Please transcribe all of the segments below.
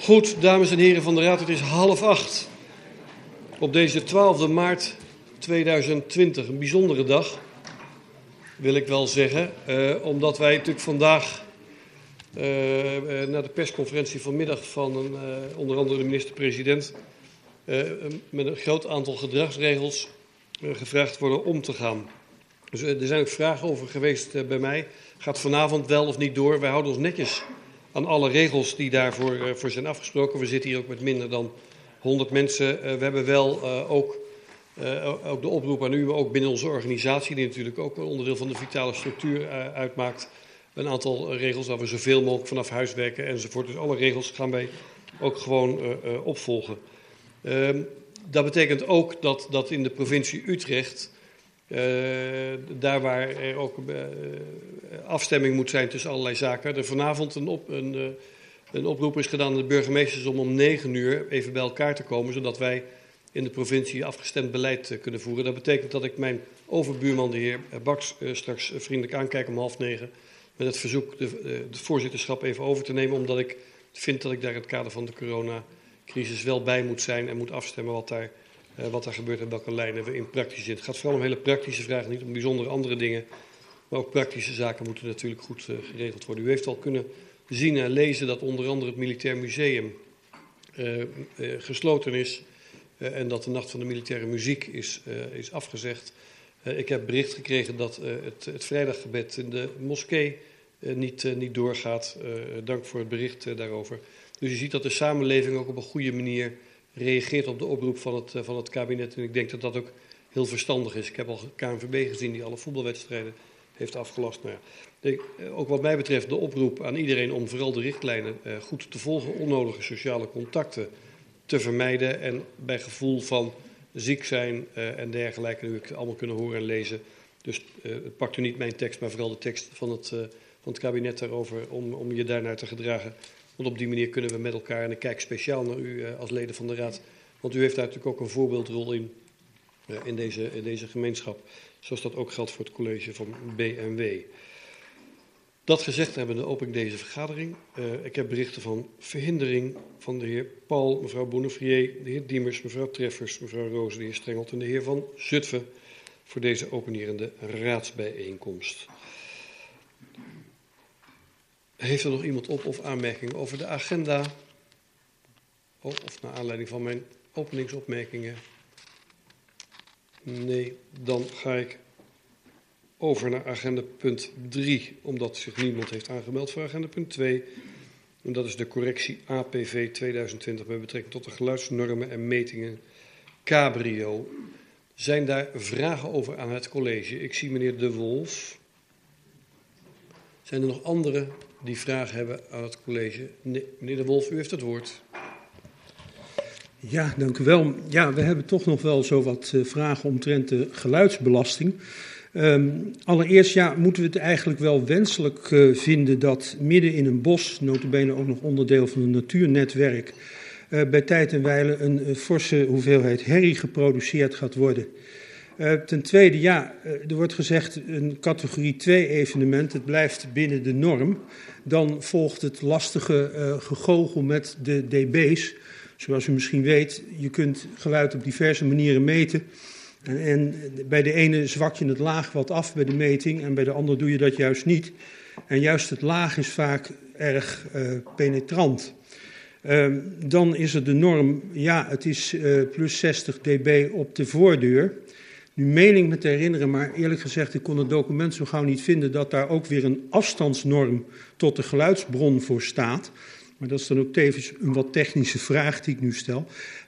Goed, dames en heren van de Raad, het is half acht. Op deze 12 maart 2020, een bijzondere dag, wil ik wel zeggen. Uh, omdat wij natuurlijk vandaag uh, naar de persconferentie vanmiddag van een, uh, onder andere de minister-president met een groot aantal gedragsregels gevraagd worden om te gaan. Dus er zijn ook vragen over geweest bij mij. Gaat vanavond wel of niet door? Wij houden ons netjes aan alle regels die daarvoor uh, voor zijn afgesproken. We zitten hier ook met minder dan 100 mensen. Uh, we hebben wel uh, ook, ook de oproep aan u, ook binnen onze organisatie, die natuurlijk ook een onderdeel van de vitale structuur uitmaakt. Een aantal regels waar we zoveel mogelijk vanaf huis werken enzovoort. Dus alle regels gaan wij ook gewoon opvolgen. Ehm, dat betekent ook dat, dat in de provincie Utrecht daar waar er ook uh, afstemming moet zijn tussen allerlei zaken. Er vanavond een, op, een, uh, een oproep is gedaan aan de burgemeesters om om negen uur even bij elkaar te komen, zodat wij in de provincie afgestemd beleid kunnen voeren. Dat betekent dat ik mijn overbuurman, de heer Baks, straks vriendelijk aankijk om half negen met het verzoek de, voorzitterschap even over te nemen, omdat ik vind dat ik daar in het kader van de coronacrisis wel bij moet zijn en moet afstemmen wat daar wat er gebeurt en welke lijnen we in praktisch zitten. Het gaat vooral om hele praktische vragen, niet om bijzondere andere dingen. Maar ook praktische zaken moeten natuurlijk goed uh, geregeld worden. U heeft al kunnen zien en lezen dat onder andere het Militair Museum uh, gesloten is. en dat de Nacht van de Militaire Muziek is, is afgezegd. ik heb bericht gekregen dat het, het vrijdaggebed in de moskee niet, niet doorgaat. dank voor het bericht daarover. Dus je ziet dat de samenleving ook op een goede manier reageert op de oproep van het, van het kabinet. En ik denk dat dat ook heel verstandig is. Ik heb al KNVB gezien die alle voetbalwedstrijden heeft afgelast. Ja, ook wat mij betreft de oproep aan iedereen om vooral de richtlijnen uh, goed te volgen, onnodige sociale contacten te vermijden en bij gevoel van ziek zijn en dergelijke, nu ik allemaal kunnen horen en lezen. Dus uh, pakt u niet mijn tekst, maar vooral de tekst van het, van het kabinet daarover om, om je daarnaar te gedragen. Want op die manier kunnen we met elkaar, en ik kijk speciaal naar u uh, als leden van de Raad, want u heeft daar natuurlijk ook een voorbeeldrol in, uh, in, deze, in deze gemeenschap. Zoals dat ook geldt voor het college van BMW. Dat gezegd hebbende open ik deze vergadering. Uh, ik heb berichten van verhindering van de heer Paul, mevrouw Bonnefrier, de heer Diemers, mevrouw Treffers, mevrouw Roos, de heer Strengelt en de heer Van Zutphen voor deze openierende raadsbijeenkomst. Heeft er nog iemand op of aanmerkingen over de agenda? Of, of naar aanleiding van mijn openingsopmerkingen? Nee, dan ga ik over naar agenda punt 3, omdat zich niemand heeft aangemeld voor agenda punt 2. En dat is de correctie APV 2020 met betrekking tot de geluidsnormen en metingen Cabrio. Zijn daar vragen over aan het college? Ik zie meneer De Wolf. Zijn er nog andere die vragen hebben aan het college? Nee, meneer De Wolf, u heeft het woord. Ja, dank u wel. Ja, we hebben toch nog wel zo wat uh, vragen omtrent de geluidsbelasting. Um, allereerst ja, moeten we het eigenlijk wel wenselijk uh, vinden dat midden in een bos, notabene ook nog onderdeel van een natuurnetwerk, uh, bij tijd en wijle een forse hoeveelheid herrie geproduceerd gaat worden. Uh, ten tweede, ja, uh, er wordt gezegd een categorie 2 evenement, het blijft binnen de norm. Dan volgt het lastige uh, gegogel met de dB's. Zoals u misschien weet, je kunt geluid op diverse manieren meten. En, en bij de ene zwak je het laag wat af bij de meting en bij de andere doe je dat juist niet. En juist het laag is vaak erg penetrant. Uh, dan is er de norm, ja, het is plus 60 dB op de voordeur. Nu meen ik me te herinneren, maar eerlijk gezegd, ik kon het document zo gauw niet vinden dat daar ook weer een afstandsnorm tot de geluidsbron voor staat. Maar dat is dan ook tevens een wat technische vraag die ik nu stel.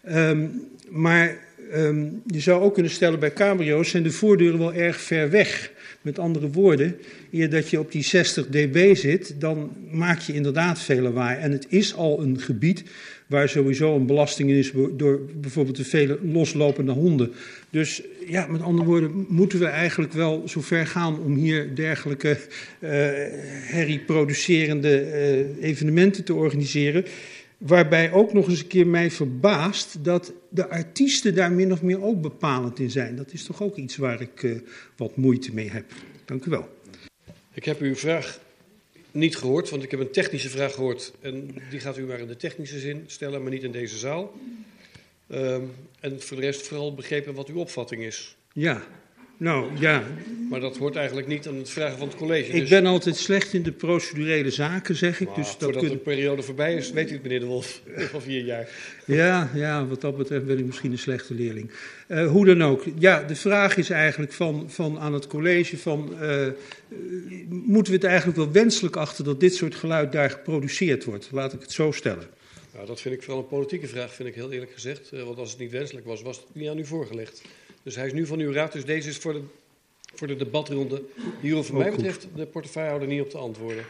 Um, maar um, je zou ook kunnen stellen, bij cabrio's zijn de voordeuren wel erg ver weg. Met andere woorden, eer dat je op die 60 dB zit, dan maak je inderdaad veel lawaai. En het is al een gebied waar sowieso een belasting in is door bijvoorbeeld de vele loslopende honden. Dus ja, met andere woorden, moeten we eigenlijk wel zover gaan om hier dergelijke uh, evenementen te organiseren. Waarbij ook nog eens een keer mij verbaast dat de artiesten daar min of meer ook bepalend in zijn. Dat is toch ook iets waar ik uh, wat moeite mee heb. Dank u wel. Ik heb uw vraag niet gehoord, want ik heb een technische vraag gehoord. En die gaat u maar in de technische zin stellen, maar niet in deze zaal. Ehm, en voor de rest vooral begrepen wat uw opvatting is. Ja, nou ja. Maar dat hoort eigenlijk niet aan het vragen van het college. Ik dus- ben altijd slecht in de procedurele zaken, zeg ik. Maar Dus dat voordat kun... de periode voorbij is, weet u het, meneer De Wolf. Van vier jaar. Ja, ja, wat dat betreft ben ik misschien een slechte leerling. Eh, hoe dan ook. Ja, de vraag is eigenlijk van, van aan het college van... eh, moeten we het eigenlijk wel wenselijk achter dat dit soort geluid daar geproduceerd wordt? Laat ik het zo stellen. Nou, dat vind ik vooral een politieke vraag, vind ik heel eerlijk gezegd. Eh, want als het niet wenselijk was, was het niet aan u voorgelegd. Dus hij is nu van uw raad, dus deze is voor de, voor de debatronde. Hier hoeft wat Ook mij betreft de portefeuillehouder niet op te antwoorden.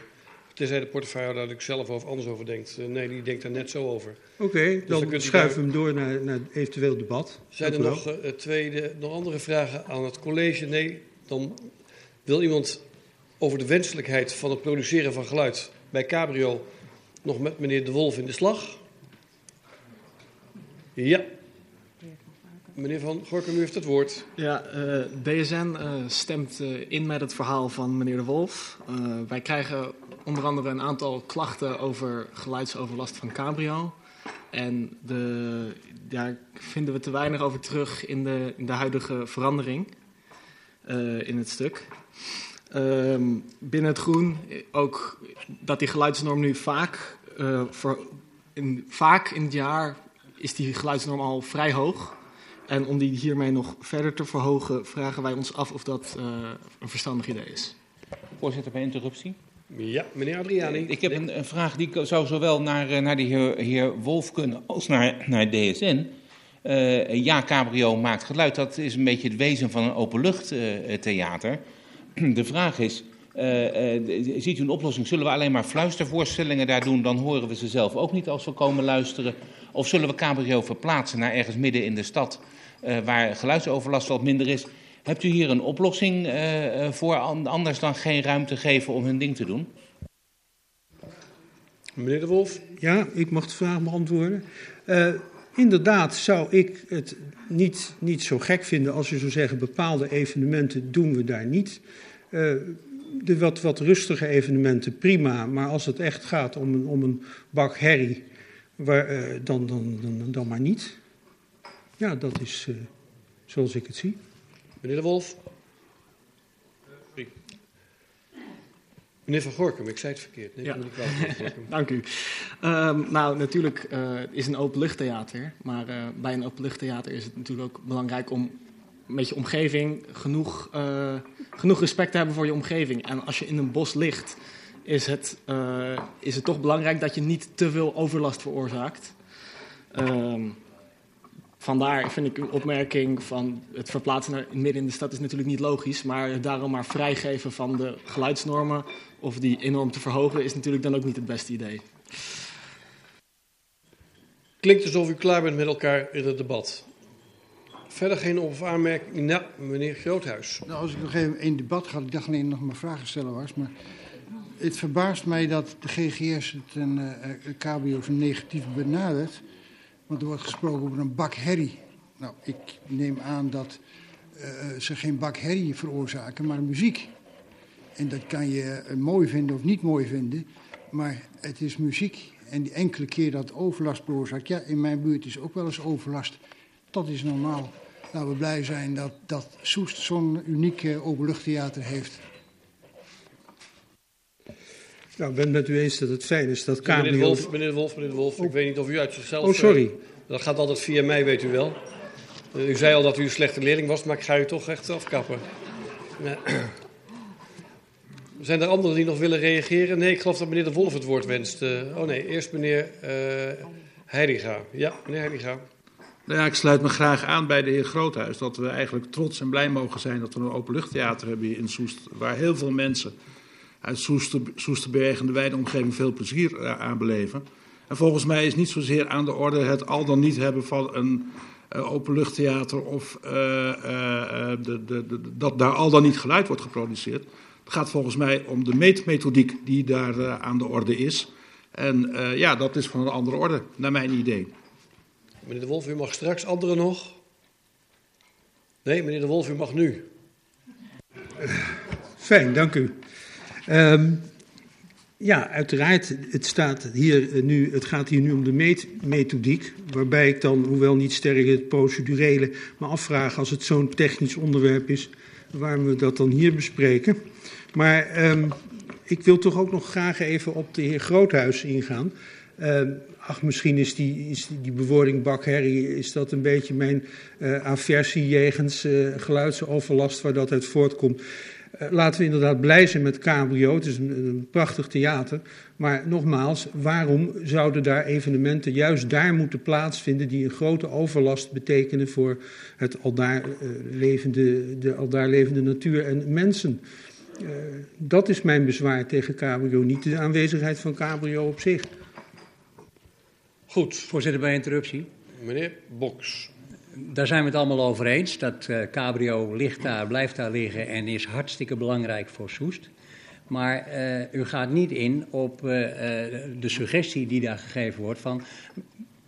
Tenzij de portefeuillehouder daar zelf over anders over denkt. Eh, nee, die denkt daar net zo over. Oké, dan dan, u schuiven we hem door naar, naar eventueel debat. Zijn er nog, eh, tweede, nog andere vragen aan het college? Nee, dan wil iemand over de wenselijkheid van het produceren van geluid bij Cabrio nog met meneer De Wolf in de slag? Ja. Meneer Van Gorkum, u heeft het woord. Ja, eh, DSN eh, stemt eh, in met het verhaal van meneer De Wolf. Eh, wij krijgen onder andere een aantal klachten over geluidsoverlast van Cabrio. En de, daar vinden we te weinig over terug in de, in de huidige verandering eh, in het stuk. Ehm, binnen het groen eh, ook dat die geluidsnorm nu vaak, eh, in, vaak in het jaar is die geluidsnorm al vrij hoog. En om die hiermee nog verder te verhogen, vragen wij ons af of dat eh, een verstandig idee is. Voorzitter, bij interruptie. Ja, meneer Adriani. Ik heb een, een vraag die zou zowel naar, eh, naar de heer, heer Wolf kunnen als naar, naar DSN. Eh, ja, Cabrio maakt geluid. Dat is een beetje het wezen van een openluchttheater. De vraag is, eh, eh, ziet u een oplossing? Zullen we alleen maar fluistervoorstellingen daar doen? Dan horen we ze zelf ook niet als we komen luisteren. Of zullen we Cabrio verplaatsen naar ergens midden in de stad... eh, waar geluidsoverlast wat minder is? Hebt u hier een oplossing eh, eh, voor, an- anders dan geen ruimte geven om hun ding te doen? Meneer De Wolf. Ja, ik mag de vraag beantwoorden. Eh, inderdaad zou ik het niet, niet zo gek vinden als je zou zeggen... bepaalde evenementen doen we daar niet. Eh, de wat, wat rustige evenementen, prima. Maar als het echt gaat om een, om een bak herrie, waar, eh, dan, dan, dan, dan maar niet. Ja, dat is eh, zoals ik het zie. Meneer De Wolf. Meneer Van Gorkum, ik zei het verkeerd. Nee, Ja. ik. Dank u. Ehm, nou, natuurlijk eh, is een openluchttheater. Maar eh, bij een openluchttheater is het natuurlijk ook belangrijk om met je omgeving genoeg, eh, genoeg respect te hebben voor je omgeving. En als je in een bos ligt, is het, eh, is het toch belangrijk dat je niet te veel overlast veroorzaakt. Ehm, vandaar vind ik uw opmerking van het verplaatsen naar midden in de stad is natuurlijk niet logisch. Maar daarom maar vrijgeven van de geluidsnormen of die enorm te verhogen is natuurlijk dan ook niet het beste idee. Klinkt alsof u klaar bent met elkaar in het debat. Verder geen op- of aanmerking. Nou, meneer Groothuis. Nou, als ik nog even in debat ga, ik dacht alleen nog maar vragen stellen was. Maar het verbaast mij dat de GGS het en eh, KBO zo negatief benadert. Want er wordt gesproken over een bak herrie. Nou, ik neem aan dat eh, ze geen bak herrie veroorzaken, maar muziek. En dat kan je eh, mooi vinden of niet mooi vinden. Maar het is muziek. En die enkele keer dat overlast veroorzaakt. Ja, in mijn buurt is ook wel eens overlast. Dat is normaal. Laten we blij zijn dat, dat Soest zo'n uniek eh, openluchttheater heeft. Nou, ik ben het met u eens dat het fijn is dat Meneer De. Wolf, meneer De Wolf, meneer De Wolf. Ik weet niet of u uit zichzelf... Oh, sorry. eh, dat gaat altijd via mij, weet u wel. Eh, u zei al dat u een slechte leerling was, maar ik ga u toch echt afkappen. Nee. Zijn er anderen die nog willen reageren? Nee, ik geloof dat meneer De Wolf het woord wenst. Eh, oh nee, eerst meneer eh Heidiga. Ja, meneer Heidiga. Ja, ik sluit me graag aan bij de heer Groothuis. Dat we eigenlijk trots en blij mogen zijn dat we een openluchttheater hebben hier in Soest. Waar heel veel mensen uit Soester, Soesterberg en de wijde omgeving veel plezier eh, aan beleven. En volgens mij is niet zozeer aan de orde het al dan niet hebben van een uh, openluchttheater of uh, de, de, dat daar al dan niet geluid wordt geproduceerd. Het gaat volgens mij om de meetmethodiek die daar aan de orde is. En ja, dat is van een andere orde, naar mijn idee. Meneer De Wolf, u mag straks. Anderen nog? Nee, meneer De Wolf, u mag nu. Fijn, dank u. Um, Ja, uiteraard. Het, staat hier eh, nu, het gaat hier nu om de meetmethodiek. Waarbij ik dan, hoewel niet sterk het procedurele, me afvraag als het zo'n technisch onderwerp is, waarom we dat dan hier bespreken. Maar um, ik wil toch ook nog graag even op de heer Groothuis ingaan. Uh, ach, misschien is die, is die, bewoording bakherrie, is dat een beetje mijn uh, aversie jegens uh, geluidsoverlast waar dat uit voortkomt. Uh, laten we inderdaad blij zijn met Cabrio, het is een, een, prachtig theater. Maar nogmaals, waarom zouden daar evenementen juist daar moeten plaatsvinden die een grote overlast betekenen voor het aldaar, levende, de aldaar levende natuur en mensen? Dat is mijn bezwaar tegen cabrio, niet de aanwezigheid van cabrio op zich. Goed. Voorzitter, bij interruptie. Meneer Boks. Daar zijn we het allemaal over eens. Dat uh, cabrio ligt daar, blijft daar liggen en is hartstikke belangrijk voor Soest. Maar uh, u gaat niet in op de suggestie die daar gegeven wordt van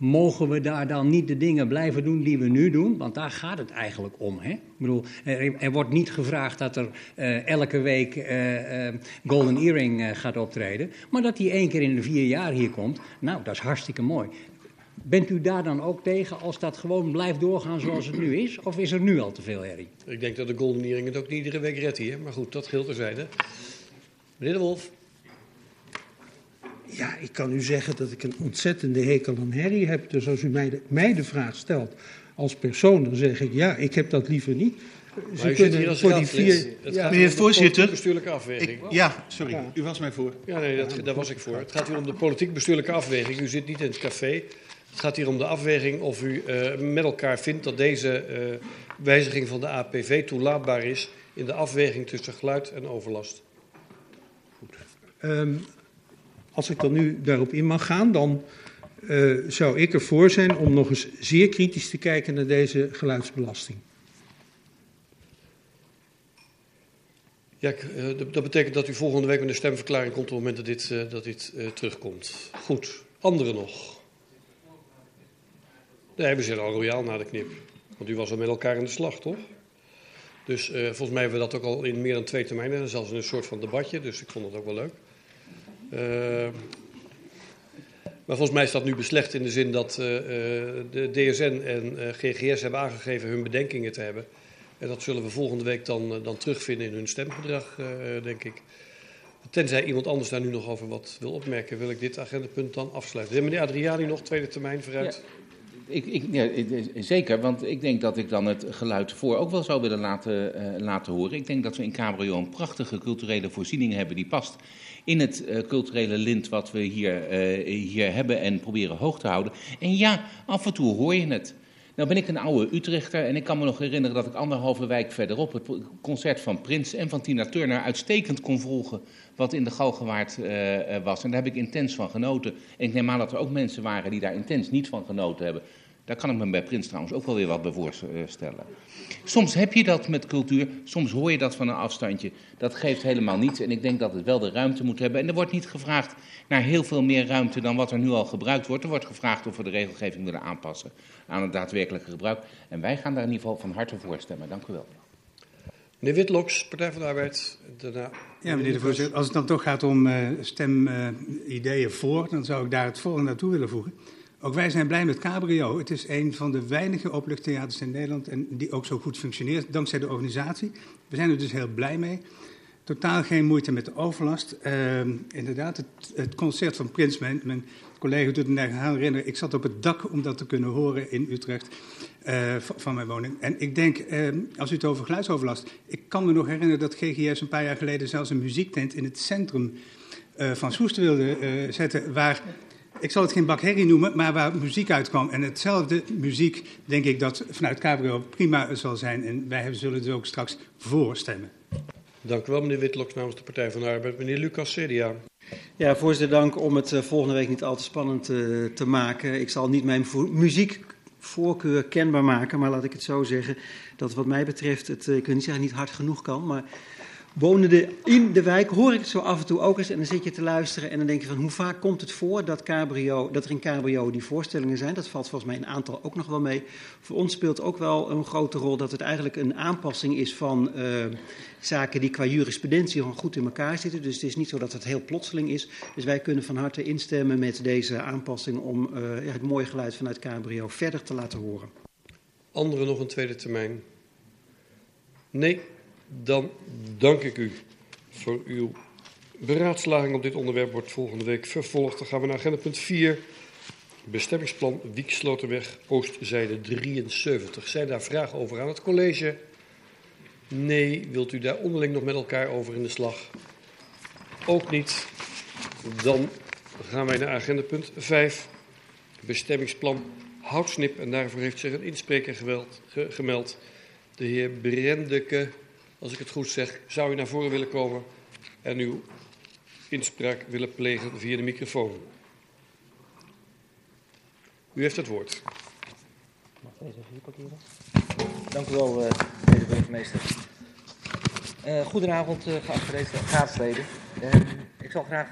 mogen we daar dan niet de dingen blijven doen die we nu doen? Want daar gaat het eigenlijk om. Hè? Ik bedoel, er, er wordt niet gevraagd dat er uh, elke week uh, uh, Golden Earring gaat optreden. Maar dat hij één keer in de vier jaar hier komt, nou, dat is hartstikke mooi. Bent u daar dan ook tegen als dat gewoon blijft doorgaan zoals het nu is? Of is er nu al te veel herrie? Ik denk dat de Golden Earring het ook niet iedere week redt hier. Maar goed, dat geldt terzijde. Meneer De Wolf. Ja, ik kan u zeggen dat ik een ontzettende hekel aan herrie heb. Dus als u mij de, mij de vraag stelt als persoon, dan zeg ik ja, ik heb dat liever niet. Ze kunnen voor die vier. Ja, meneer de voorzitter. bestuurlijke afweging. Ik, ja, sorry, ja. u was mij voor. Ja, nee, dat, daar was ik voor. Het gaat hier om de politiek bestuurlijke afweging. U zit niet in het café. Het gaat hier om de afweging of u uh, met elkaar vindt dat deze uh, wijziging van de APV toelaatbaar is in de afweging tussen geluid en overlast. Goed. Um, als ik dan nu daarop in mag gaan, dan uh, zou ik ervoor zijn om nog eens zeer kritisch te kijken naar deze geluidsbelasting. Ja, uh, dat betekent dat u volgende week met een stemverklaring komt op het moment dat dit, uh, dat dit terugkomt. Goed, anderen nog? Nee, we zijn al royaal na de knip. Want u was al met elkaar in de slag, toch? Dus volgens mij hebben we dat ook al in meer dan twee termijnen, zelfs in een soort van debatje, dus ik vond het ook wel leuk. Uh, maar volgens mij is dat nu beslecht in de zin dat uh, de DSN en GGS hebben aangegeven hun bedenkingen te hebben. En dat zullen we volgende week dan, dan terugvinden in hun stemgedrag, denk ik. Tenzij iemand anders daar nu nog over wat wil opmerken, wil ik dit agendapunt dan afsluiten. Meneer Adriani nog, tweede termijn vooruit. Ja. Ik, ik, ja, zeker, want ik denk dat ik dan het geluid voor ook wel zou willen laten, uh, laten horen. Ik denk dat we in Cabrio een prachtige culturele voorziening hebben die past in het uh, culturele lint wat we hier, hier hebben en proberen hoog te houden. En ja, af en toe hoor je het. Nou ben ik een oude Utrechter en ik kan me nog herinneren dat ik anderhalve wijk verderop het concert van Prins en van Tina Turner uitstekend kon volgen wat in de Galgenwaard uh, was. En daar heb ik intens van genoten. En ik neem aan dat er ook mensen waren die daar intens niet van genoten hebben. Daar kan ik me bij Prins trouwens ook wel weer wat bij voorstellen. Soms heb je dat met cultuur, soms hoor je dat van een afstandje. Dat geeft helemaal niets en ik denk dat het wel de ruimte moet hebben. En er wordt niet gevraagd naar heel veel meer ruimte dan wat er nu al gebruikt wordt. Er wordt gevraagd of we de regelgeving willen aanpassen aan het daadwerkelijke gebruik. En wij gaan daar in ieder geval van harte voor stemmen. Dank u wel. Meneer Witloks, Partij van de Arbeid. Daarna... Ja, meneer de voorzitter, als het dan toch gaat om uh, stemideeën uh, voor, dan zou ik daar het volgende naartoe willen voegen. Ook wij zijn blij met Cabrio. Het is een van de weinige openluchttheaters in Nederland en die ook zo goed functioneert, dankzij de organisatie. We zijn er dus heel blij mee. Totaal geen moeite met de overlast. Uh, inderdaad, het, het, concert van Prins, mijn, mijn collega doet me herinneren. Ik zat op het dak om dat te kunnen horen in Utrecht uh, van mijn woning. En ik denk, uh, als u het over geluidsoverlast. Ik kan me nog herinneren dat GGS een paar jaar geleden zelfs een muziektent in het centrum uh, van Soest wilde zetten. Waar ik zal het geen bakherrie noemen, maar waar muziek uitkwam. En hetzelfde muziek, denk ik, dat vanuit Cabrio prima zal zijn. En wij zullen dus ook straks voor stemmen. Dank u wel, meneer Witloks, namens de Partij van de Arbeid. Meneer Lucas, CDA. Ja, voorzitter, dank om het uh, volgende week niet al te spannend uh, te maken. Ik zal niet mijn muziekvoorkeur kenbaar maken, maar laat ik het zo zeggen dat wat mij betreft het, uh, ik wil niet zeggen niet hard genoeg kan, maar wonende in de wijk hoor ik het zo af en toe ook eens. En dan zit je te luisteren en dan denk je van hoe vaak komt het voor dat, cabrio, dat er in cabrio die voorstellingen zijn. Dat valt volgens mij een aantal ook nog wel mee. Voor ons speelt ook wel een grote rol dat het eigenlijk een aanpassing is van uh, zaken die qua jurisprudentie gewoon goed in elkaar zitten. Dus het is niet zo dat het heel plotseling is. Dus wij kunnen van harte instemmen met deze aanpassing om uh, het mooie geluid vanuit cabrio verder te laten horen. Anderen nog een tweede termijn? Nee, dan dank ik u voor uw beraadslaging op dit onderwerp. Wordt volgende week vervolgd. Dan gaan we naar agenda punt 4. Bestemmingsplan Wieksloterweg, Oostzijde 73. Zijn daar vragen over aan het college? Nee. Wilt u daar onderling nog met elkaar over in de slag? Ook niet. Dan gaan wij naar agenda punt 5. Bestemmingsplan Houtsnip. En daarvoor heeft zich een inspreker geweld, ge, gemeld. De heer Brendeke als ik het goed zeg, zou u naar voren willen komen en uw inspraak willen plegen via de microfoon. U heeft het woord. Mag deze even hier parkeren? Dank u wel, uh, meneer de burgemeester. Uh, goedenavond, uh, geachte raadsleden. Uh, ik zal graag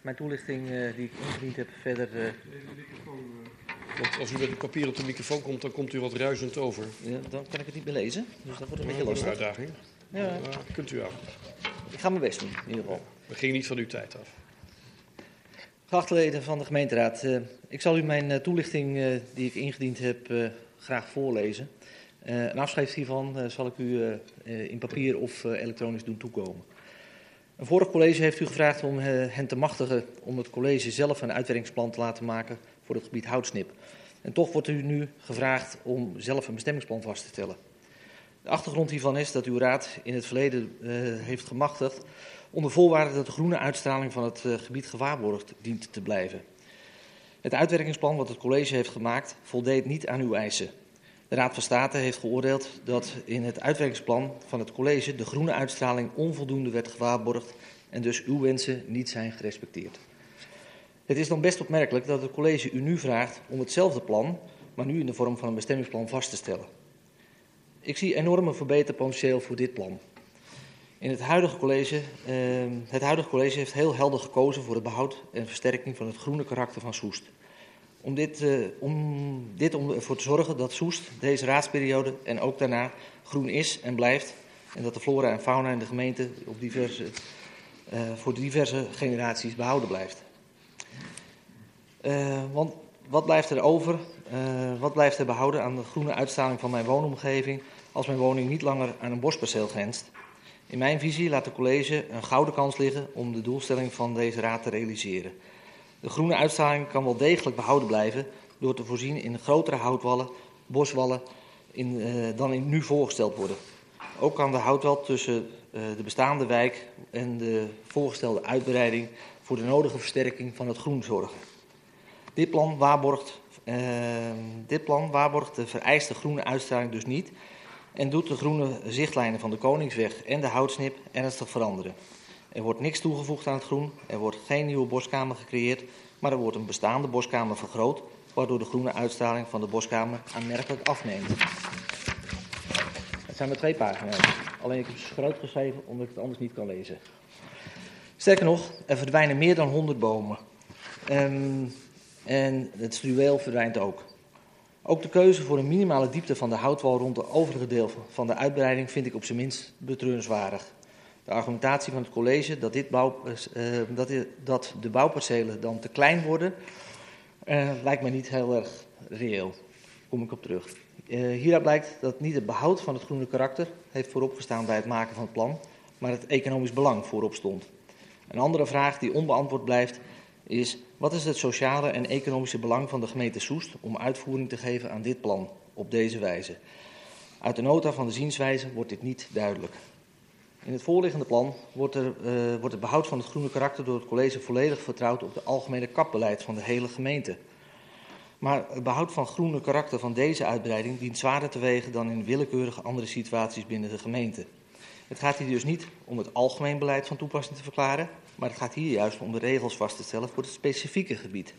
mijn toelichting die ik ingediend heb verder... Want als u met een papier op de microfoon komt, dan komt u wat ruisend over. Ja, dan kan ik het niet meer lezen, dus dat wordt een beetje lastig. een uitdaging. Ja. kunt u aan. Ik ga mijn best doen, in ieder geval. We gingen niet van uw tijd af. Geachte leden van de gemeenteraad, uh, ik zal u mijn uh, toelichting uh, die ik ingediend heb graag voorlezen. een afschrift hiervan zal ik u in papier of elektronisch doen toekomen. Een vorig college heeft u gevraagd om hen te machtigen om het college zelf een uitwerkingsplan te laten maken voor het gebied houtsnip. En toch wordt u nu gevraagd om zelf een bestemmingsplan vast te stellen. De achtergrond hiervan is dat uw raad in het verleden uh, heeft gemachtigd onder voorwaarde dat de groene uitstraling van het uh, gebied gewaarborgd dient te blijven. Het uitwerkingsplan wat het college heeft gemaakt voldeed niet aan uw eisen. De Raad van State heeft geoordeeld dat in het uitwerkingsplan van het college de groene uitstraling onvoldoende werd gewaarborgd en dus uw wensen niet zijn gerespecteerd. Het is dan best opmerkelijk dat het college u nu vraagt om hetzelfde plan, maar nu in de vorm van een bestemmingsplan vast te stellen. Ik zie enorme verbeterpotentieel voor dit plan. In het huidige college, uh, het huidige college heeft heel helder gekozen voor het behoud en versterking van het groene karakter van Soest. Om dit, uh, om dit om ervoor te zorgen dat Soest deze raadsperiode en ook daarna groen is en blijft. En dat de flora en fauna in de gemeente op diverse, uh, voor diverse generaties behouden blijft. Uh, want wat blijft er over? wat blijft er behouden aan de groene uitstraling van mijn woonomgeving als mijn woning niet langer aan een bosperceel grenst. In mijn visie laat de college een gouden kans liggen om de doelstelling van deze raad te realiseren. De groene uitstraling kan wel degelijk behouden blijven door te voorzien in grotere houtwallen, boswallen in, uh, dan in nu voorgesteld worden. Ook kan de houtwal tussen uh, de bestaande wijk en de voorgestelde uitbreiding voor de nodige versterking van het groen zorgen. Dit plan waarborgt, uh, dit plan waarborgt de vereiste groene uitstraling dus niet en doet de groene zichtlijnen van de Koningsweg en de houtsnip ernstig veranderen. Er wordt niks toegevoegd aan het groen, er wordt geen nieuwe boskamer gecreëerd, maar er wordt een bestaande boskamer vergroot, waardoor de groene uitstraling van de boskamer aanmerkelijk afneemt. Het zijn maar twee pagina's, alleen ik heb het groot geschreven omdat ik het anders niet kan lezen. Sterker nog, er verdwijnen meer dan 100 bomen. Um, en het struweel verdwijnt ook. Ook de keuze voor een minimale diepte van de houtwal rond de overige deel van de uitbreiding vind ik op zijn minst betreurenswaardig. De argumentatie van het college dat, dit bouw, uh, dat, dat, de bouwpercelen dan te klein worden, uh, lijkt me niet heel erg reëel. Kom ik op terug. Hieruit blijkt dat niet het behoud van het groene karakter heeft vooropgestaan bij het maken van het plan, maar het economisch belang voorop stond. Een andere vraag die onbeantwoord blijft is wat is het sociale en economische belang van de gemeente Soest om uitvoering te geven aan dit plan op deze wijze? Uit de nota van de zienswijze wordt dit niet duidelijk. In het voorliggende plan wordt, er, uh, wordt het behoud van het groene karakter door het college volledig vertrouwd op het algemene kapbeleid van de hele gemeente. Maar het behoud van groene karakter van deze uitbreiding dient zwaarder te wegen dan in willekeurige andere situaties binnen de gemeente. Het gaat hier dus niet om het algemeen beleid van toepassing te verklaren, maar het gaat hier juist om de regels vast te stellen voor het specifieke gebied.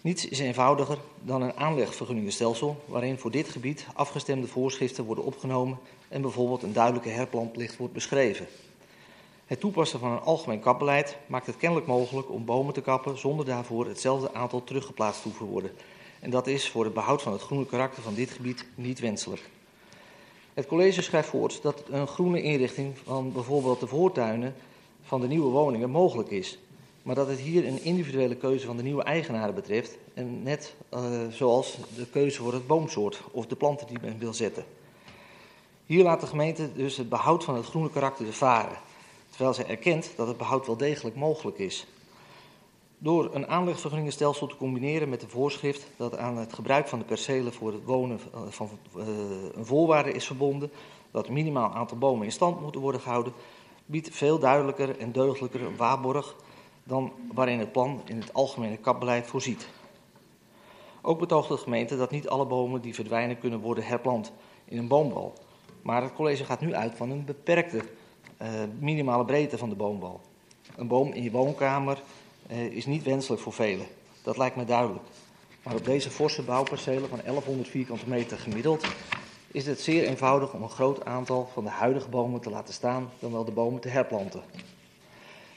Niets is eenvoudiger dan een aanlegvergunningenstelsel waarin voor dit gebied afgestemde voorschriften worden opgenomen en bijvoorbeeld een duidelijke herplanplicht wordt beschreven. Het toepassen van een algemeen kapbeleid maakt het kennelijk mogelijk om bomen te kappen zonder daarvoor hetzelfde aantal teruggeplaatst te hoeven worden. En dat is voor het behoud van het groene karakter van dit gebied niet wenselijk. Het college schrijft voort dat een groene inrichting van bijvoorbeeld de voortuinen van de nieuwe woningen mogelijk is. Maar dat het hier een individuele keuze van de nieuwe eigenaren betreft. En net uh, zoals de keuze voor het boomsoort of de planten die men wil zetten. Hier laat de gemeente dus het behoud van het groene karakter varen. Terwijl zij erkent dat het behoud wel degelijk mogelijk is. Door een aanlegvergunningenstelsel te combineren met de voorschrift dat aan het gebruik van de percelen voor het wonen van uh, een voorwaarde is verbonden, dat een minimaal aantal bomen in stand moeten worden gehouden, biedt veel duidelijker en deugdelijker een waarborg dan waarin het plan in het algemene kapbeleid voorziet. Ook betoogt de gemeente dat niet alle bomen die verdwijnen kunnen worden herplant in een boombal. Maar het college gaat nu uit van een beperkte uh, minimale breedte van de boombal. Een boom in je woonkamer is niet wenselijk voor velen. Dat lijkt me duidelijk. Maar op deze forse bouwpercelen van 1100 vierkante meter gemiddeld is het zeer eenvoudig om een groot aantal van de huidige bomen te laten staan dan wel de bomen te herplanten.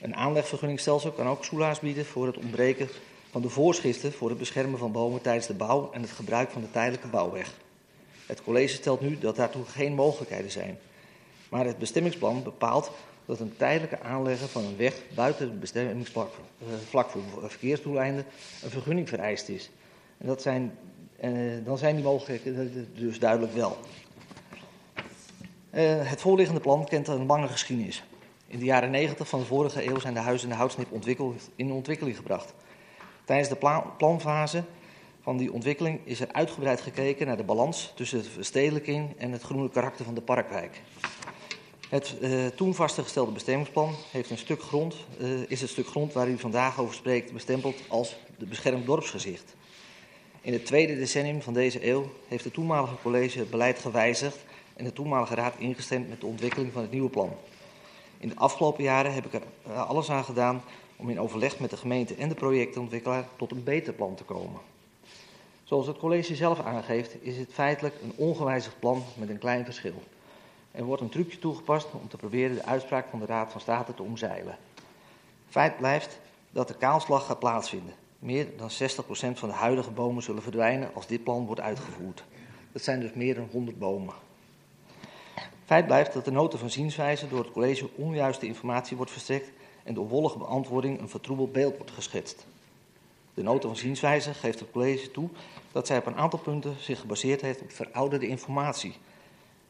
Een aanlegvergunningstelsel kan ook soelaas bieden voor het ontbreken van de voorschriften voor het beschermen van bomen tijdens de bouw en het gebruik van de tijdelijke bouwweg. Het college stelt nu dat daartoe geen mogelijkheden zijn. Maar het bestemmingsplan bepaalt dat een tijdelijke aanleggen van een weg buiten het bestemmingsvlak vlak voor verkeersdoeleinden een vergunning vereist is. En dat zijn, eh, dan zijn die mogelijkheden dus duidelijk wel. Uh, het voorliggende plan kent een lange geschiedenis. In de jaren 90 van de vorige eeuw zijn de huizen in de houtsnip in ontwikkeling gebracht. Tijdens de pla planfase van die ontwikkeling is er uitgebreid gekeken naar de balans tussen de verstedelijking en het groene karakter van de parkwijk. Het uh, toen vastgestelde bestemmingsplan heeft een stuk grond, uh, is het stuk grond waar u vandaag over spreekt bestempeld als de beschermd dorpsgezicht. In het tweede decennium van deze eeuw heeft het toenmalige college het beleid gewijzigd en de toenmalige raad ingestemd met de ontwikkeling van het nieuwe plan. In de afgelopen jaren heb ik er uh, alles aan gedaan om in overleg met de gemeente en de projectontwikkelaar tot een beter plan te komen. Zoals het college zelf aangeeft, is het feitelijk een ongewijzigd plan met een klein verschil. Er wordt een trucje toegepast om te proberen de uitspraak van de Raad van State te omzeilen. Feit blijft dat de kaalslag gaat plaatsvinden. Meer dan 60% van de huidige bomen zullen verdwijnen als dit plan wordt uitgevoerd. Dat zijn dus meer dan 100 bomen. Feit blijft dat de nota van zienswijze door het college onjuiste informatie wordt verstrekt en door wollige beantwoording een vertroebeld beeld wordt geschetst. De nota van zienswijze geeft het college toe dat zij op een aantal punten zich gebaseerd heeft op verouderde informatie.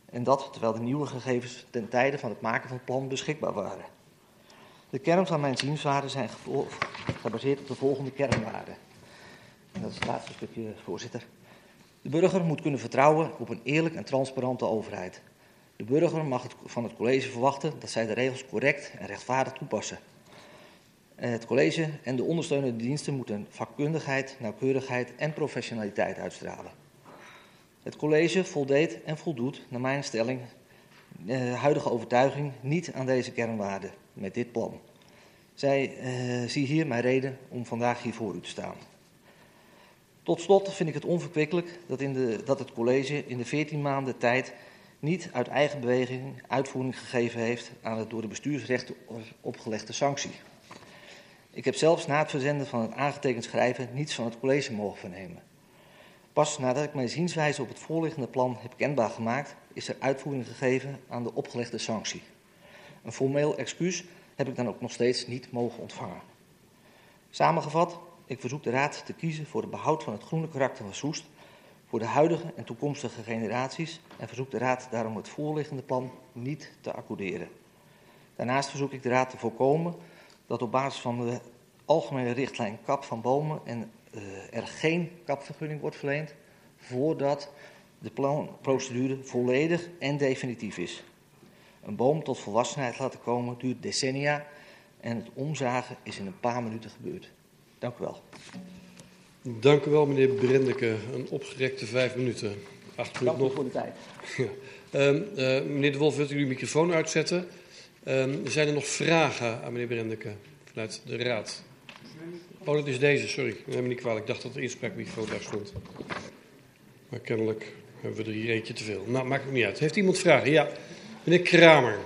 En dat terwijl de nieuwe gegevens ten tijde van het maken van het plan beschikbaar waren. De kern van mijn zienswaarden zijn gebaseerd op de volgende kernwaarden. En dat is het laatste stukje, voorzitter. De burger moet kunnen vertrouwen op een eerlijk en transparante overheid. De burger mag van het college verwachten dat zij de regels correct en rechtvaardig toepassen. Het college en de ondersteunende diensten moeten vakkundigheid, nauwkeurigheid en professionaliteit uitstralen. Het college voldeed en voldoet, naar mijn stelling, uh, huidige overtuiging, niet aan deze kernwaarden met dit plan. Zij uh, zie hier mijn reden om vandaag hier voor u te staan. Tot slot vind ik het onverkwikkelijk dat, in de, dat het college in de 14 maanden tijd niet uit eigen beweging uitvoering gegeven heeft aan het door de bestuursrechten opgelegde sanctie. Ik heb zelfs na het verzenden van het aangetekend schrijven niets van het college mogen vernemen. Pas nadat ik mijn zienswijze op het voorliggende plan heb kenbaar gemaakt, is er uitvoering gegeven aan de opgelegde sanctie. Een formeel excuus heb ik dan ook nog steeds niet mogen ontvangen. Samengevat, ik verzoek de Raad te kiezen voor het behoud van het groene karakter van Soest voor de huidige en toekomstige generaties en verzoek de Raad daarom het voorliggende plan niet te accorderen. Daarnaast verzoek ik de Raad te voorkomen dat op basis van de algemene richtlijn kap van bomen en er geen kapvergunning wordt verleend voordat de planprocedure volledig en definitief is. Een boom tot volwassenheid laten komen duurt decennia en het omzagen is in een paar minuten gebeurd. Dank u wel. Dank u wel, meneer Brendeke. Een opgerekte vijf minuten. Acht Dank u nog. voor de tijd. Ja. Um, uh, meneer De Wolf, wilt u uw microfoon uitzetten? Um, zijn er nog vragen aan meneer Brendeke vanuit de Raad? Oh, dat is deze, sorry. Neem me niet kwalijk. Ik dacht dat de inspraakmicrofoon daar stond. Maar kennelijk hebben we er hier eentje te veel. Nou, maakt het niet uit. Heeft iemand vragen? Ja. Meneer Kramer.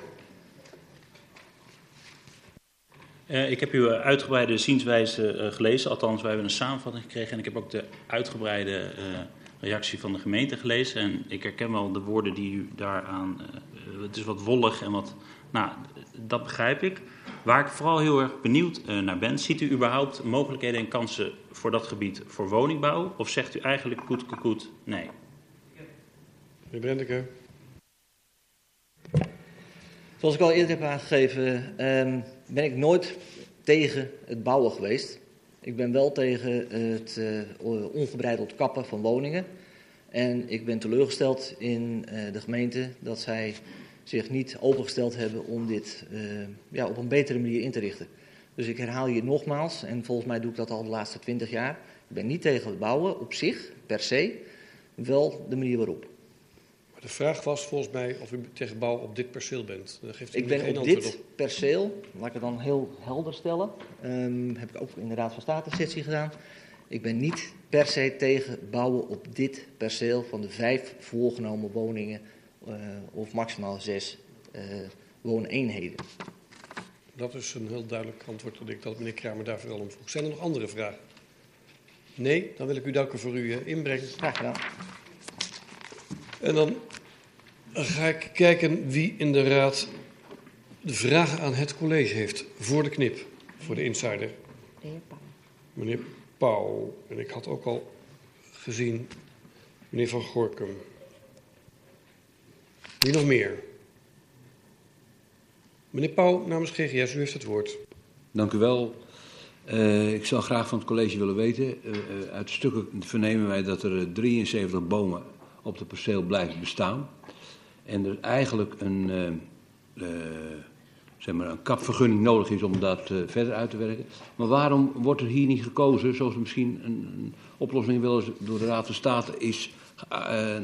Uh, ik heb uw uitgebreide zienswijze uh, gelezen, althans wij hebben een samenvatting gekregen en ik heb ook de uitgebreide uh, reactie van de gemeente gelezen en ik herken wel de woorden die u daaraan, het is wat wollig en wat, nou dat begrijp ik. Waar ik vooral heel erg benieuwd naar ben, ziet u überhaupt mogelijkheden en kansen voor dat gebied voor woningbouw of zegt u eigenlijk koet koet nee? Meneer Brendeke. Zoals ik al eerder heb aangegeven, um, ben ik nooit tegen het bouwen geweest. Ik ben wel tegen het uh, ongebreideld kappen van woningen. En ik ben teleurgesteld in uh, de gemeente dat zij zich niet opengesteld hebben om dit uh, ja, op een betere manier in te richten. Dus ik herhaal hier nogmaals, en volgens mij doe ik dat al de laatste twintig jaar. Ik ben niet tegen het bouwen op zich, per se, wel de manier waarop. De vraag was volgens mij of u tegen bouw op dit perceel bent. Daar geeft u ik ben geen op dit op. perceel, laat ik het dan heel helder stellen, um, heb ik ook in de Raad van State sessie gedaan. Ik ben niet per se tegen bouwen op dit perceel van de vijf voorgenomen woningen of maximaal zes uh, wooneenheden. Dat is een heel duidelijk antwoord dat ik dat meneer Kramer daar vooral om vroeg. Zijn er nog andere vragen? Nee, dan wil ik u danken voor uw uh, inbreng. Graag gedaan. En dan ga ik kijken wie in de raad de vragen aan het college heeft voor de knip, voor de insider. Meneer Pauw. Meneer Pauw. En ik had ook al gezien meneer Van Gorkum. Wie nog meer? Meneer Pauw namens GGS, u heeft het woord. Dank u wel. Uh, ik zou graag van het college willen weten. Uh, uit de stukken vernemen wij dat er 73 bomen op het perceel blijft bestaan. En er eigenlijk een, zeg maar een kapvergunning nodig is om dat verder uit te werken. Maar waarom wordt er hier niet gekozen, zoals misschien een, een oplossing wel eens door de Raad van State is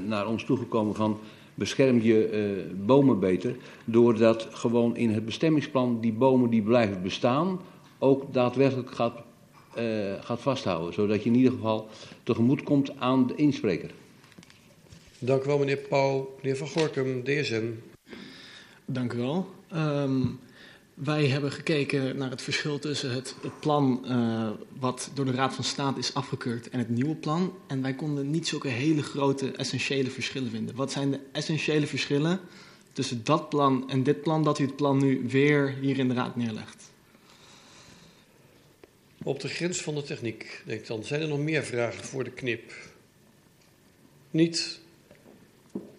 naar ons toegekomen van bescherm je bomen beter, doordat gewoon in het bestemmingsplan die bomen die blijven bestaan ook daadwerkelijk gaat, gaat vasthouden. Zodat je in ieder geval tegemoet komt aan de inspreker. Dank u wel, meneer Pauw. Meneer Van Gorkum, DSN. Dank u wel. Um, wij hebben gekeken naar het verschil tussen het, het plan uh, wat door de Raad van State is afgekeurd en het nieuwe plan. En wij konden niet zulke hele grote essentiële verschillen vinden. Wat zijn de essentiële verschillen tussen dat plan en dit plan, dat u het plan nu weer hier in de Raad neerlegt? Op de grens van de techniek, denk ik dan. Zijn er nog meer vragen voor de knip? Niet?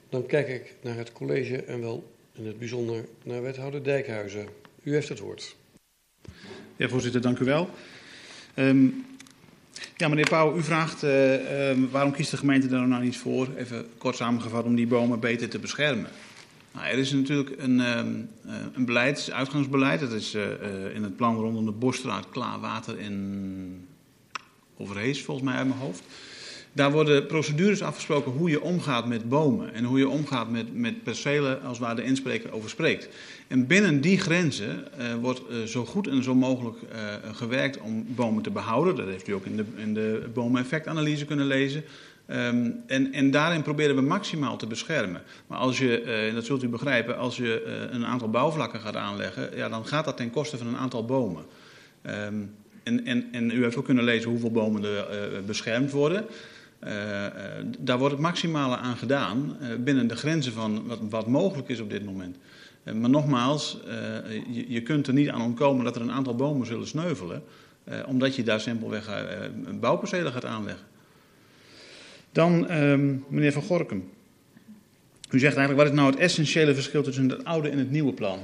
Dan kijk ik naar het college en wel in het bijzonder naar wethouder Dijkhuizen. U heeft het woord. Ja, voorzitter, dank u wel. Um, ja, meneer Pauw, u vraagt uh, um, waarom kiest de gemeente er nou niet voor, even kort samengevat, om die bomen beter te beschermen. Nou, er is natuurlijk een, um, een beleid, uitgangsbeleid. Dat is uh, in het plan rondom de Bosstraat, Klaarwater en Overhees, volgens mij uit mijn hoofd. Daar worden procedures afgesproken hoe je omgaat met bomen en hoe je omgaat met, met percelen als waar de inspreker over spreekt. En binnen die grenzen uh, wordt uh, zo goed en zo mogelijk uh, gewerkt om bomen te behouden. Dat heeft u ook in de, in de kunnen lezen. Um, en, en daarin proberen we maximaal te beschermen. Maar als je, en dat zult u begrijpen, als je een aantal bouwvlakken gaat aanleggen, ja, dan gaat dat ten koste van een aantal bomen. Um, en, en, u heeft ook kunnen lezen hoeveel bomen er beschermd worden. Daar wordt het maximale aan gedaan binnen de grenzen van wat, wat, mogelijk is op dit moment. Uh, maar nogmaals, je, je, kunt er niet aan ontkomen dat er een aantal bomen zullen sneuvelen, omdat je daar simpelweg bouwpercelen gaat aanleggen. Dan ehm, meneer Van Gorkum. U zegt eigenlijk, wat is nou het essentiële verschil tussen het oude en het nieuwe plan?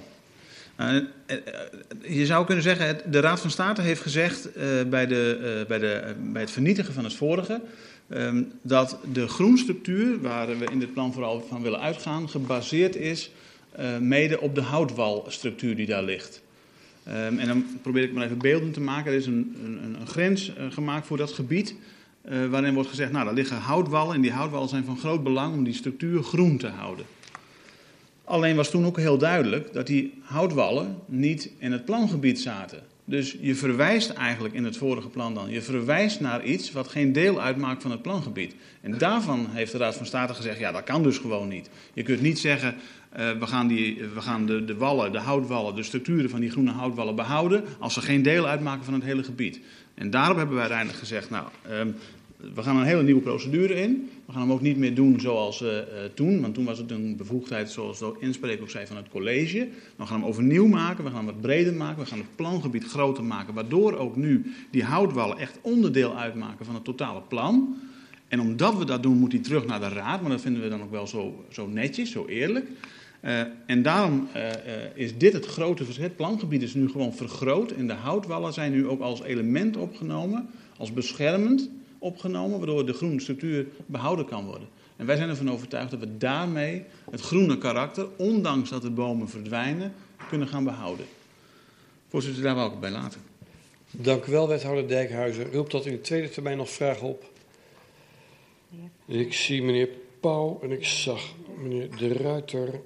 je zou kunnen zeggen, de Raad van State heeft gezegd bij, de, bij, de, bij het vernietigen van het vorige um, dat de groenstructuur, waar we in dit plan vooral van willen uitgaan, gebaseerd is uh, mede op de houtwalstructuur die daar ligt. Um, en dan probeer ik maar even beelden te maken. Er is een, een, een grens uh, gemaakt voor dat gebied, uh, waarin wordt gezegd, nou, daar liggen houtwallen en die houtwallen zijn van groot belang om die structuur groen te houden. Alleen was toen ook heel duidelijk dat die houtwallen niet in het plangebied zaten. Dus je verwijst eigenlijk in het vorige plan dan, je verwijst naar iets wat geen deel uitmaakt van het plangebied. En daarvan heeft de Raad van State gezegd, ja dat kan dus gewoon niet. Je kunt niet zeggen, uh, we gaan, die, we gaan de, de wallen, de houtwallen, de structuren van die groene houtwallen behouden als ze geen deel uitmaken van het hele gebied. En daarom hebben wij uiteindelijk gezegd, nou, um, we gaan een hele nieuwe procedure in. We gaan hem ook niet meer doen zoals uh, uh, toen, want toen was het een bevoegdheid, zoals de inspreker ook zei, van het college. We gaan hem overnieuw maken, we gaan hem wat breder maken, we gaan het plangebied groter maken, waardoor ook nu die houtwallen echt onderdeel uitmaken van het totale plan. En omdat we dat doen, moet hij terug naar de raad, maar dat vinden we dan ook wel zo, zo netjes, zo eerlijk. Uh, en daarom uh, uh, is dit het grote verschil. Het plangebied is nu gewoon vergroot en de houtwallen zijn nu ook als element opgenomen, als beschermend opgenomen, waardoor de groene structuur behouden kan worden. En wij zijn ervan overtuigd dat we daarmee het groene karakter, ondanks dat de bomen verdwijnen, kunnen gaan behouden. Voorzitter, daar wil ik het bij laten. Dank u wel, wethouder Dijkhuizen. Roept dat in de tweede termijn nog vragen op? Ik zie meneer Pauw en ik zag meneer De Ruiter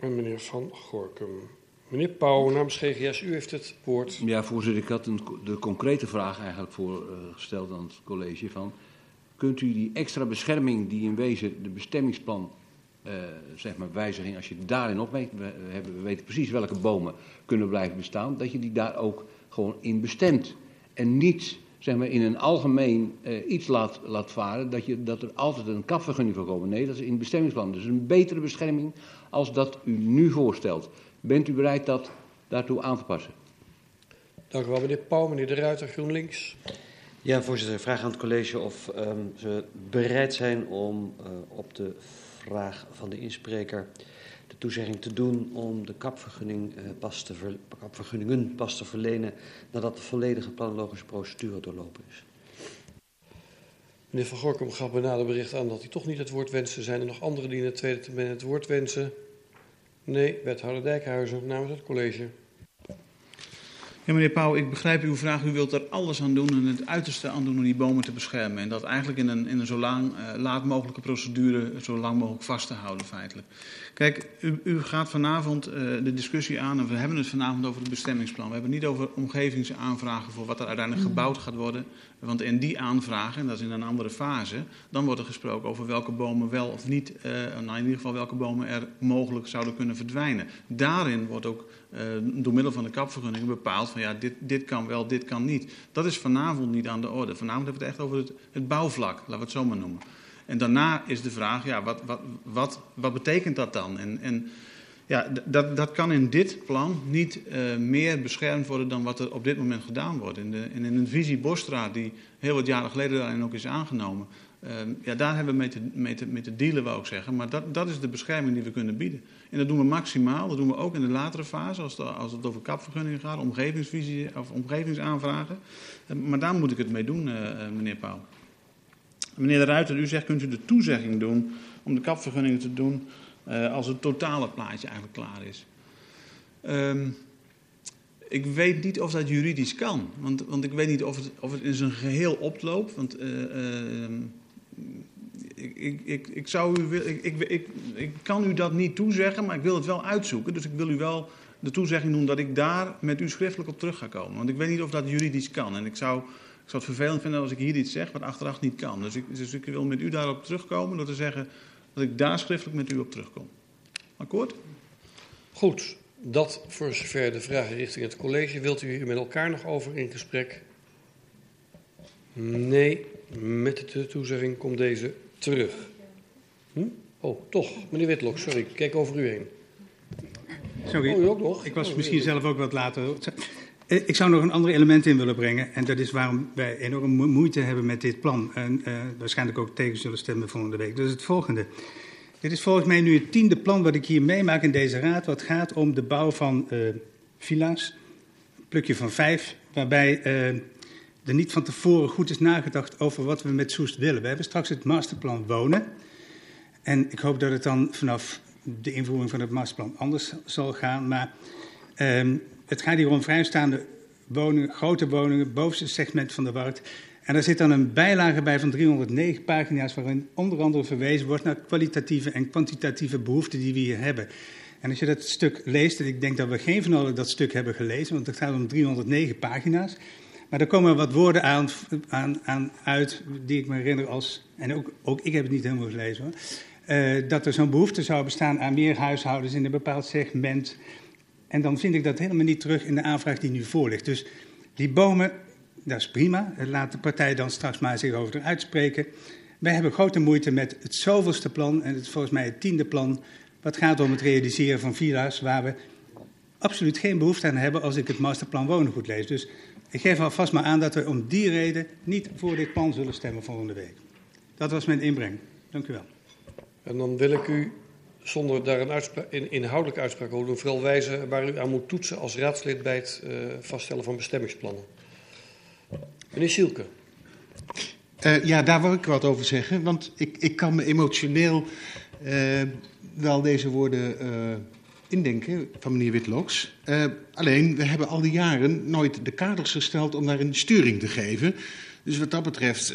en meneer Van Gorkum. Meneer Pauw, namens GGS, u heeft het woord. Ja, voorzitter, ik had een, de concrete vraag eigenlijk voorgesteld uh, aan het college van... Kunt u die extra bescherming die in wezen de bestemmingsplan, uh, zeg maar wijziging, als je daarin opmeet, we, we weten precies welke bomen kunnen blijven bestaan, dat je die daar ook gewoon in bestemt. En niet zeg maar, in een algemeen uh, iets laat, laat varen, dat, je, dat er altijd een kapvergunning voor komen. Nee, dat is in het bestemmingsplan. Dus een betere bescherming als dat u nu voorstelt. Bent u bereid dat daartoe aan te passen? Dank u wel, meneer Pauw. Meneer De Ruiter, GroenLinks. Ja, voorzitter. Vraag aan het college of um, ze bereid zijn om uh, op de vraag van de inspreker de toezegging te doen om de kapvergunning, uh, pas te ver, kapvergunningen pas te verlenen nadat de volledige planologische procedure doorlopen is. Meneer Van Gorkum gaf bij nader bericht aan dat hij toch niet het woord wensen. Zijn er nog anderen die in het tweede termijn het woord wensen? Nee, wethouder Dijkhuizen namens het college. Ja, meneer Pauw, ik begrijp uw vraag. U wilt er alles aan doen en het uiterste aan doen om die bomen te beschermen. En dat eigenlijk in een, in een zo lang, uh, laat mogelijke procedure zo lang mogelijk vast te houden, feitelijk. Kijk, u, u gaat vanavond uh, de discussie aan en we hebben het vanavond over het bestemmingsplan. We hebben het niet over omgevingsaanvragen voor wat er uiteindelijk gebouwd gaat worden. Want in die aanvragen, en dat is in een andere fase, dan wordt er gesproken over welke bomen wel of niet, uh, nou in ieder geval welke bomen er mogelijk zouden kunnen verdwijnen. Daarin wordt ook uh, door middel van de kapvergunning bepaald van ja, dit, dit kan wel, dit kan niet. Dat is vanavond niet aan de orde. Vanavond hebben we het echt over het, het bouwvlak, laten we het zo maar noemen. En daarna is de vraag, ja, wat, wat, wat, wat betekent dat dan? En, en ja, dat, dat kan in dit plan niet uh, meer beschermd worden dan wat er op dit moment gedaan wordt. In, de, in een visie Bosstraat, die heel wat jaren geleden daarin ook is aangenomen, uh, ja, daar hebben we mee te, mee, te, dealen, wou ik zeggen. Maar dat, dat is de bescherming die we kunnen bieden. En dat doen we maximaal, dat doen we ook in de latere fase, als, als het over kapvergunningen gaat, omgevingsvisie of omgevingsaanvragen. Uh, maar daar moet ik het mee doen, meneer Pauw. Meneer de Ruiter, u zegt, kunt u de toezegging doen om de kapvergunningen te doen uh, als het totale plaatje eigenlijk klaar is. Um, ik weet niet of dat juridisch kan, want, want ik weet niet of het, of het in zijn geheel oploopt. Want uh, uh, ik, ik, ik, ik, zou u, ik, ik, ik, kan u dat niet toezeggen, maar ik wil het wel uitzoeken. Dus ik wil u wel de toezegging doen dat ik daar met u schriftelijk op terug ga komen. Want ik weet niet of dat juridisch kan. En ik zou, zou het vervelend vinden als ik hier iets zeg wat achteraf niet kan. Dus ik, dus ik wil met u daarop terugkomen door te zeggen dat ik daar schriftelijk met u op terugkom. Akkoord? Goed, dat voor zover de vragen richting het college. Wilt u hier met elkaar nog over in gesprek? Nee, met de toezegging komt deze terug. Hm? Oh, toch. Meneer Witlok, sorry, ik kijk over u heen. Sorry, oh, u ook nog? ik was oh, misschien zelf ook wat later. Ik zou nog een ander element in willen brengen. En dat is waarom wij enorm moeite hebben met dit plan. En uh, waarschijnlijk ook tegen zullen stemmen volgende week. Is het volgende. Dit is volgens mij nu het tiende plan wat ik hier meemaak in deze raad. Wat gaat om de bouw van uh, villa's. Een plukje van vijf. Waarbij er niet van tevoren goed is nagedacht over wat we met Soest willen. We hebben straks het masterplan wonen. En ik hoop dat het dan vanaf de invoering van het masterplan anders zal gaan. Maar uh, het gaat hier om vrijstaande woningen, grote woningen, bovenste segment van de markt. En daar zit dan een bijlage bij van 309 pagina's, waarin onder andere verwezen wordt naar kwalitatieve en kwantitatieve behoeften die we hier hebben. En als je dat stuk leest, en ik denk dat we geen van allen dat stuk hebben gelezen, want het gaat om 309 pagina's. Maar er komen wat woorden aan, aan, aan uit die ik me herinner als, en ook, ook ik heb het niet helemaal gelezen hoor, uh, dat er zo'n behoefte zou bestaan aan meer huishoudens in een bepaald segment. En dan vind ik dat helemaal niet terug in de aanvraag die nu voor ligt. Dus die bomen, dat is prima. Laat de partij dan straks maar zich over uitspreken. Wij hebben grote moeite met het zoveelste plan, en het is volgens mij het tiende plan, wat gaat om het realiseren van villa's, waar we absoluut geen behoefte aan hebben als ik het masterplan wonen goed lees. Dus ik geef alvast maar aan dat we om die reden niet voor dit plan zullen stemmen volgende week. Dat was mijn inbreng. Dank u wel. En dan wil ik u, zonder daar een, inhoudelijke uitspraak over doen, vooral wijzen waar u aan moet toetsen als raadslid bij het uh, vaststellen van bestemmingsplannen. Meneer Sielke. Uh, ja, daar wil ik wat over zeggen. Want ik, ik kan me emotioneel uh, wel deze woorden indenken van meneer Witloks. Alleen, we hebben al die jaren nooit de kaders gesteld om daar een sturing te geven. Dus wat dat betreft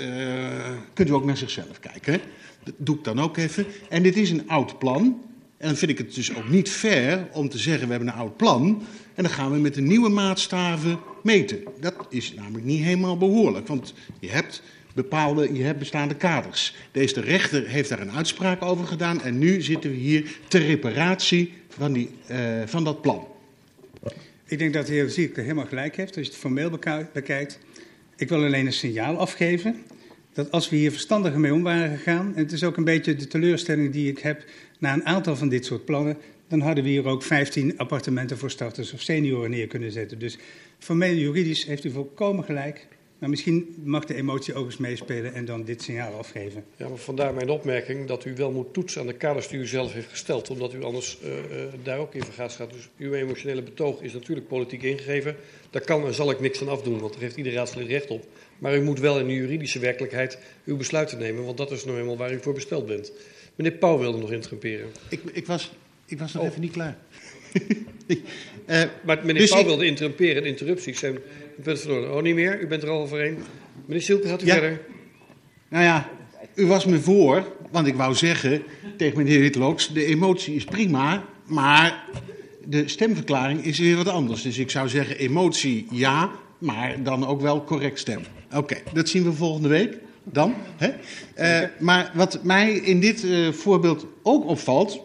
kunt u ook naar zichzelf kijken. Dat doe ik dan ook even. En dit is een oud plan. En dan vind ik het dus ook niet fair om te zeggen: we hebben een oud plan. En dan gaan we met de nieuwe maatstaven meten. Dat is namelijk niet helemaal behoorlijk. Want je hebt bepaalde, je hebt bestaande kaders. Deze rechter heeft daar een uitspraak over gedaan. En nu zitten we hier ter reparatie van, die, uh, van dat plan. Ik denk dat de heer Zieke helemaal gelijk heeft als je het formeel bekijkt. Ik wil alleen een signaal afgeven dat als we hier verstandiger mee om waren gegaan, en het is ook een beetje de teleurstelling die ik heb na een aantal van dit soort plannen, dan hadden we hier ook 15 appartementen voor starters of senioren neer kunnen zetten. Dus formeel juridisch heeft u volkomen gelijk. Maar misschien mag de emotie ook eens meespelen en dan dit signaal afgeven. Ja, maar vandaar mijn opmerking dat u wel moet toetsen aan de kaders die u zelf heeft gesteld. Omdat u anders uh, uh, daar ook in vergaat gaat. Dus uw emotionele betoog is natuurlijk politiek ingegeven. Daar kan en zal ik niks aan afdoen, want daar heeft ieder raadslid recht op. Maar u moet wel in de juridische werkelijkheid uw besluiten nemen, want dat is nou eenmaal waar u voor besteld bent. Meneer Pauw wilde nog interrumperen. Ik, ik, was, ik was nog oh. even niet klaar. uh, maar meneer dus Pauw ik... wilde interrumperen. Interrupties zijn u bent verloren. Oh, niet meer? U bent er al overheen. Meneer Silke, gaat u ja. verder. Nou ja, u was me voor, want ik wou zeggen tegen meneer Hitloks... de emotie is prima, maar de stemverklaring is weer wat anders. Dus ik zou zeggen emotie ja, maar dan ook wel correct stemmen. Oké, dat zien we volgende week. Dan. Hè? Uh, maar wat mij in dit uh, voorbeeld ook opvalt,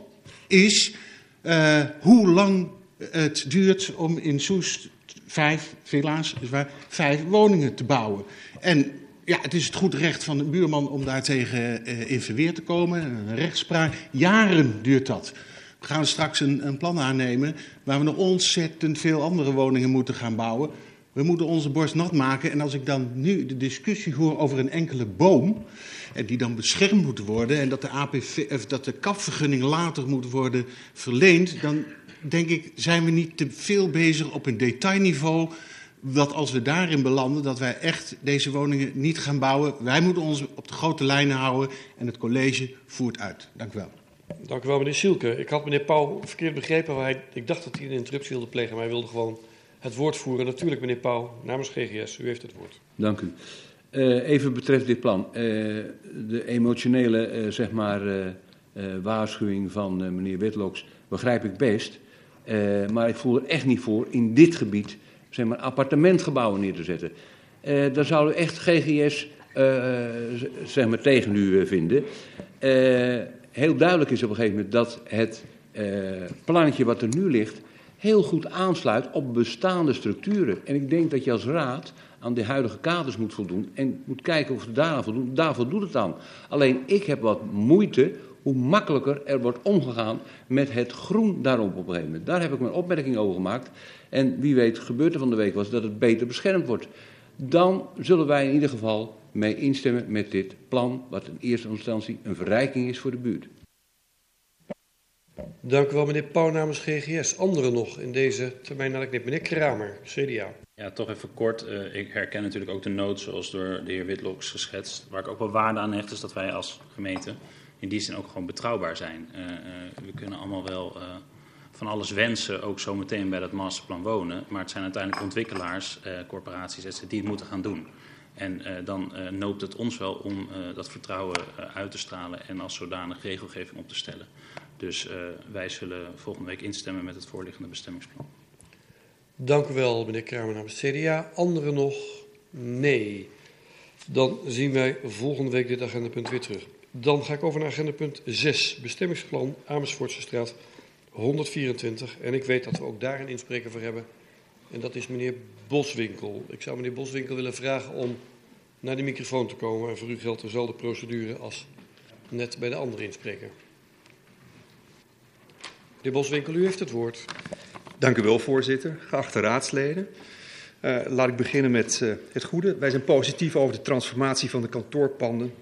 is uh, hoe lang het duurt om in Soest vijf villa's, dus waar, vijf woningen te bouwen. En ja, het is het goed recht van de buurman om daartegen in verweer te komen. Een rechtspraak. Jaren duurt dat. We gaan straks een, een plan aannemen waar we nog ontzettend veel andere woningen moeten gaan bouwen. We moeten onze borst nat maken. En als ik dan nu de discussie hoor over een enkele boom. En die dan beschermd moet worden. En dat de, APV, dat de kapvergunning later moet worden verleend. Dan denk ik, zijn we niet te veel bezig op een detailniveau. Dat als we daarin belanden, dat wij echt deze woningen niet gaan bouwen. Wij moeten ons op de grote lijnen houden en het college voert uit. Dank u wel. Dank u wel, meneer Sielke. Ik had meneer Pauw verkeerd begrepen. Hij, ik dacht dat hij een interruptie wilde plegen, maar hij wilde gewoon het woord voeren. Natuurlijk, meneer Pauw, namens GGS. U heeft het woord. Dank u. Uh, even betreft dit plan. Uh, de emotionele uh, zeg maar, waarschuwing van meneer Witloks begrijp ik best. Maar ik voel er echt niet voor in dit gebied zeg maar, appartementgebouwen neer te zetten. Daar zouden we echt GGS zeg maar, tegen u vinden. heel duidelijk is op een gegeven moment dat het plannetje wat er nu ligt heel goed aansluit op bestaande structuren. En ik denk dat je als raad aan de huidige kaders moet voldoen en moet kijken of ze daaraan voldoen. Daar voldoet het aan. Alleen ik heb wat moeite hoe makkelijker er wordt omgegaan met het groen daarop op een gegeven moment. Daar heb ik mijn opmerking over gemaakt. En wie weet, gebeurt er van de week was dat het beter beschermd wordt. Dan zullen wij in ieder geval mee instemmen met dit plan, wat in eerste instantie een verrijking is voor de buurt. Dank u wel, meneer Pauw namens GGS. Anderen nog in deze termijn ik Meneer Kramer, CDA. Ja, toch even kort. Uh, ik herken natuurlijk ook de nood zoals door de heer Witloks geschetst. Waar ik ook wel waarde aan hecht, is dat wij als gemeente in die zin ook gewoon betrouwbaar zijn. Uh, uh, we kunnen allemaal wel van alles wensen, ook zometeen bij dat masterplan wonen. Maar het zijn uiteindelijk ontwikkelaars, corporaties, etc. die het moeten gaan doen. En dan noopt het ons wel om dat vertrouwen uit te stralen en als zodanig regelgeving op te stellen. Dus wij zullen volgende week instemmen met het voorliggende bestemmingsplan. Dank u wel, meneer Kramer namens CDA. Anderen nog? Nee. Dan zien wij volgende week dit agendapunt weer terug. Dan ga ik over naar agendapunt 6, bestemmingsplan Amersfoortse straat 124. En ik weet dat we ook daar een inspreker voor hebben. En dat is meneer Boswinkel. Ik zou meneer Boswinkel willen vragen om naar de microfoon te komen. En voor u geldt dezelfde procedure als net bij de andere inspreker. Meneer Boswinkel, u heeft het woord. Dank u wel, voorzitter. Geachte raadsleden. Uh, laat ik beginnen met uh, het goede. Wij zijn positief over de transformatie van de kantoorpanden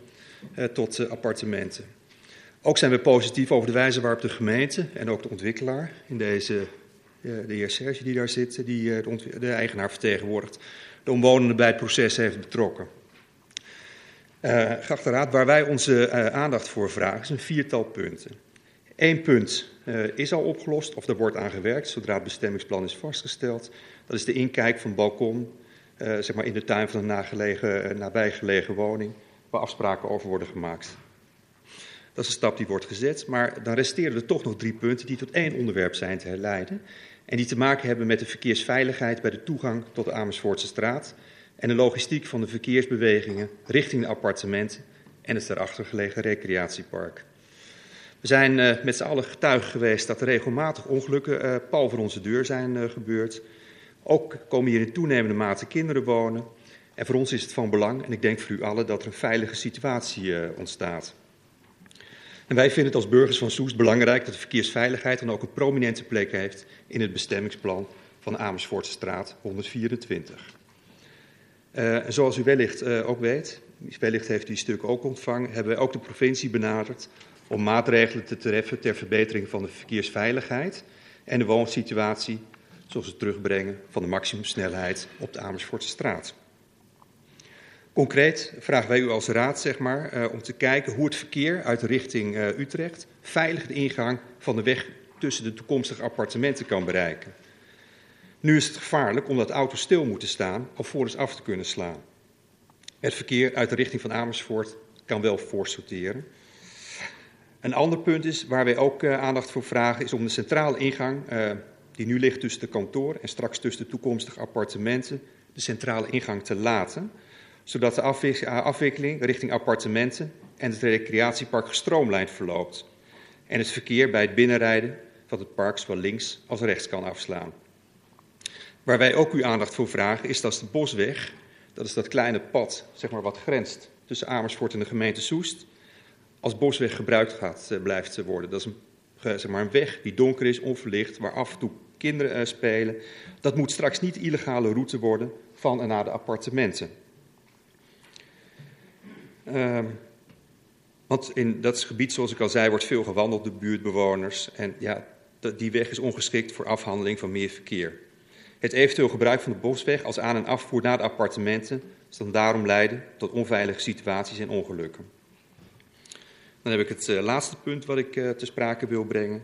uh, tot appartementen. Ook zijn we positief over de wijze waarop de gemeente en ook de ontwikkelaar, in deze, de heer Serge die daar zit, die de, de, eigenaar vertegenwoordigt, de omwonenden bij het proces heeft betrokken. geachte raad, waar wij onze aandacht voor vragen is een viertal punten. Eén punt is al opgelost of er wordt aan gewerkt zodra het bestemmingsplan is vastgesteld. Dat is de inkijk van balkon, uh, zeg maar in de tuin van een uh, nabijgelegen woning, waar afspraken over worden gemaakt. Dat is een stap die wordt gezet, maar dan resteren er toch nog drie punten die tot één onderwerp zijn te herleiden. En die te maken hebben met de verkeersveiligheid bij de toegang tot de Amersfoortse straat en de logistiek van de verkeersbewegingen richting de appartementen en het daarachter gelegen recreatiepark. We zijn uh, met z'n allen getuige geweest dat er regelmatig ongelukken uh, pal voor onze deur zijn uh, gebeurd. Ook komen hier in toenemende mate kinderen wonen. En voor ons is het van belang, en ik denk voor u allen, dat er een veilige situatie ontstaat. En wij vinden het als burgers van Soest belangrijk dat de verkeersveiligheid dan ook een prominente plek heeft in het bestemmingsplan van de Amersfoortse straat 124. Uh, en zoals u wellicht ook weet, wellicht heeft u die stuk ook ontvangen, hebben wij ook de provincie benaderd om maatregelen te treffen ter verbetering van de verkeersveiligheid en de woonsituatie zoals het terugbrengen van de maximumsnelheid op de Amersfoortse straat. Concreet vragen wij u als raad zeg maar, uh, om te kijken hoe het verkeer uit de richting uh, Utrecht veilig de ingang van de weg tussen de toekomstige appartementen kan bereiken. Nu is het gevaarlijk omdat auto's stil moeten staan alvorens af te kunnen slaan. Het verkeer uit de richting van Amersfoort kan wel voorsorteren. Een ander punt is, waar wij ook uh, aandacht voor vragen, is om de centrale ingang die nu ligt tussen de kantoor en straks tussen de toekomstige appartementen, de centrale ingang te laten, zodat de afwikkeling richting appartementen en het recreatiepark gestroomlijnd verloopt. En het verkeer bij het binnenrijden van het park zowel links als rechts kan afslaan. Waar wij ook uw aandacht voor vragen is dat de Bosweg, dat is dat kleine pad zeg maar, wat grenst tussen Amersfoort en de gemeente Soest, als Bosweg gebruikt gaat, blijft worden. Dat is een, zeg maar, een weg die donker is, onverlicht, waar af en toe kinderen uh, spelen. Dat moet straks niet illegale route worden van en naar de appartementen. Uh, want in dat gebied, zoals ik al zei, wordt veel gewandeld door buurtbewoners. En ja, die weg is ongeschikt voor afhandeling van meer verkeer. Het eventueel gebruik van de bosweg als aan- en afvoer naar de appartementen zal daarom leiden tot onveilige situaties en ongelukken. Dan heb ik het uh, laatste punt wat ik uh, te sprake wil brengen.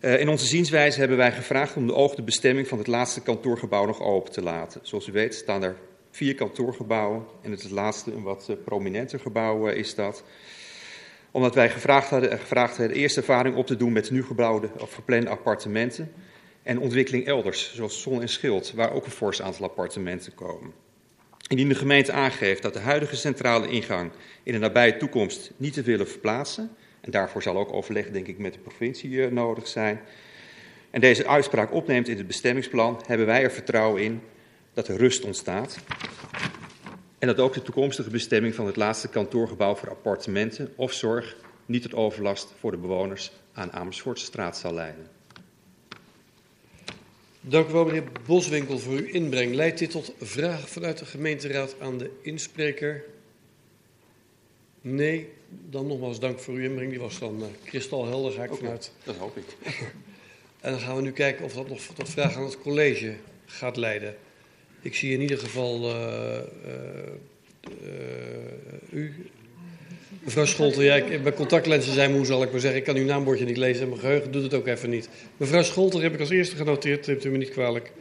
Uh, in onze zienswijze hebben wij gevraagd om de oogde bestemming van het laatste kantoorgebouw nog open te laten. Zoals u weet staan er vier kantoorgebouwen en het, laatste, een wat prominenter gebouw is dat. Omdat wij gevraagd hadden, gevraagd hadden eerst ervaring op te doen met nu gebouwde of verplande appartementen en ontwikkeling elders, zoals Zon en Schild, waar ook een fors aantal appartementen komen. Indien de gemeente aangeeft dat de huidige centrale ingang in de nabije toekomst niet te willen verplaatsen, en daarvoor zal ook overleg, denk ik, met de provincie uh, nodig zijn. En deze uitspraak opneemt in het bestemmingsplan, hebben wij er vertrouwen in dat er rust ontstaat. En dat ook de toekomstige bestemming van het laatste kantoorgebouw voor appartementen of zorg niet tot overlast voor de bewoners aan Amersfoortse straat zal leiden. Dank u wel, meneer Boswinkel, voor uw inbreng. Leidt dit tot vragen vanuit de gemeenteraad aan de inspreker? Nee, dan nogmaals dank voor uw inbreng. Die was dan uh, kristalhelder, ga ik okay, vanuit. Dat hoop ik. en dan gaan we nu kijken of dat nog tot vragen aan het college gaat leiden. Ik zie in ieder geval uh, uh, u. Mevrouw Scholten, bij contactlenzen zijn moe, zal ik maar zeggen. Ik kan uw naambordje niet lezen en mijn geheugen doet het ook even niet. Mevrouw Scholten heb ik als eerste genoteerd, neemt u me niet kwalijk.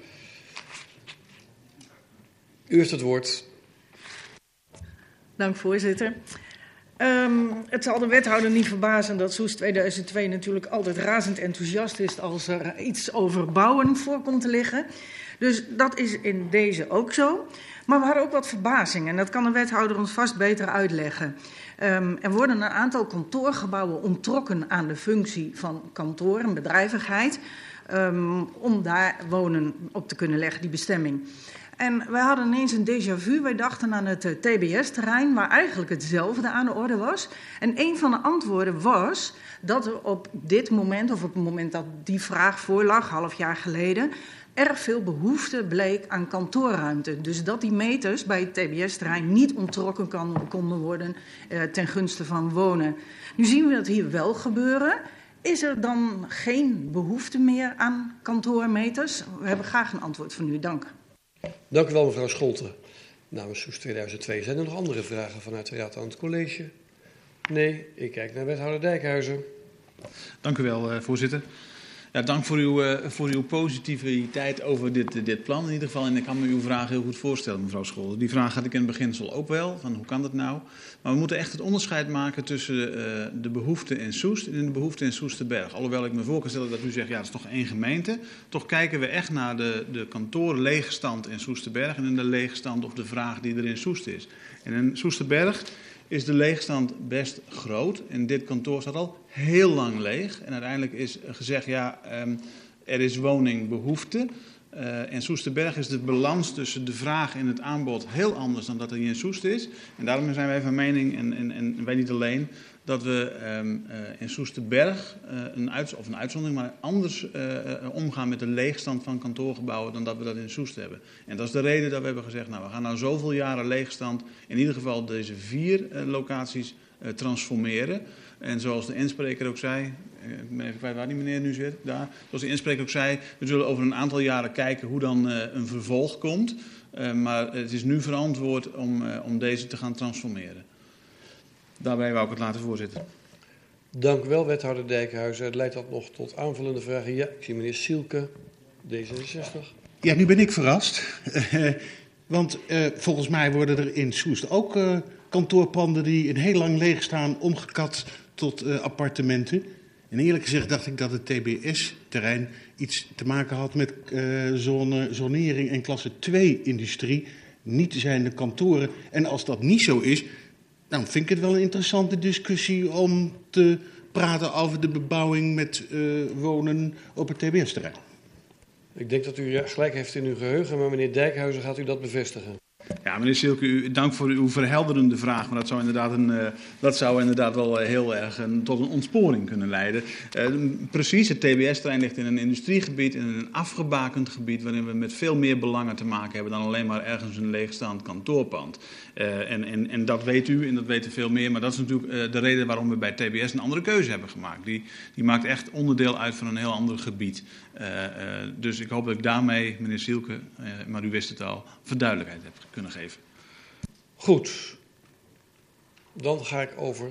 U heeft het woord. Dank, voorzitter. Um, het zal de wethouder niet verbazen dat Soes 2002 natuurlijk altijd razend enthousiast is als er iets over bouwen voor komt te liggen. Dus dat is in deze ook zo. Maar we hadden ook wat verbazing en dat kan de wethouder ons vast beter uitleggen. Um, er worden een aantal kantoorgebouwen onttrokken aan de functie van kantoor en bedrijvigheid. Um, om daar wonen op te kunnen leggen, die bestemming. En wij hadden ineens een déjà vu. Wij dachten aan het uh, TBS-terrein, waar eigenlijk hetzelfde aan de orde was. En een van de antwoorden was dat er op dit moment, of op het moment dat die vraag voorlag, half jaar geleden, erg veel behoefte bleek aan kantoorruimte. Dus dat die meters bij het TBS-terrein niet onttrokken kan, konden worden uh, ten gunste van wonen. Nu zien we dat hier wel gebeuren. Is er dan geen behoefte meer aan kantoormeters? We hebben graag een antwoord van u. Dank. Dank u wel, mevrouw Scholten. Namens Soes 2002 zijn er nog andere vragen vanuit de Raad aan het college? Nee, ik kijk naar wethouder Dijkhuizen. Dank u wel, uh, voorzitter. Ja, dank voor uw, uh, voor uw positiviteit over dit, uh, dit plan in ieder geval. En ik kan me uw vraag heel goed voorstellen, mevrouw Scholten. Die vraag had ik in het beginsel ook wel, van hoe kan dat nou? Maar we moeten echt het onderscheid maken tussen uh, de behoefte in Soest en de behoefte in Soesterberg. Alhoewel ik me voor kan stellen dat u zegt, ja, dat is toch één gemeente. Toch kijken we echt naar de, de kantoorleegstand in Soesterberg en in de leegstand of de vraag die er in Soest is. En in Soesterberg is de leegstand best groot. En dit kantoor staat al heel lang leeg. En uiteindelijk is gezegd, ja, um, er is woningbehoefte. Uh, in Soesterberg is de balans tussen de vraag en het aanbod heel anders dan dat er in Soest is. En daarom zijn wij van mening, en, en, en wij niet alleen, dat we um, uh, in Soesterberg uh, een, uit, of een uitzondering, maar anders omgaan met de leegstand van kantoorgebouwen dan dat we dat in Soest hebben. En dat is de reden dat we hebben gezegd, nou we gaan nou zoveel jaren leegstand, in ieder geval deze vier locaties transformeren. En zoals de inspreker ook zei, ik ben even kwijt waar die meneer nu zit, daar. Zoals de inspreker ook zei, we zullen over een aantal jaren kijken hoe dan uh, een vervolg komt. Uh, maar het is nu verantwoord om, om deze te gaan transformeren. Daarbij wou ik het laten voorzitten. Dank u wel, wethouder Dijkhuizen. Het leidt dat nog tot aanvullende vragen. Ja, ik zie meneer Sielke, D66. Ja, nu ben ik verrast. Want volgens mij worden er in Soest ook kantoorpanden die een heel lang leeg staan omgekat tot uh, appartementen. En eerlijk gezegd dacht ik dat het TBS-terrein iets te maken had met uh, zone, zonering en klasse 2-industrie. Niet zijn de kantoren. En als dat niet zo is, dan vind ik het wel een interessante discussie om te praten over de bebouwing met uh, wonen op het TBS-terrein. Ik denk dat u gelijk heeft in uw geheugen, maar meneer Dijkhuizen gaat u dat bevestigen. Ja, meneer Silke, u, dank voor uw verhelderende vraag. Maar dat zou inderdaad, een, uh, dat zou inderdaad wel heel erg een, tot een ontsporing kunnen leiden. Precies, het TBS-terrein ligt in een industriegebied, in een afgebakend gebied... waarin we met veel meer belangen te maken hebben dan alleen maar ergens een leegstaand kantoorpand. En, en, en dat weet u en dat weten veel meer. Maar dat is natuurlijk de reden waarom we bij TBS een andere keuze hebben gemaakt. Die, die maakt echt onderdeel uit van een heel ander gebied. Dus ik hoop dat ik daarmee, meneer Sielke, maar u wist het al, verduidelijkheid heb kunnen geven. Goed. Dan ga ik over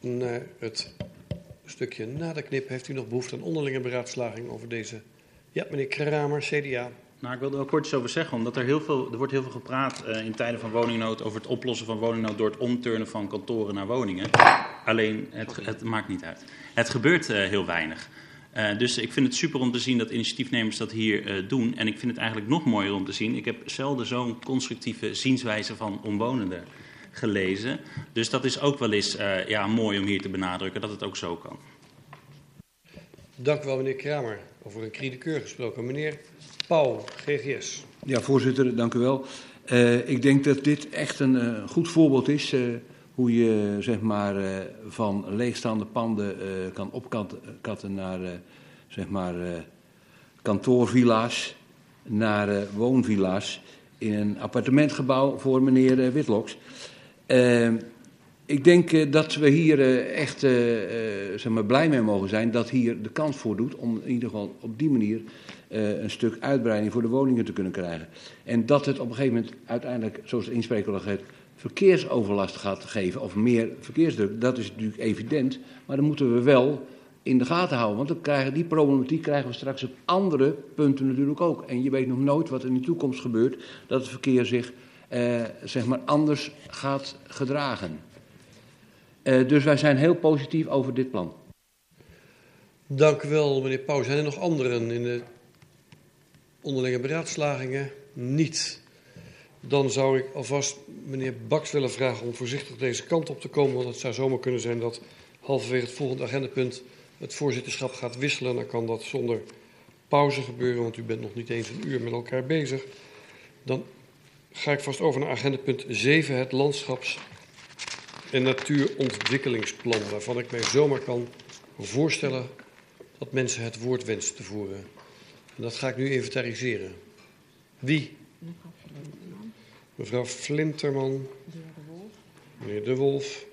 naar het stukje na de knip. Heeft u nog behoefte aan onderlinge beraadslaging over deze? Ja, meneer Kramer, CDA. Nou, ik wilde er wel kort iets over zeggen, omdat er heel veel, er wordt heel veel gepraat uh, in tijden van woningnood over het oplossen van woningnood door het omturnen van kantoren naar woningen. Alleen, het, het maakt niet uit. Het gebeurt uh, heel weinig. Uh, dus ik vind het super om te zien dat initiatiefnemers dat hier uh, doen. En ik vind het eigenlijk nog mooier om te zien. Ik heb zelden zo'n constructieve zienswijze van omwonenden gelezen. Dus dat is ook wel eens uh, ja, mooi om hier te benadrukken dat het ook zo kan. Dank u wel, meneer Kramer. Over een kriedekeur gesproken. Meneer Paul, GGS. Ja, voorzitter, dank u wel. ik denk dat dit echt een goed voorbeeld is hoe je zeg maar, uh, van leegstaande panden uh, kan opkatten naar uh, zeg maar, kantoorvilla's, naar woonvilla's in een appartementgebouw voor meneer Witloks. ik denk dat we hier echt zeg maar, blij mee mogen zijn dat hier de kans voor doet om in ieder geval op die manier een stuk uitbreiding voor de woningen te kunnen krijgen. En dat het op een gegeven moment uiteindelijk, zoals de inspreker al heeft, verkeersoverlast gaat geven of meer verkeersdruk, dat is natuurlijk evident. Maar dan moeten we wel in de gaten houden. Want dan krijgen, die problematiek krijgen we straks op andere punten natuurlijk ook. En je weet nog nooit wat in de toekomst gebeurt, dat het verkeer zich eh, zeg maar anders gaat gedragen. Eh, dus wij zijn heel positief over dit plan. Dank u wel, meneer Pauw. Zijn er nog anderen in de onderlinge beraadslagingen? Niet. Dan zou ik alvast meneer Baks willen vragen om voorzichtig deze kant op te komen. Want het zou zomaar kunnen zijn dat halverwege het volgende agendapunt het voorzitterschap gaat wisselen. Dan kan dat zonder pauze gebeuren, want u bent nog niet eens een uur met elkaar bezig. Dan ga ik vast over naar agendapunt 7, het landschaps- en natuurontwikkelingsplan. Waarvan ik mij zomaar kan voorstellen dat mensen het woord wensen te voeren. En dat ga ik nu inventariseren. Wie? Mevrouw Flinterman. Meneer De Wolf.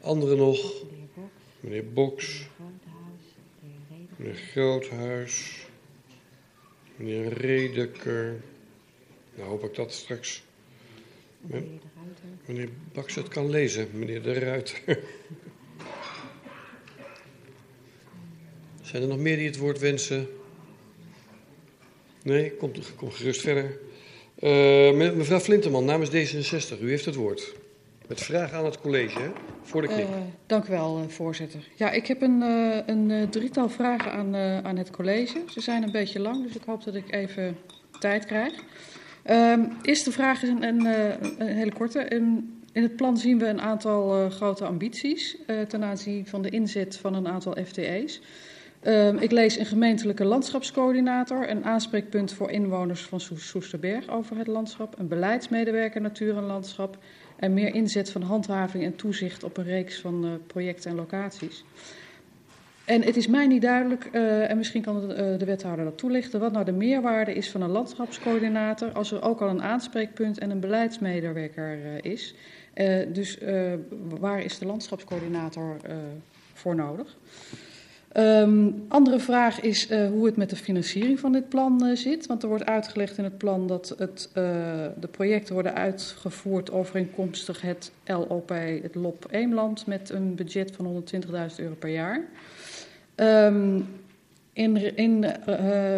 Anderen nog? Meneer Boks. Meneer Groothuis. Meneer Redeker. Nou hoop ik dat straks. Meneer Baks het kan lezen, meneer De Ruiter. Zijn er nog meer die het woord wensen? Nee, kom, kom gerust verder. Uh, mevrouw Flinterman, namens D66, u heeft het woord. Met vraag aan het college, voor de knip. Uh, dank u wel, uh, voorzitter. Ja, ik heb een, uh, een drietal vragen aan, aan het college. Ze zijn een beetje lang, dus ik hoop dat ik even tijd krijg. Ehm, eerste vraag is een, een, een hele korte. In, in, het plan zien we een aantal grote ambities ten aanzien van de inzet van een aantal FTE's. Um, ik lees een gemeentelijke landschapscoördinator, een aanspreekpunt voor inwoners van Soesterberg over het landschap, een beleidsmedewerker natuur en landschap en meer inzet van handhaving en toezicht op een reeks van uh, projecten en locaties. En het is mij niet duidelijk, uh, en misschien kan de, uh, de, wethouder dat toelichten, wat nou de meerwaarde is van een landschapscoördinator als er ook al een aanspreekpunt en een beleidsmedewerker is. dus waar is de landschapscoördinator voor nodig? Um, andere vraag is uh, hoe het met de financiering van dit plan uh, zit. Want er wordt uitgelegd in het plan dat het, uh, de projecten worden uitgevoerd overeenkomstig het LOP, het LOP Eemland, met een budget van 120.000 euro per jaar. Um, in, in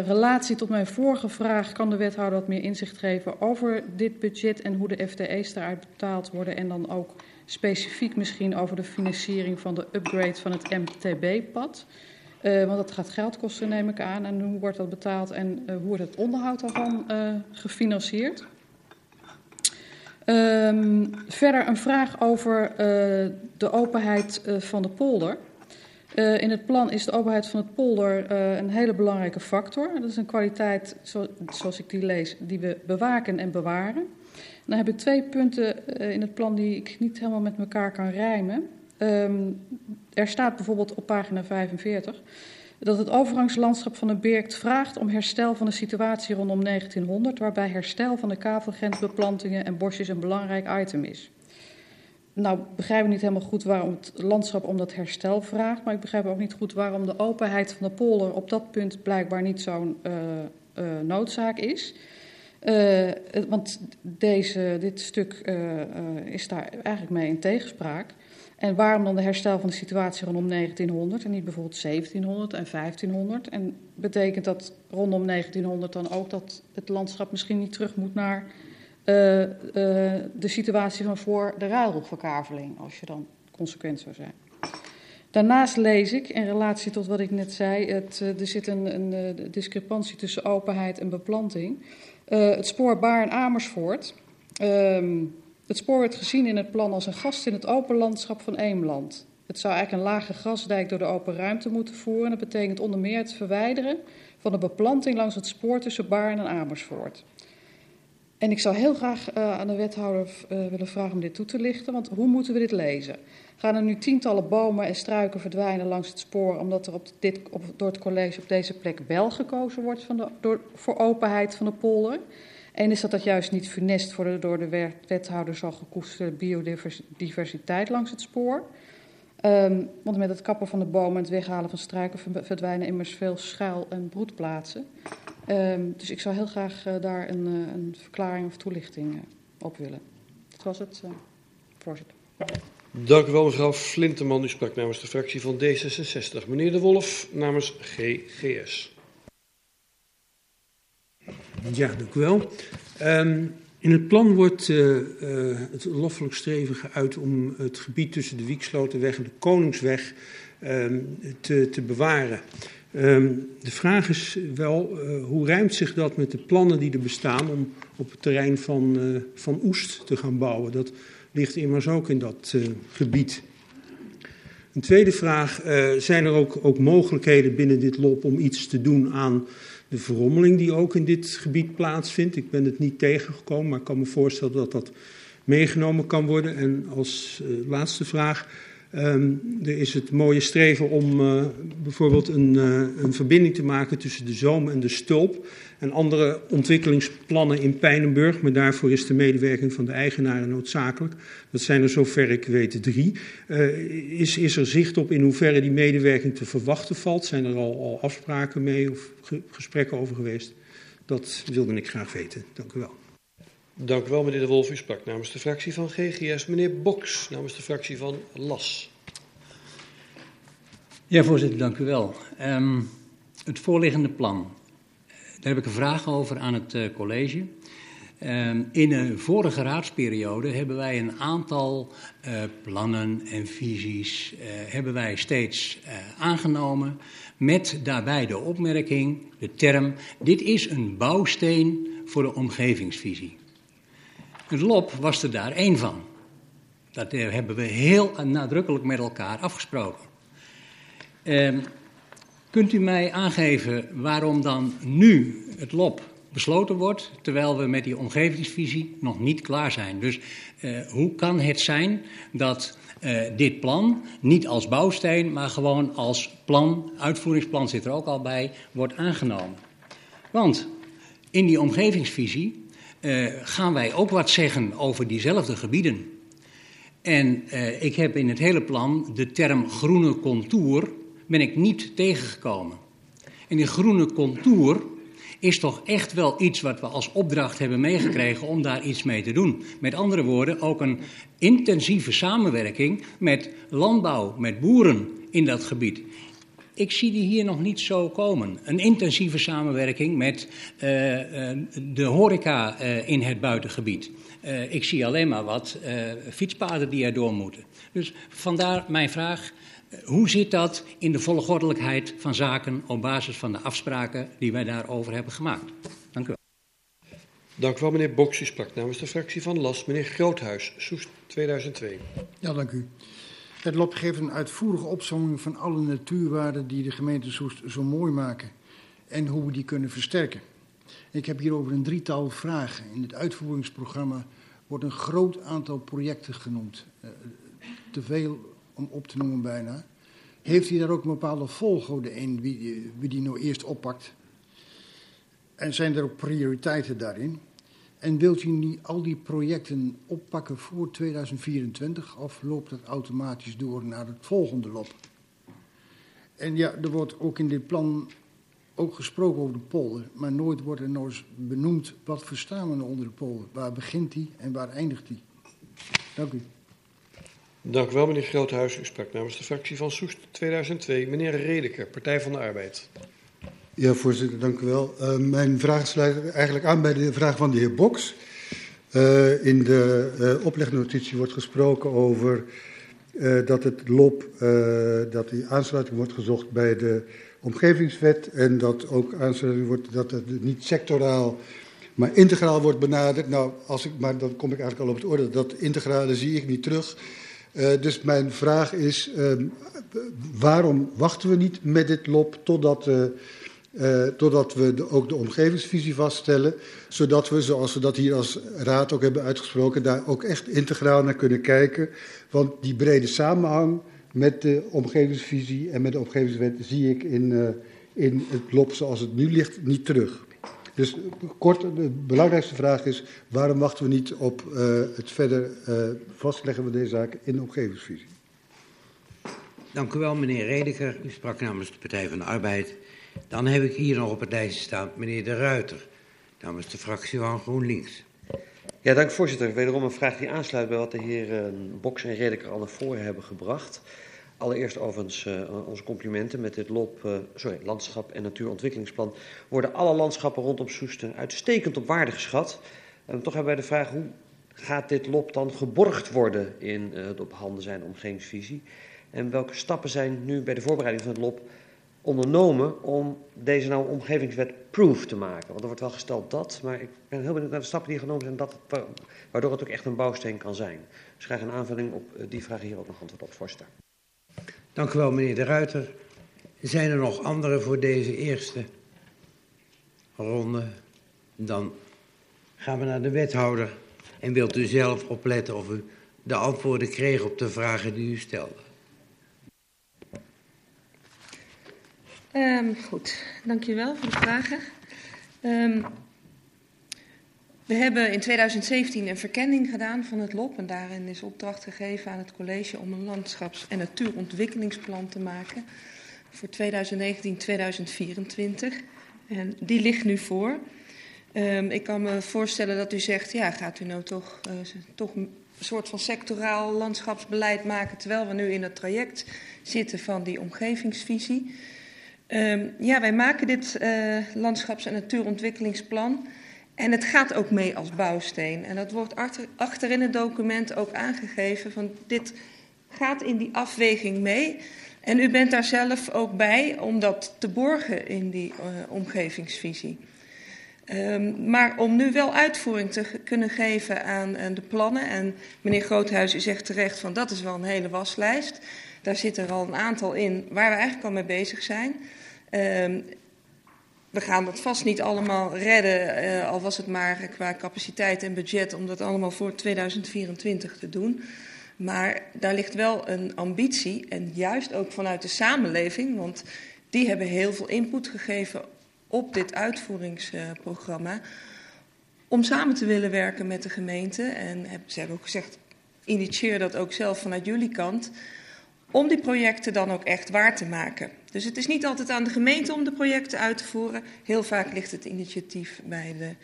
relatie tot mijn vorige vraag kan de wethouder wat meer inzicht geven over dit budget en hoe de FTE's daaruit betaald worden. En dan ook specifiek misschien over de financiering van de upgrade van het MTB-pad. Uh, want dat gaat geld kosten, neem ik aan. En hoe wordt dat betaald en uh, hoe wordt het onderhoud daarvan uh, gefinancierd? Um, verder een vraag over de openheid van de polder. in het plan is de openheid van het polder een hele belangrijke factor. Dat is een kwaliteit, zo, zoals ik die lees, die we bewaken en bewaren. Dan heb ik twee punten in het plan die ik niet helemaal met elkaar kan rijmen. Um, er staat bijvoorbeeld op pagina 45 dat het overgangslandschap van de Birkt vraagt om herstel van de situatie rondom 1900, waarbij herstel van de kavelgrensbeplantingen en bosjes een belangrijk item is. Nou, begrijp ik niet helemaal goed waarom het landschap om dat herstel vraagt, maar ik begrijp ook niet goed waarom de openheid van de polder op dat punt blijkbaar niet zo'n uh, uh, noodzaak is. Uh, want deze, dit stuk is daar eigenlijk mee in tegenspraak. En waarom dan de herstel van de situatie rondom 1900 en niet bijvoorbeeld 1700 en 1500? En betekent dat rondom 1900 dan ook dat het landschap misschien niet terug moet naar uh, uh, de situatie van voor de ruilverkaveling, als je dan consequent zou zijn? Daarnaast lees ik, in relatie tot wat ik net zei, het, uh, er zit een, een discrepantie tussen openheid en beplanting. het spoor Baarn-Amersfoort. Um, het spoor werd gezien in het plan als een gast in het open landschap van Eemland. Het zou eigenlijk een lage grasdijk door de open ruimte moeten voeren. Dat betekent onder meer het verwijderen van de beplanting langs het spoor tussen Baarn en Amersfoort. En ik zou heel graag uh, aan de wethouder uh, willen vragen om dit toe te lichten, want hoe moeten we dit lezen? Gaan er nu tientallen bomen en struiken verdwijnen langs het spoor omdat er op dit, op, door het college op deze plek wel gekozen wordt van de, door, voor openheid van de polder? En is dat dat juist niet funest voor door de wethouder zo gekoesterde biodiversiteit langs het spoor? Um, want met het kappen van de bomen en het weghalen van struiken verdwijnen immers veel schuil- en broedplaatsen. Ehm, dus ik zou heel graag uh, daar een, uh, een, verklaring of toelichting uh, op willen. Dat was het, voorzitter. Dank u wel, mevrouw Flinteman. U sprak namens de fractie van D66. Meneer De Wolf namens GGS. Ja, dank u wel. Um, in het plan wordt uh, uh, het loffelijk streven geuit om het gebied tussen de Wiekslotenweg en de Koningsweg um, te, te, bewaren. Um, de vraag is wel, uh, hoe ruimt zich dat met de plannen die er bestaan om op het terrein van, van Oest te gaan bouwen? Dat ligt immers ook in dat gebied. Een tweede vraag, zijn er ook, ook mogelijkheden binnen dit LOP om iets te doen aan de verrommeling die ook in dit gebied plaatsvindt. Ik ben het niet tegengekomen, maar ik kan me voorstellen dat dat meegenomen kan worden. En als uh, laatste vraag, um, er is het mooie streven om uh, bijvoorbeeld een, uh, een, verbinding te maken tussen de Zoom en de Stulp. En andere ontwikkelingsplannen in Pijnenburg, maar daarvoor is de medewerking van de eigenaren noodzakelijk. Dat zijn er zover ik weet drie. is, is er zicht op in hoeverre die medewerking te verwachten valt? Zijn er al, al afspraken mee of gesprekken over geweest? Dat wilde ik graag weten. Dank u wel. Dank u wel, meneer De Wolf. U sprak namens de fractie van GGS. Meneer Boks namens de fractie van LAS. Ja, voorzitter, dank u wel. Um, het voorliggende plan. Daar heb ik een vraag over aan het uh, college. Um, in de vorige raadsperiode hebben wij een aantal uh, plannen en visies uh, hebben wij steeds aangenomen. Met daarbij de opmerking, de term, dit is een bouwsteen voor de omgevingsvisie. Het LOP was er daar één van. Dat hebben we heel nadrukkelijk met elkaar afgesproken. Eh, kunt u mij aangeven waarom dan nu het LOP besloten wordt, terwijl we met die omgevingsvisie nog niet klaar zijn? Dus eh, hoe kan het zijn dat uh, dit plan niet als bouwsteen, maar gewoon als plan, uitvoeringsplan zit er ook al bij, wordt aangenomen? Want in die omgevingsvisie uh, gaan wij ook wat zeggen over diezelfde gebieden. En uh, ik heb in het hele plan de term groene contour ben ik niet tegengekomen. En die groene contour is toch echt wel iets wat we als opdracht hebben meegekregen om daar iets mee te doen. Met andere woorden, ook een intensieve samenwerking met landbouw, met boeren in dat gebied. Ik zie die hier nog niet zo komen. Een intensieve samenwerking met uh, de horeca uh, in het buitengebied. Ik zie alleen maar wat fietspaden die er door moeten. Dus vandaar mijn vraag. Hoe zit dat in de volgordelijkheid van zaken op basis van de afspraken die wij daarover hebben gemaakt? Dank u wel. Dank u wel, meneer Boks. U sprak namens de fractie van LAS. Meneer Groothuis, Soest 2002. Ja, dank u. Het LOP geeft een uitvoerige opzomming van alle natuurwaarden die de gemeente Soest zo mooi maken en hoe we die kunnen versterken. Ik heb hierover een drietal vragen. In het uitvoeringsprogramma wordt een groot aantal projecten genoemd. Uh, te veel om op te noemen bijna. Heeft u daar ook een bepaalde volgorde in wie, wie die nou eerst oppakt? En zijn er ook prioriteiten daarin? En wilt u niet al die projecten oppakken voor 2024 of loopt dat automatisch door naar het volgende lop? En ja, er wordt ook in dit plan ook gesproken over de polder, maar nooit wordt er nog eens benoemd wat verstaan we nou onder de polder. Waar begint die en waar eindigt die? Dank u. Dank u wel, meneer Groothuis. U sprak namens de fractie van Soest 2002. Meneer Redeker, Partij van de Arbeid. Ja, voorzitter, dank u wel. Uh, mijn vraag sluit eigenlijk aan bij de vraag van de heer Boks. Uh, in de uh, oplegnotitie wordt gesproken over dat het LOP, dat die aansluiting wordt gezocht bij de omgevingswet en dat ook aansluiting wordt, dat het niet sectoraal, maar integraal wordt benaderd. Nou, als ik, maar dan kom ik eigenlijk al op het orde, dat integrale zie ik niet terug. Dus mijn vraag is, waarom wachten we niet met dit LOP totdat uh, totdat we ook de omgevingsvisie vaststellen, zodat we, zoals we dat hier als raad ook hebben uitgesproken, daar ook echt integraal naar kunnen kijken. Want die brede samenhang met de omgevingsvisie en met de omgevingswet zie ik in, in het LOP zoals het nu ligt niet terug. Dus kort, de belangrijkste vraag is, waarom wachten we niet op uh, het verder vastleggen van deze zaak in de omgevingsvisie? Dank u wel, meneer Redeker. U sprak namens de Partij van de Arbeid. Dan heb ik hier nog op het lijstje staan meneer De Ruiter, namens de fractie van GroenLinks. Ja, dank voorzitter. Wederom een vraag die aansluit bij wat de heren Boks en Redeker al naar voren hebben gebracht. Allereerst overigens uh, onze complimenten met dit LOP, uh, sorry, landschap- en natuurontwikkelingsplan. Worden alle landschappen rondom Soesten uitstekend op waarde geschat. En toch hebben wij de vraag, hoe gaat dit LOP dan geborgd worden in uh, het op handen zijn omgevingsvisie? En welke stappen zijn nu bij de voorbereiding van het LOP ondernomen om deze nou omgevingswet proof te maken? Want er wordt wel gesteld dat, maar ik ben heel benieuwd naar de stappen die genomen zijn, dat waardoor het ook echt een bouwsteen kan zijn. Dus graag een aanvulling op die vraag hier ook nog antwoord op, voorzitter. Dank u wel, meneer De Ruiter. Zijn er nog anderen voor deze eerste ronde? Dan gaan we naar de wethouder. En wilt u zelf opletten of u de antwoorden kreeg op de vragen die u stelde? Um, goed, dankjewel voor de vragen. Um, we hebben in 2017 een verkenning gedaan van het LOP en daarin is opdracht gegeven aan het college om een landschaps- en natuurontwikkelingsplan te maken voor 2019-2024. En die ligt nu voor. Um, ik kan me voorstellen dat u zegt, ja, gaat u nou toch, uh, toch een soort van sectoraal landschapsbeleid maken terwijl we nu in het traject zitten van die omgevingsvisie. Um, ja, wij maken dit uh, landschaps- en natuurontwikkelingsplan. En het gaat ook mee als bouwsteen. En dat wordt achter, achter in het document ook aangegeven. Van dit gaat in die afweging mee. En u bent daar zelf ook bij om dat te borgen in die uh, omgevingsvisie. Um, maar om nu wel uitvoering te kunnen geven aan, aan de plannen. En meneer Groothuis, u zegt terecht van dat is wel een hele waslijst. Daar zitten er al een aantal in waar we eigenlijk al mee bezig zijn. Um, we gaan dat vast niet allemaal redden, uh, al was het maar qua capaciteit en budget, om dat allemaal voor 2024 te doen. Maar daar ligt wel een ambitie, en juist ook vanuit de samenleving, want die hebben heel veel input gegeven op dit uitvoeringsprogramma, om samen te willen werken met de gemeente. En ze hebben ook gezegd, initieer dat ook zelf vanuit jullie kant om die projecten dan ook echt waar te maken. Dus het is niet altijd aan de gemeente om de projecten uit te voeren. Heel vaak ligt het initiatief bij de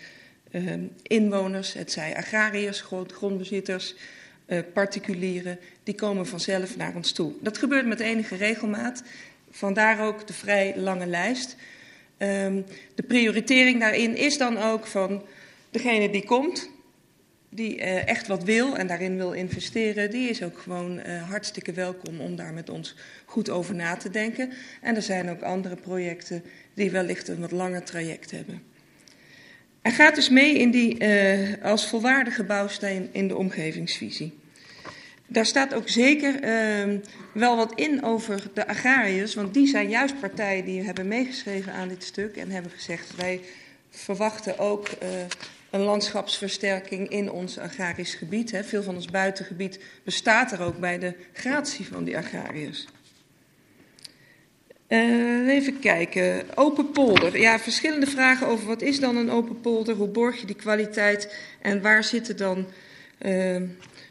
uh, inwoners, het zij agrariërs, grondbezitters, uh, particulieren. Die komen vanzelf naar ons toe. Dat gebeurt met enige regelmaat. Vandaar ook de vrij lange lijst. Um, de prioritering daarin is dan ook van degene die komt, die uh, echt wat wil en daarin wil investeren, die is ook gewoon uh, hartstikke welkom om daar met ons goed over na te denken. En er zijn ook andere projecten die wellicht een wat langer traject hebben. Er gaat dus mee in die, uh, als volwaardige bouwsteen in de omgevingsvisie. Daar staat ook zeker uh, wel wat in over de agrariërs, want die zijn juist partijen die hebben meegeschreven aan dit stuk en hebben gezegd wij verwachten ook een landschapsversterking in ons agrarisch gebied. Hè. Veel van ons buitengebied bestaat er ook bij de gratie van die agrariërs. Uh, even kijken. Open polder. Ja, verschillende vragen over wat is dan een open polder, hoe borg je die kwaliteit en waar zit, dan, uh,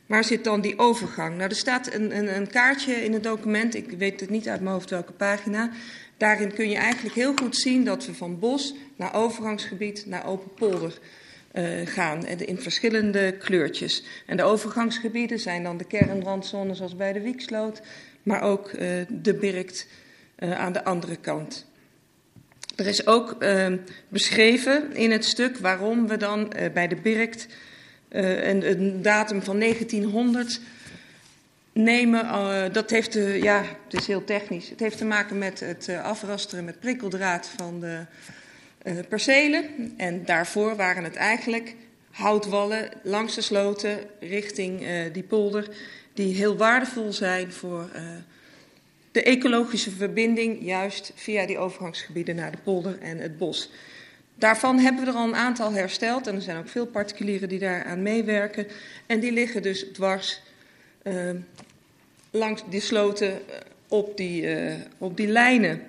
waar zit dan die overgang? Nou, er staat een, een, een kaartje in het document, ik weet het niet uit mijn hoofd welke pagina. Daarin kun je eigenlijk heel goed zien dat we van bos naar overgangsgebied naar open polder uh, gaan. In verschillende kleurtjes. En de overgangsgebieden zijn dan de kernrandzones zoals bij de Wieksloot. Maar ook uh, de Birkt uh, aan de andere kant. Er is ook uh, beschreven in het stuk waarom we dan bij de Birkt een, een, datum van 1900 nemen. Dat heeft, ja, het is heel technisch. Het heeft te maken met het afrasteren met prikkeldraad van de percelen. En daarvoor waren het eigenlijk houtwallen langs de sloten richting uh, die polder, die heel waardevol zijn voor uh, de ecologische verbinding, juist via die overgangsgebieden naar de polder en het bos. Daarvan hebben we er al een aantal hersteld en er zijn ook veel particulieren die daaraan meewerken. En die liggen dus dwars langs die sloten op die, op die lijnen.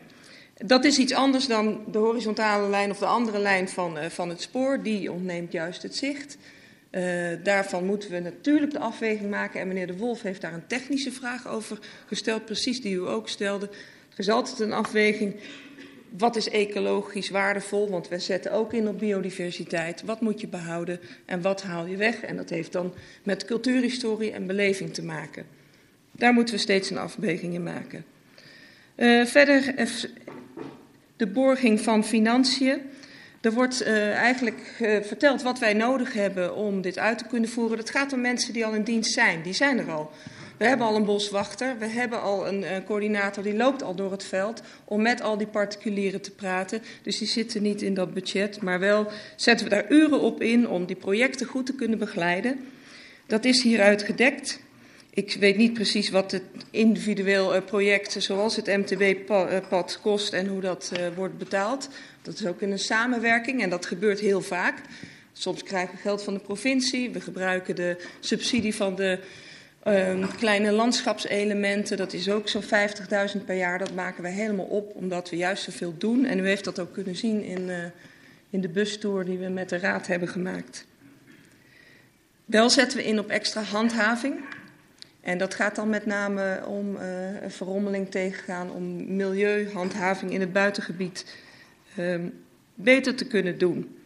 Dat is iets anders dan de horizontale lijn of de andere lijn van, uh, van het spoor. Die ontneemt juist het zicht. Uh, daarvan moeten we natuurlijk de afweging maken. En meneer De Wolf heeft daar een technische vraag over gesteld, precies die u ook stelde. Er is altijd een afweging. wat is ecologisch waardevol? Want we zetten ook in op biodiversiteit. Wat moet je behouden en wat haal je weg? En dat heeft dan met cultuurhistorie en beleving te maken. Daar moeten we steeds een afweging in maken. Uh, verder de borging van financiën. Er wordt uh, eigenlijk verteld wat wij nodig hebben om dit uit te kunnen voeren. Dat gaat om mensen die al in dienst zijn. Die zijn er al. We hebben al een boswachter, we hebben al een uh, coördinator die loopt al door het veld om met al die particulieren te praten. Dus die zitten niet in dat budget, maar wel zetten we daar uren op in om die projecten goed te kunnen begeleiden. Dat is hieruit gedekt. Ik weet niet precies wat het individueel uh, project zoals het MTB-pad uh, kost en hoe dat wordt betaald. Dat is ook in een samenwerking en dat gebeurt heel vaak. Soms krijgen we geld van de provincie, we gebruiken de subsidie van de Um, kleine landschapselementen, dat is ook zo'n 50.000 per jaar. Dat maken we helemaal op, omdat we juist zoveel doen. En u heeft dat ook kunnen zien in, in de bustour die we met de raad hebben gemaakt. Wel zetten we in op extra handhaving. En dat gaat dan met name om uh, verrommeling tegengaan, om milieuhandhaving in het buitengebied um, beter te kunnen doen.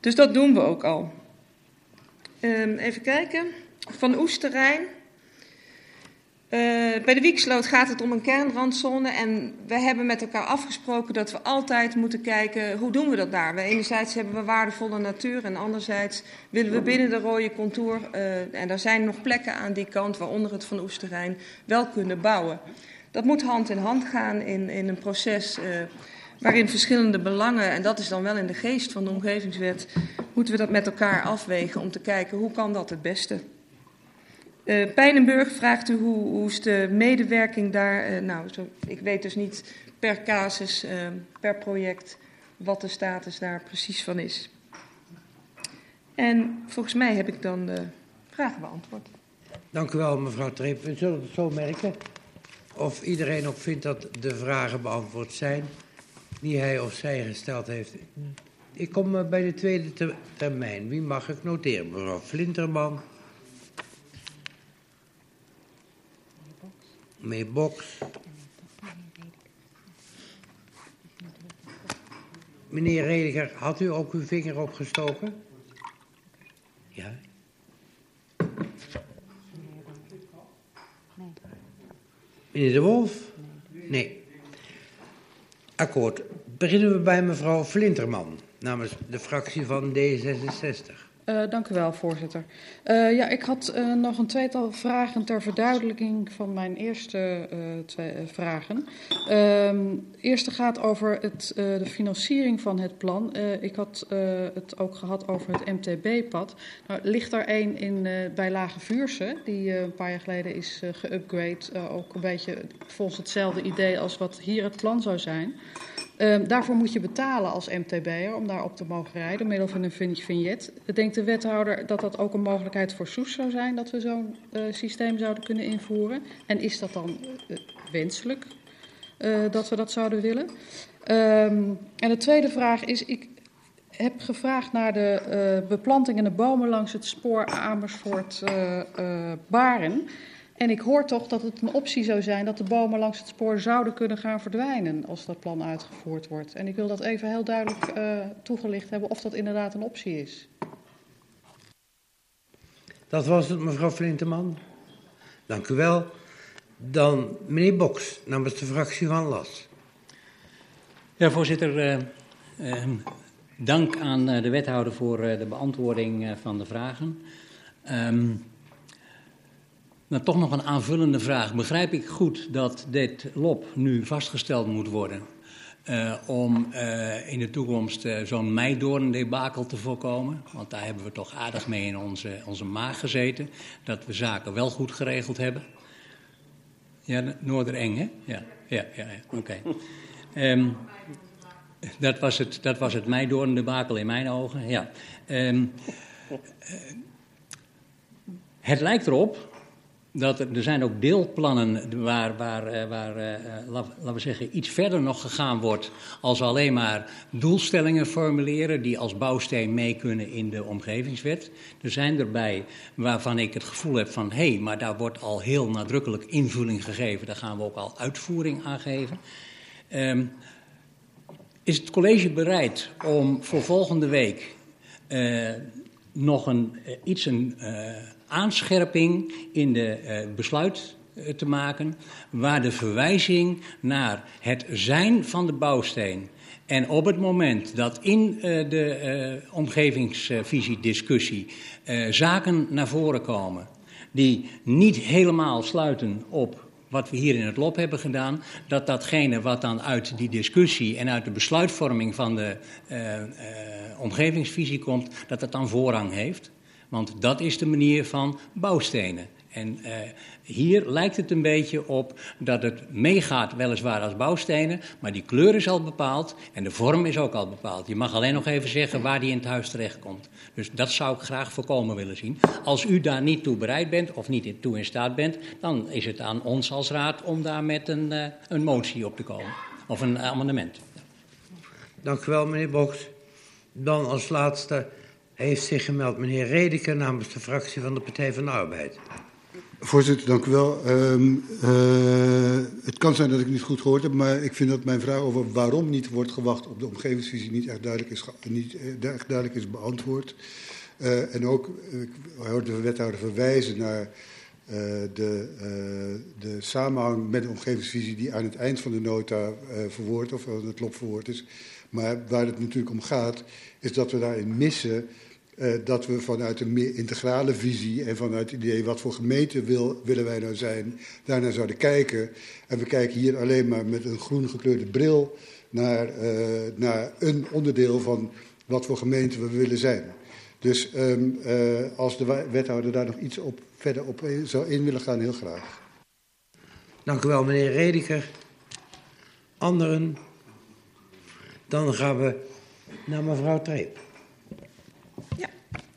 Dus dat doen we ook al. Um, even kijken. Van Oesterrijn. Uh, bij de Wieksloot gaat het om een kernrandzone en we hebben met elkaar afgesproken dat we altijd moeten kijken hoe doen we dat daar. We, enerzijds hebben we waardevolle natuur en anderzijds willen we binnen de rode contour, uh, en er zijn nog plekken aan die kant, waaronder het Van Oesterrijn, wel kunnen bouwen. Dat moet hand in hand gaan in, in een proces uh, waarin verschillende belangen, en dat is dan wel in de geest van de omgevingswet, moeten we dat met elkaar afwegen om te kijken hoe kan dat het beste. Uh, Pijnenburg vraagt u hoe, hoe is de medewerking daar. Uh, nou, zo, ik weet dus niet per casus, uh, per project, wat de status daar precies van is. En volgens mij heb ik dan de vragen beantwoord. Dank u wel, mevrouw Treep. We zullen het zo merken of iedereen ook vindt dat de vragen beantwoord zijn die hij of zij gesteld heeft. Ik kom bij de tweede termijn. Wie mag ik noteren? Mevrouw Flinterman. Meneer Boks. Meneer Rediger, had u ook uw vinger opgestoken? Ja. Meneer De Wolf? Nee. Akkoord. Beginnen we bij mevrouw Flinterman, namens de fractie van D66. Uh, dank u wel, voorzitter. Uh, ja, ik had uh, nog een tweetal vragen ter verduidelijking van mijn eerste twee vragen. Ehm, de eerste gaat over het, de financiering van het plan. ik had het ook gehad over het MTB-pad. Nou, ligt er één in bij Lage Vuurse, die een paar jaar geleden is geüpgrade. ook een beetje volgens hetzelfde idee als wat hier het plan zou zijn. Um, daarvoor moet je betalen als MTB'er om daarop te mogen rijden, middel van een vignet. Denkt de wethouder dat dat ook een mogelijkheid voor Soes zou zijn, dat we zo'n uh, systeem zouden kunnen invoeren? En is dat dan uh, wenselijk uh, dat we dat zouden willen? Um, en de tweede vraag is, ik heb gevraagd naar de beplanting en de bomen langs het spoor Amersfoort-Baren. En ik hoor toch dat het een optie zou zijn dat de bomen langs het spoor zouden kunnen gaan verdwijnen als dat plan uitgevoerd wordt. En ik wil dat even heel duidelijk uh, toegelicht hebben of dat inderdaad een optie is. Dat was het, mevrouw Flinteman. Dank u wel. Dan meneer Boks, namens de fractie van LAS. Ja, voorzitter. Uh, uh, dank aan de wethouder voor de beantwoording van de vragen. Um, maar toch nog een aanvullende vraag. Begrijp ik goed dat dit LOP nu vastgesteld moet worden uh, om uh, in de toekomst uh, zo'n meidoorn-debakel te voorkomen? Want daar hebben we toch aardig mee in onze, onze maag gezeten, dat we zaken wel goed geregeld hebben. Ja, Noordereng, hè? Ja, ja, ja, oké. Um, dat was het, dat was het meidoorn-debakel in mijn ogen, ja. Um, het lijkt erop dat er, zijn ook deelplannen waar, waar, eh, waar uh, laten we zeggen, iets verder nog gegaan wordt als alleen maar doelstellingen formuleren die als bouwsteen mee kunnen in de omgevingswet. Er zijn erbij waarvan ik het gevoel heb van hé, hey, maar daar wordt al heel nadrukkelijk invulling gegeven, daar gaan we ook al uitvoering aan geven. Um, is het college bereid om voor volgende week nog een, iets een uh, aanscherping in de besluit te maken, waar de verwijzing naar het zijn van de bouwsteen en op het moment dat in de omgevingsvisiediscussie zaken naar voren komen die niet helemaal sluiten op wat we hier in het LOP hebben gedaan, dat datgene wat dan uit die discussie en uit de besluitvorming van de omgevingsvisie komt, dat dat dan voorrang heeft. Want dat is de manier van bouwstenen. En uh, hier lijkt het een beetje op dat het meegaat, weliswaar als bouwstenen, maar die kleur is al bepaald en de vorm is ook al bepaald. Je mag alleen nog even zeggen waar die in het huis terechtkomt. Dus dat zou ik graag voorkomen willen zien. Als u daar niet toe bereid bent of niet toe in staat bent, dan is het aan ons als raad om daar met een, uh, een motie op te komen. Of een amendement. Dank u wel, meneer Boks. Dan als laatste heeft zich gemeld meneer Redeker namens de fractie van de Partij van de Arbeid. Voorzitter, dank u wel. Um, uh, het kan zijn dat ik niet goed gehoord heb, maar ik vind dat mijn vraag over waarom niet wordt gewacht op de omgevingsvisie niet echt duidelijk is, niet echt duidelijk is beantwoord. Uh, en ook, ik hoorde de wethouder verwijzen naar de, de samenhang met de omgevingsvisie die aan het eind van de nota verwoord of aan het lop verwoord is. Maar waar het natuurlijk om gaat, is dat we daarin missen uh, dat we vanuit een meer integrale visie en vanuit het idee wat voor gemeente wil, willen wij nou zijn, daarnaar zouden kijken. En we kijken hier alleen maar met een groen gekleurde bril naar, uh, naar een onderdeel van wat voor gemeente we willen zijn. Dus um, uh, als de wethouder daar nog iets op, verder op zou in willen gaan, heel graag. Dank u wel, meneer Rediker. Anderen? Dan gaan we naar mevrouw Treep.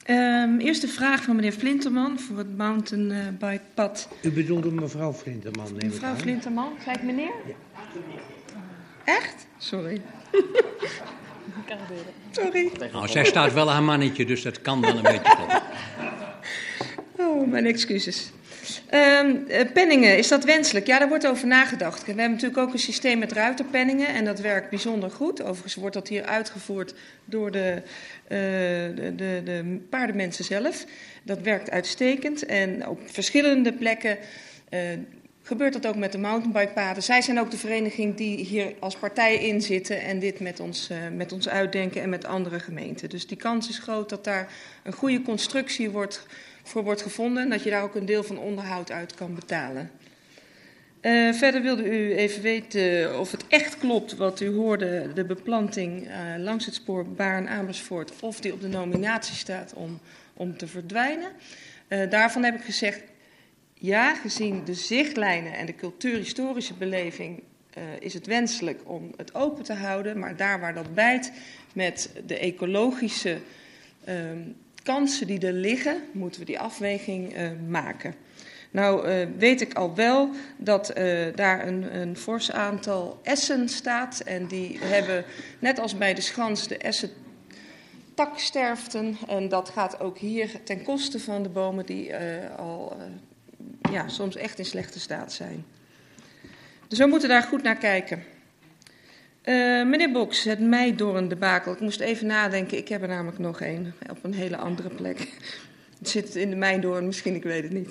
Um, eerste vraag van meneer Flinterman voor het mountainbikepad. U bedoelde mevrouw Flinterman, neem Mevrouw Flinterman, zei ik meneer? Ja. Echt? Sorry. Sorry. Nou, zij staat wel haar mannetje, dus dat kan wel een beetje kloppen. Oh, mijn excuses. Um, penningen, is dat wenselijk? Ja, daar wordt over nagedacht. We hebben natuurlijk ook een systeem met ruiterpenningen en dat werkt bijzonder goed. Overigens wordt dat hier uitgevoerd door de, uh, de, de, de paardenmensen zelf. Dat werkt uitstekend en op verschillende plekken uh, gebeurt dat ook met de mountainbikepaden. Zij zijn ook de vereniging die hier als partij in zitten en dit met ons, met ons uitdenken en met andere gemeenten. Dus die kans is groot dat daar een goede constructie wordt voor wordt gevonden en dat je daar ook een deel van onderhoud uit kan betalen. Uh, verder wilde u even weten of het echt klopt wat u hoorde, de beplanting uh, langs het spoor Baarn-Amersfoort, of die op de nominatie staat om, om te verdwijnen. Uh, daarvan heb ik gezegd, ja, gezien de zichtlijnen en de cultuurhistorische beleving is het wenselijk om het open te houden, maar daar waar dat bijt met de ecologische ehm, kansen die er liggen, moeten we die afweging uh, maken. Nou uh, weet ik al wel dat uh, daar een, een fors aantal essen staat. En die hebben, net als bij de schans, de essen taksterften. En dat gaat ook hier ten koste van de bomen die al ja, soms echt in slechte staat zijn. Dus we moeten daar goed naar kijken. Uh, meneer Boks, het Meidoorn debakel. Ik moest even nadenken, ik heb er namelijk nog één op een hele andere plek. Het zit in de Meidoorn, misschien, ik weet het niet.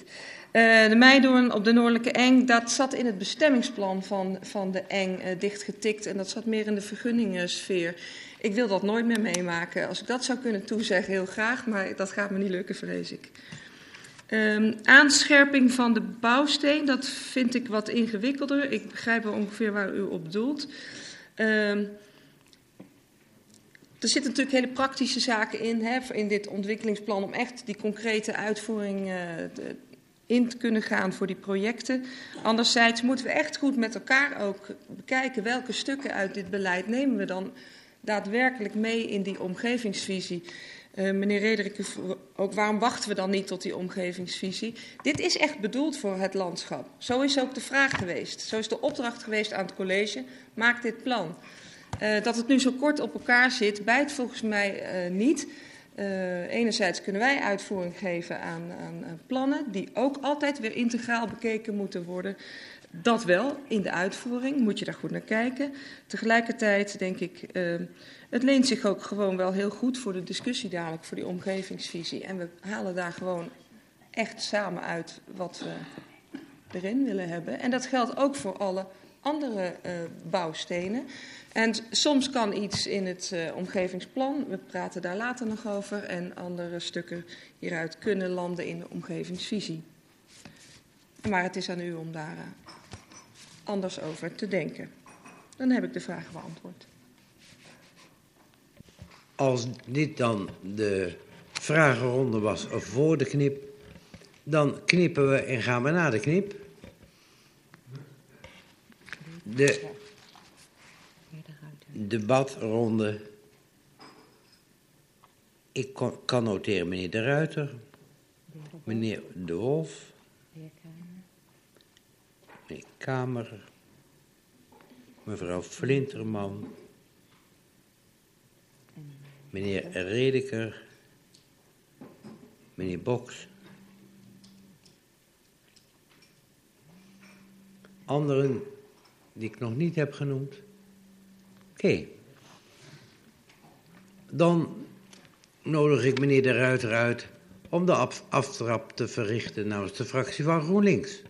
Uh, de Meidoorn op de Noordelijke Eng, dat zat in het bestemmingsplan van, van de Eng uh, dichtgetikt. En dat zat meer in de vergunningssfeer. Ik wil dat nooit meer meemaken. Als ik dat zou kunnen toezeggen, heel graag. Maar dat gaat me niet lukken, vrees ik. Um, aanscherping van de bouwsteen, dat vind ik wat ingewikkelder. Ik begrijp wel ongeveer waar u op doelt. Um, er zitten natuurlijk hele praktische zaken in, hè, in dit ontwikkelingsplan, om echt die concrete uitvoering uh, in te kunnen gaan voor die projecten. Anderzijds moeten we echt goed met elkaar ook bekijken welke stukken uit dit beleid nemen we dan daadwerkelijk mee in die omgevingsvisie. Uh, meneer Rederik, ook waarom wachten we dan niet tot die omgevingsvisie? Dit is echt bedoeld voor het landschap. Zo is ook de vraag geweest. Zo is de opdracht geweest aan het college. Maak dit plan. Uh, dat het nu zo kort op elkaar zit, bijt volgens mij uh, niet. Enerzijds kunnen wij uitvoering geven aan, aan, plannen die ook altijd weer integraal bekeken moeten worden. Dat wel, in de uitvoering moet je daar goed naar kijken. Tegelijkertijd denk ik, het leent zich ook gewoon wel heel goed voor de discussie dadelijk, voor die omgevingsvisie. En we halen daar gewoon echt samen uit wat we erin willen hebben. En dat geldt ook voor alle andere uh, bouwstenen. En soms kan iets in het uh, omgevingsplan, we praten daar later nog over, en andere stukken hieruit kunnen landen in de omgevingsvisie. Maar het is aan u om daar uh, anders over te denken. Dan heb ik de vraag beantwoord. Als dit dan de vragenronde was voor de knip, dan knippen we en gaan we naar de knip. De debatronde. Ik kan noteren meneer De Ruiter, meneer De Wolf, meneer Kamer, mevrouw Flinterman, meneer Redeker, meneer Boks. Anderen die ik nog niet heb genoemd. Oké. Dan nodig ik meneer De Ruiter uit om de af aftrap te verrichten namens de fractie van GroenLinks.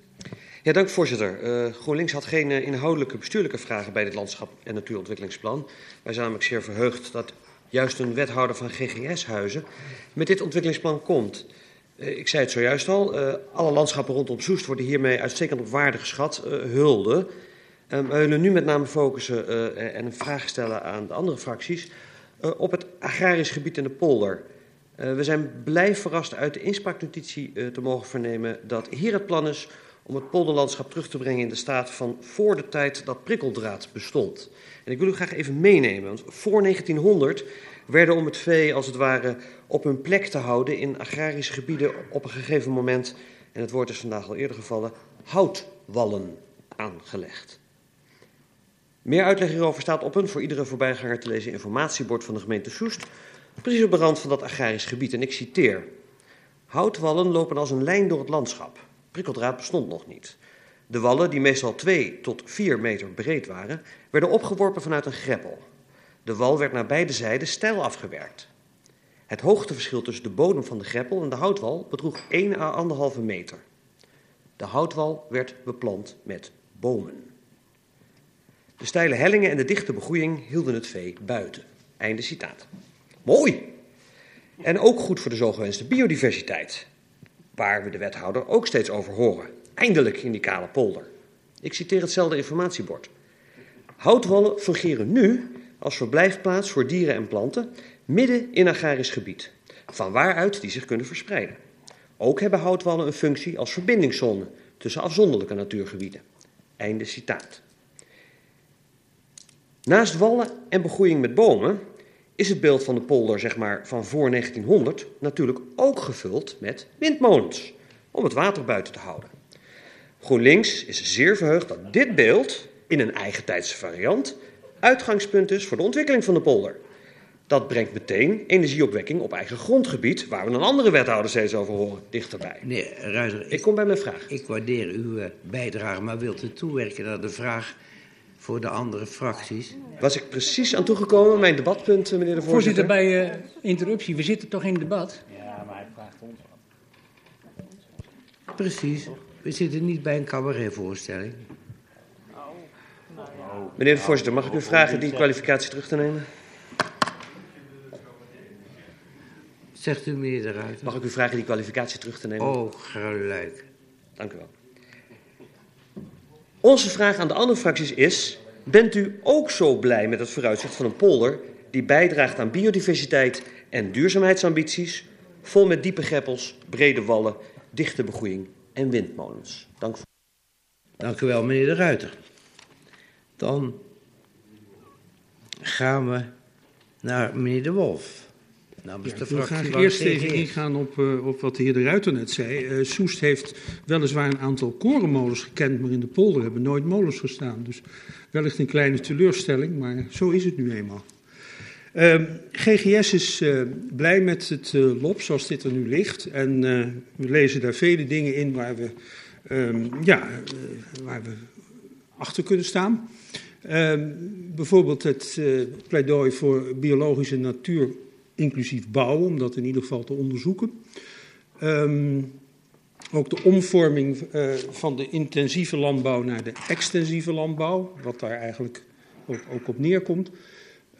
Ja, dank voorzitter. Uh, GroenLinks had geen uh, inhoudelijke bestuurlijke vragen bij dit landschap- en natuurontwikkelingsplan. Wij zijn namelijk zeer verheugd dat juist een wethouder van GGS-huizen met dit ontwikkelingsplan komt. Uh, ik zei het zojuist al, alle landschappen rondom Soest worden hiermee uitstekend op waarde geschat. hulde. Um, we willen nu met name focussen en een vraag stellen aan de andere fracties op het agrarisch gebied in de polder. We zijn blij verrast uit de inspraaknotitie te mogen vernemen dat hier het plan is om het polderlandschap terug te brengen in de staat van voor de tijd dat prikkeldraad bestond. En ik wil u graag even meenemen, want voor 1900 werden om het vee als het ware op hun plek te houden in agrarische gebieden op een gegeven moment, en het woord is vandaag al eerder gevallen, houtwallen aangelegd. Meer uitleg hierover staat op een voor iedere voorbijganger te lezen informatiebord van de gemeente Soest, precies op de rand van dat agrarisch gebied. En ik citeer: Houtwallen lopen als een lijn door het landschap. Prikkeldraad bestond nog niet. De wallen, die meestal 2 tot 4 meter breed waren, werden opgeworpen vanuit een greppel. De wal werd naar beide zijden steil afgewerkt. Het hoogteverschil tussen de bodem van de greppel en de houtwal bedroeg 1 à 1,5 meter. De houtwal werd beplant met bomen. De steile hellingen en de dichte begroeiing hielden het vee buiten. Einde citaat. Mooi! En ook goed voor de zogewenste biodiversiteit, waar we de wethouder ook steeds over horen. Eindelijk in die kale polder. Ik citeer hetzelfde informatiebord. Houtwallen fungeren nu als verblijfplaats voor dieren en planten midden in agrarisch gebied, van waaruit die zich kunnen verspreiden. Ook hebben houtwallen een functie als verbindingszone tussen afzonderlijke natuurgebieden. Einde citaat. Naast wallen en begroeiing met bomen is het beeld van de polder zeg maar, van voor 1900 natuurlijk ook gevuld met windmolens, om het water buiten te houden. GroenLinks is zeer verheugd dat dit beeld, in een eigentijdse variant, uitgangspunt is voor de ontwikkeling van de polder. Dat brengt meteen energieopwekking op eigen grondgebied, waar we een andere wethouder steeds over horen, dichterbij. Nee, Ruiter, ik kom bij mijn vraag. Ik waardeer uw uh, bijdrage, maar wilt u toewerken naar de vraag voor de andere fracties. Was ik precies aan toegekomen, mijn debatpunt, meneer de voorzitter? Voorzitter, bij uh, interruptie, we zitten toch in debat? Ja, maar hij vraagt ons af. Precies, we zitten niet bij een cabaretvoorstelling. Meneer de voorzitter, mag ik u vragen die kwalificatie terug te nemen? Zegt u meneer de Ruiter. Mag ik u vragen die kwalificatie terug te nemen? Oh, gelijk. Dank u wel. Onze vraag aan de andere fracties is: bent u ook zo blij met het vooruitzicht van een polder die bijdraagt aan biodiversiteit en duurzaamheidsambities, vol met diepe greppels, brede wallen, dichte begroeiing en windmolens? Dank, voor... Dank u wel, meneer de Ruiter. Dan gaan we naar meneer de Wolf. Namens ja, de ik wil graag eerst even ingaan op, uh, op wat de heer De Ruiter net zei. Uh, Soest heeft weliswaar een aantal korenmolens gekend, maar in de polder hebben nooit molens gestaan. Dus wellicht een kleine teleurstelling, maar zo is het nu eenmaal. Um, GGS is uh, blij met het uh, LOP zoals dit er nu ligt. En uh, we lezen daar vele dingen in waar we, um, ja, waar we achter kunnen staan. Um, bijvoorbeeld het pleidooi voor biologische natuur inclusief bouwen, om dat in ieder geval te onderzoeken. ook de omvorming van de intensieve landbouw naar de extensieve landbouw, wat daar eigenlijk ook op neerkomt.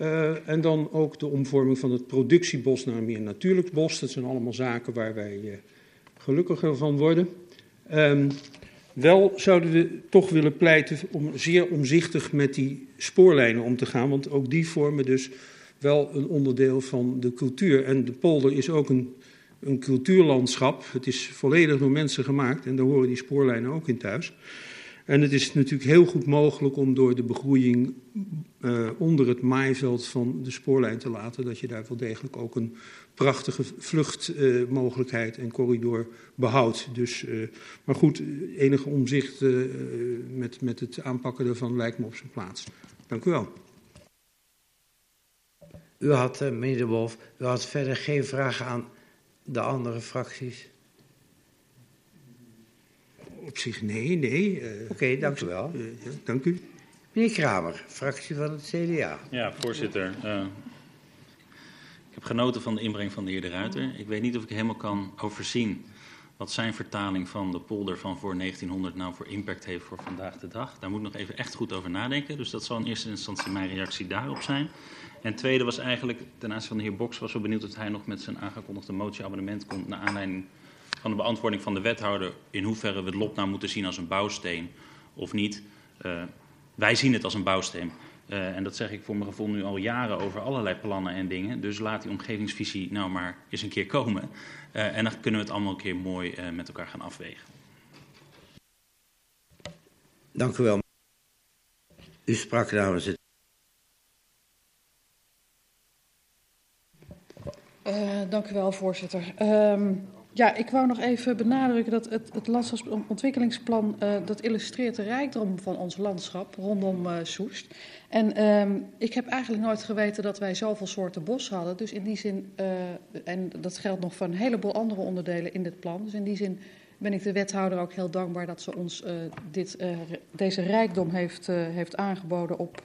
Uh, en dan ook de omvorming van het productiebos naar een meer natuurlijk bos. Dat zijn allemaal zaken waar wij uh, gelukkiger van worden. Um, wel zouden we toch willen pleiten om zeer omzichtig met die spoorlijnen om te gaan, want ook die vormen dus wel een onderdeel van de cultuur. En de polder is ook een, een cultuurlandschap. Het is volledig door mensen gemaakt en daar horen die spoorlijnen ook in thuis. En het is natuurlijk heel goed mogelijk om door de begroeiing uh, onder het maaiveld van de spoorlijn te laten, dat je daar wel degelijk ook een prachtige vluchtmogelijkheid uh, en corridor behoudt. Dus, uh, maar goed, enige omzicht met, met het aanpakken daarvan lijkt me op zijn plaats. Dank u wel. U had, meneer De Wolf, u had verder geen vragen aan de andere fracties? Op zich nee, nee. Uh, Oké, okay, dank u wel. Uh, ja, dank u. Meneer Kramer, fractie van het CDA. Ja, voorzitter. Uh, ik heb genoten van de inbreng van de heer De Ruiter. Ik weet niet of ik helemaal kan overzien wat zijn vertaling van de polder van voor 1900 nou voor impact heeft voor vandaag de dag. Daar moet ik nog even echt goed over nadenken. Dus dat zal in eerste instantie mijn reactie daarop zijn. En tweede was eigenlijk, ten aanzien van de heer Boks, was wel benieuwd of hij nog met zijn aangekondigde motie-abonnement komt naar aanleiding van de beantwoording van de wethouder in hoeverre we het lot nou moeten zien als een bouwsteen of niet. Uh, wij zien het als een bouwsteen. Uh, en dat zeg ik voor mijn gevoel nu al jaren over allerlei plannen en dingen. Dus laat die omgevingsvisie nou maar eens een keer komen. Uh, en dan kunnen we het allemaal een keer mooi met elkaar gaan afwegen. Dank u wel. U sprak namens het. dank u wel, voorzitter. Um, ja, ik wou nog even benadrukken dat het, het landschapsontwikkelingsplan uh, dat illustreert de rijkdom van ons landschap rondom uh, Soest. En um, ik heb eigenlijk nooit geweten dat wij zoveel soorten bos hadden. Dus in die zin, uh, en dat geldt nog voor een heleboel andere onderdelen in dit plan. Dus in die zin ben ik de wethouder ook heel dankbaar dat ze ons dit, deze rijkdom heeft, heeft aangeboden op,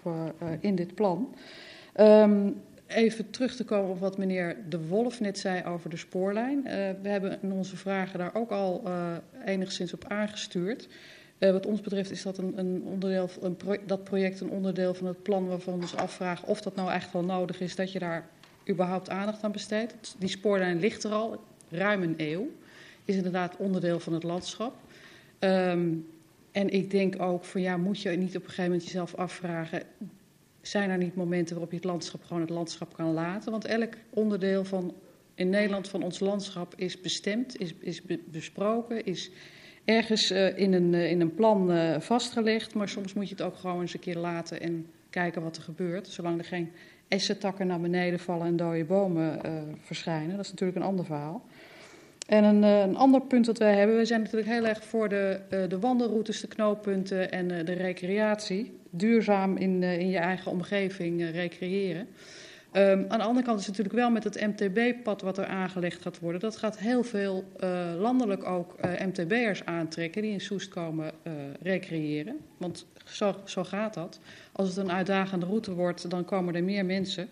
in dit plan. Um, even terug te komen op wat meneer De Wolf net zei over de spoorlijn. Uh, we hebben in onze vragen daar ook al uh, enigszins op aangestuurd. Uh, wat ons betreft is dat, een, een onderdeel, een dat project een onderdeel van het plan waarvan we ons afvragen of dat nou echt wel nodig is dat je daar überhaupt aandacht aan besteedt. Die spoorlijn ligt er al ruim een eeuw. Is inderdaad onderdeel van het landschap. Um, en ik denk ook van ja, moet je niet op een gegeven moment jezelf afvragen zijn er niet momenten waarop je het landschap gewoon het landschap kan laten? Want elk onderdeel van, in Nederland van ons landschap is bestemd, is, is besproken, is ergens uh, in, een, uh, in een plan uh, vastgelegd. Maar soms moet je het ook gewoon eens een keer laten en kijken wat er gebeurt. Zolang er geen essentakken naar beneden vallen en dode bomen verschijnen. Dat is natuurlijk een ander verhaal. En een, een, ander punt dat wij hebben, we zijn natuurlijk heel erg voor de, de wandelroutes, de knooppunten en de recreatie duurzaam in, uh, in je eigen omgeving uh, recreëren. Um, aan de andere kant is het natuurlijk wel met het MTB-pad wat er aangelegd gaat worden. Dat gaat heel veel uh, landelijk ook MTB'ers aantrekken die in Soest komen recreëren. Want zo, zo, gaat dat. Als het een uitdagende route wordt, dan komen er meer mensen.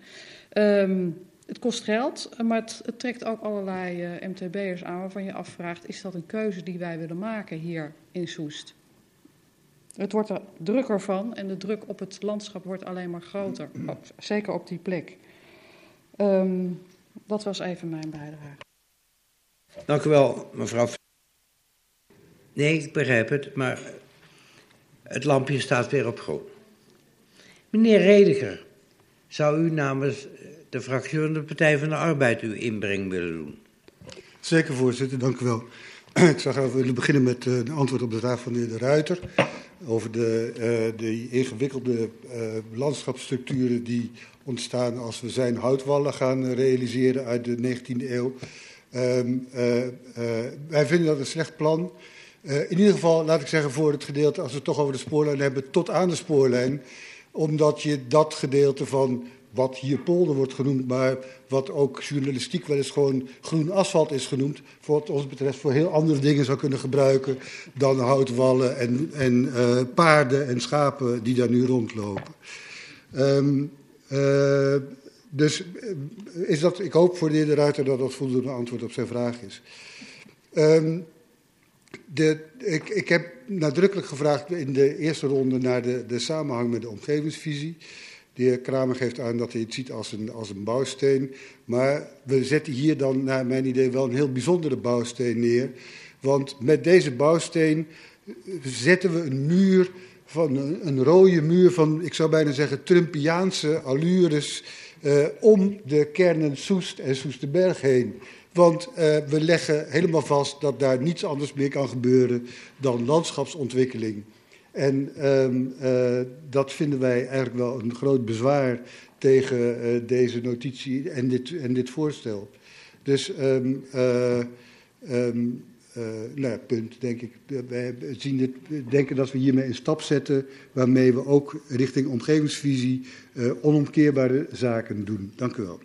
Um, het kost geld, maar het, het trekt ook allerlei MTB'ers aan waarvan je afvraagt: is dat een keuze die wij willen maken hier in Soest? Het wordt er drukker van en de druk op het landschap wordt alleen maar groter. Zeker op die plek. Um, dat was even mijn bijdrage. Dank u wel, mevrouw. Nee, ik begrijp het, maar het lampje staat weer op groen. Meneer Rediger, zou u namens de fractie van de Partij van de Arbeid uw inbreng willen doen? Zeker, voorzitter, dank u wel. Ik zou graag willen beginnen met een antwoord op de vraag van de heer De Ruiter over de, uh, de ingewikkelde uh, landschapsstructuren die ontstaan als we zijn houtwallen gaan realiseren uit de 19e eeuw. Um, uh, wij vinden dat een slecht plan. in ieder geval, laat ik zeggen, voor het gedeelte, als we toch over de spoorlijn hebben, tot aan de spoorlijn. Omdat je dat gedeelte van wat hier polder wordt genoemd, maar wat ook journalistiek wel eens gewoon groen asfalt is genoemd, voor wat ons betreft voor heel andere dingen zou kunnen gebruiken dan houtwallen en, en uh, paarden en schapen die daar nu rondlopen. Um, uh, dus is dat, ik hoop voor de heer De Ruiter dat dat voldoende antwoord op zijn vraag is. Um, de, ik, ik, heb nadrukkelijk gevraagd in de eerste ronde naar de, de samenhang met de omgevingsvisie. De heer Kramer geeft aan dat hij het ziet als een, als een bouwsteen. Maar we zetten hier dan, naar mijn idee, wel een heel bijzondere bouwsteen neer. Want met deze bouwsteen zetten we een muur, van een, rode muur van, ik zou bijna zeggen, Trumpiaanse allures. Uh, om de kernen Soest en Soesterberg heen. Want uh, we leggen helemaal vast dat daar niets anders meer kan gebeuren dan landschapsontwikkeling. En um, uh, dat vinden wij eigenlijk wel een groot bezwaar tegen uh, deze notitie en dit, en dit voorstel. Dus um, um, nou punt, denk ik. Wij zien het, denken dat we hiermee een stap zetten waarmee we ook richting omgevingsvisie onomkeerbare zaken doen. Dank u wel.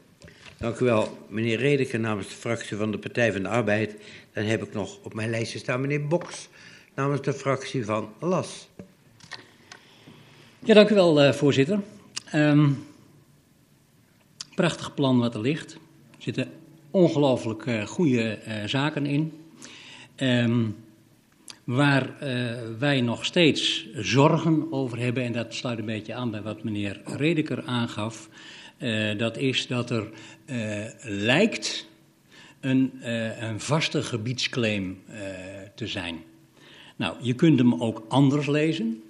Dank u wel, meneer Redeke namens de fractie van de Partij van de Arbeid. Dan heb ik nog op mijn lijstje staan meneer Boks namens de fractie van LAS. Ja, dank u wel, uh, voorzitter. Um, prachtig plan wat er ligt. Er zitten ongelooflijk uh, goede uh, zaken in. Um, waar wij nog steeds zorgen over hebben, en dat sluit een beetje aan bij wat meneer Redeker aangaf, dat is dat er lijkt een, een vaste gebiedsclaim te zijn. Nou, je kunt hem ook anders lezen.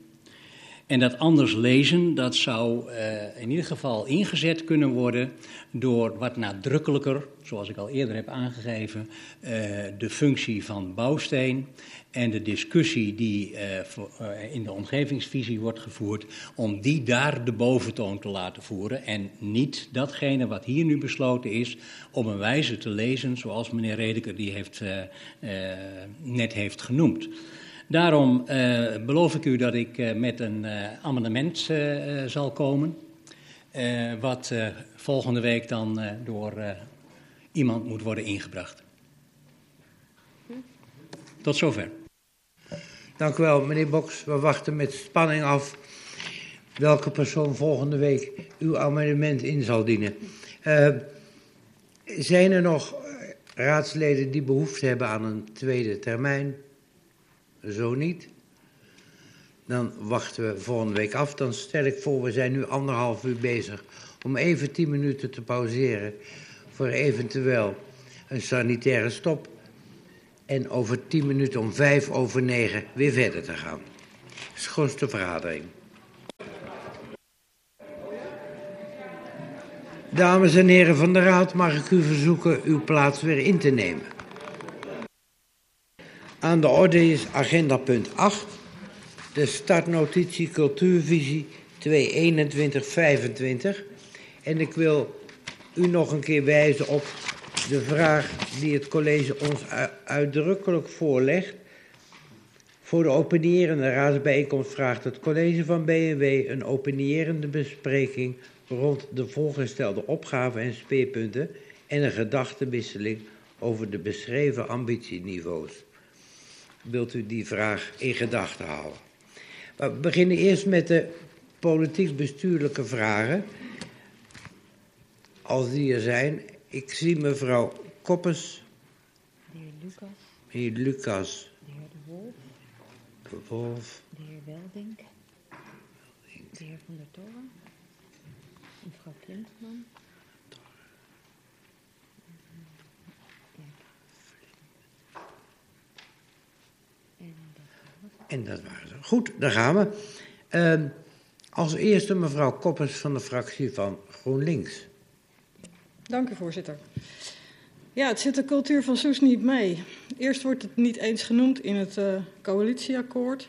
En dat anders lezen, dat zou uh, in ieder geval ingezet kunnen worden door wat nadrukkelijker, zoals ik al eerder heb aangegeven, uh, de functie van bouwsteen en de discussie die uh, in de omgevingsvisie wordt gevoerd, om die daar de boventoon te laten voeren en niet datgene wat hier nu besloten is, op een wijze te lezen zoals meneer Redeker die heeft, net heeft genoemd. Daarom uh, beloof ik u dat ik uh, met een uh, amendement zal komen. wat volgende week dan door iemand moet worden ingebracht. Tot zover. Dank u wel, meneer Boks. We wachten met spanning af welke persoon volgende week uw amendement in zal dienen. zijn er nog raadsleden die behoefte hebben aan een tweede termijn? Zo niet. Dan wachten we volgende week af. Dan stel ik voor, we zijn nu anderhalf uur bezig om even tien minuten te pauzeren voor eventueel een sanitaire stop. En over tien minuten om vijf over negen weer verder te gaan. Schoonste vergadering. Dames en heren van de Raad, mag ik u verzoeken uw plaats weer in te nemen. Aan de orde is agenda punt 8, de startnotitie cultuurvisie 22125. En ik wil u nog een keer wijzen op de vraag die het college ons uitdrukkelijk voorlegt. Voor de opinierende raadsbijeenkomst vraagt het college van BNW een opinierende bespreking rond de voorgestelde opgaven en speerpunten en een gedachtenwisseling over de beschreven ambitieniveaus wilt u die vraag in gedachten houden. we beginnen eerst met de politiek-bestuurlijke vragen. Als die er zijn. Ik zie mevrouw Koppes. De heer Lucas. Meneer Lucas. De heer De Wolf. De Wolf. De heer Weldink. De heer Van der Toren. Mevrouw Klintman. En dat waren ze. Goed, daar gaan we. Uh, als eerste mevrouw Koppers van de fractie van GroenLinks. Dank u, voorzitter. Ja, het zit de cultuur van Soes niet mee. Eerst wordt het niet eens genoemd in het uh, coalitieakkoord.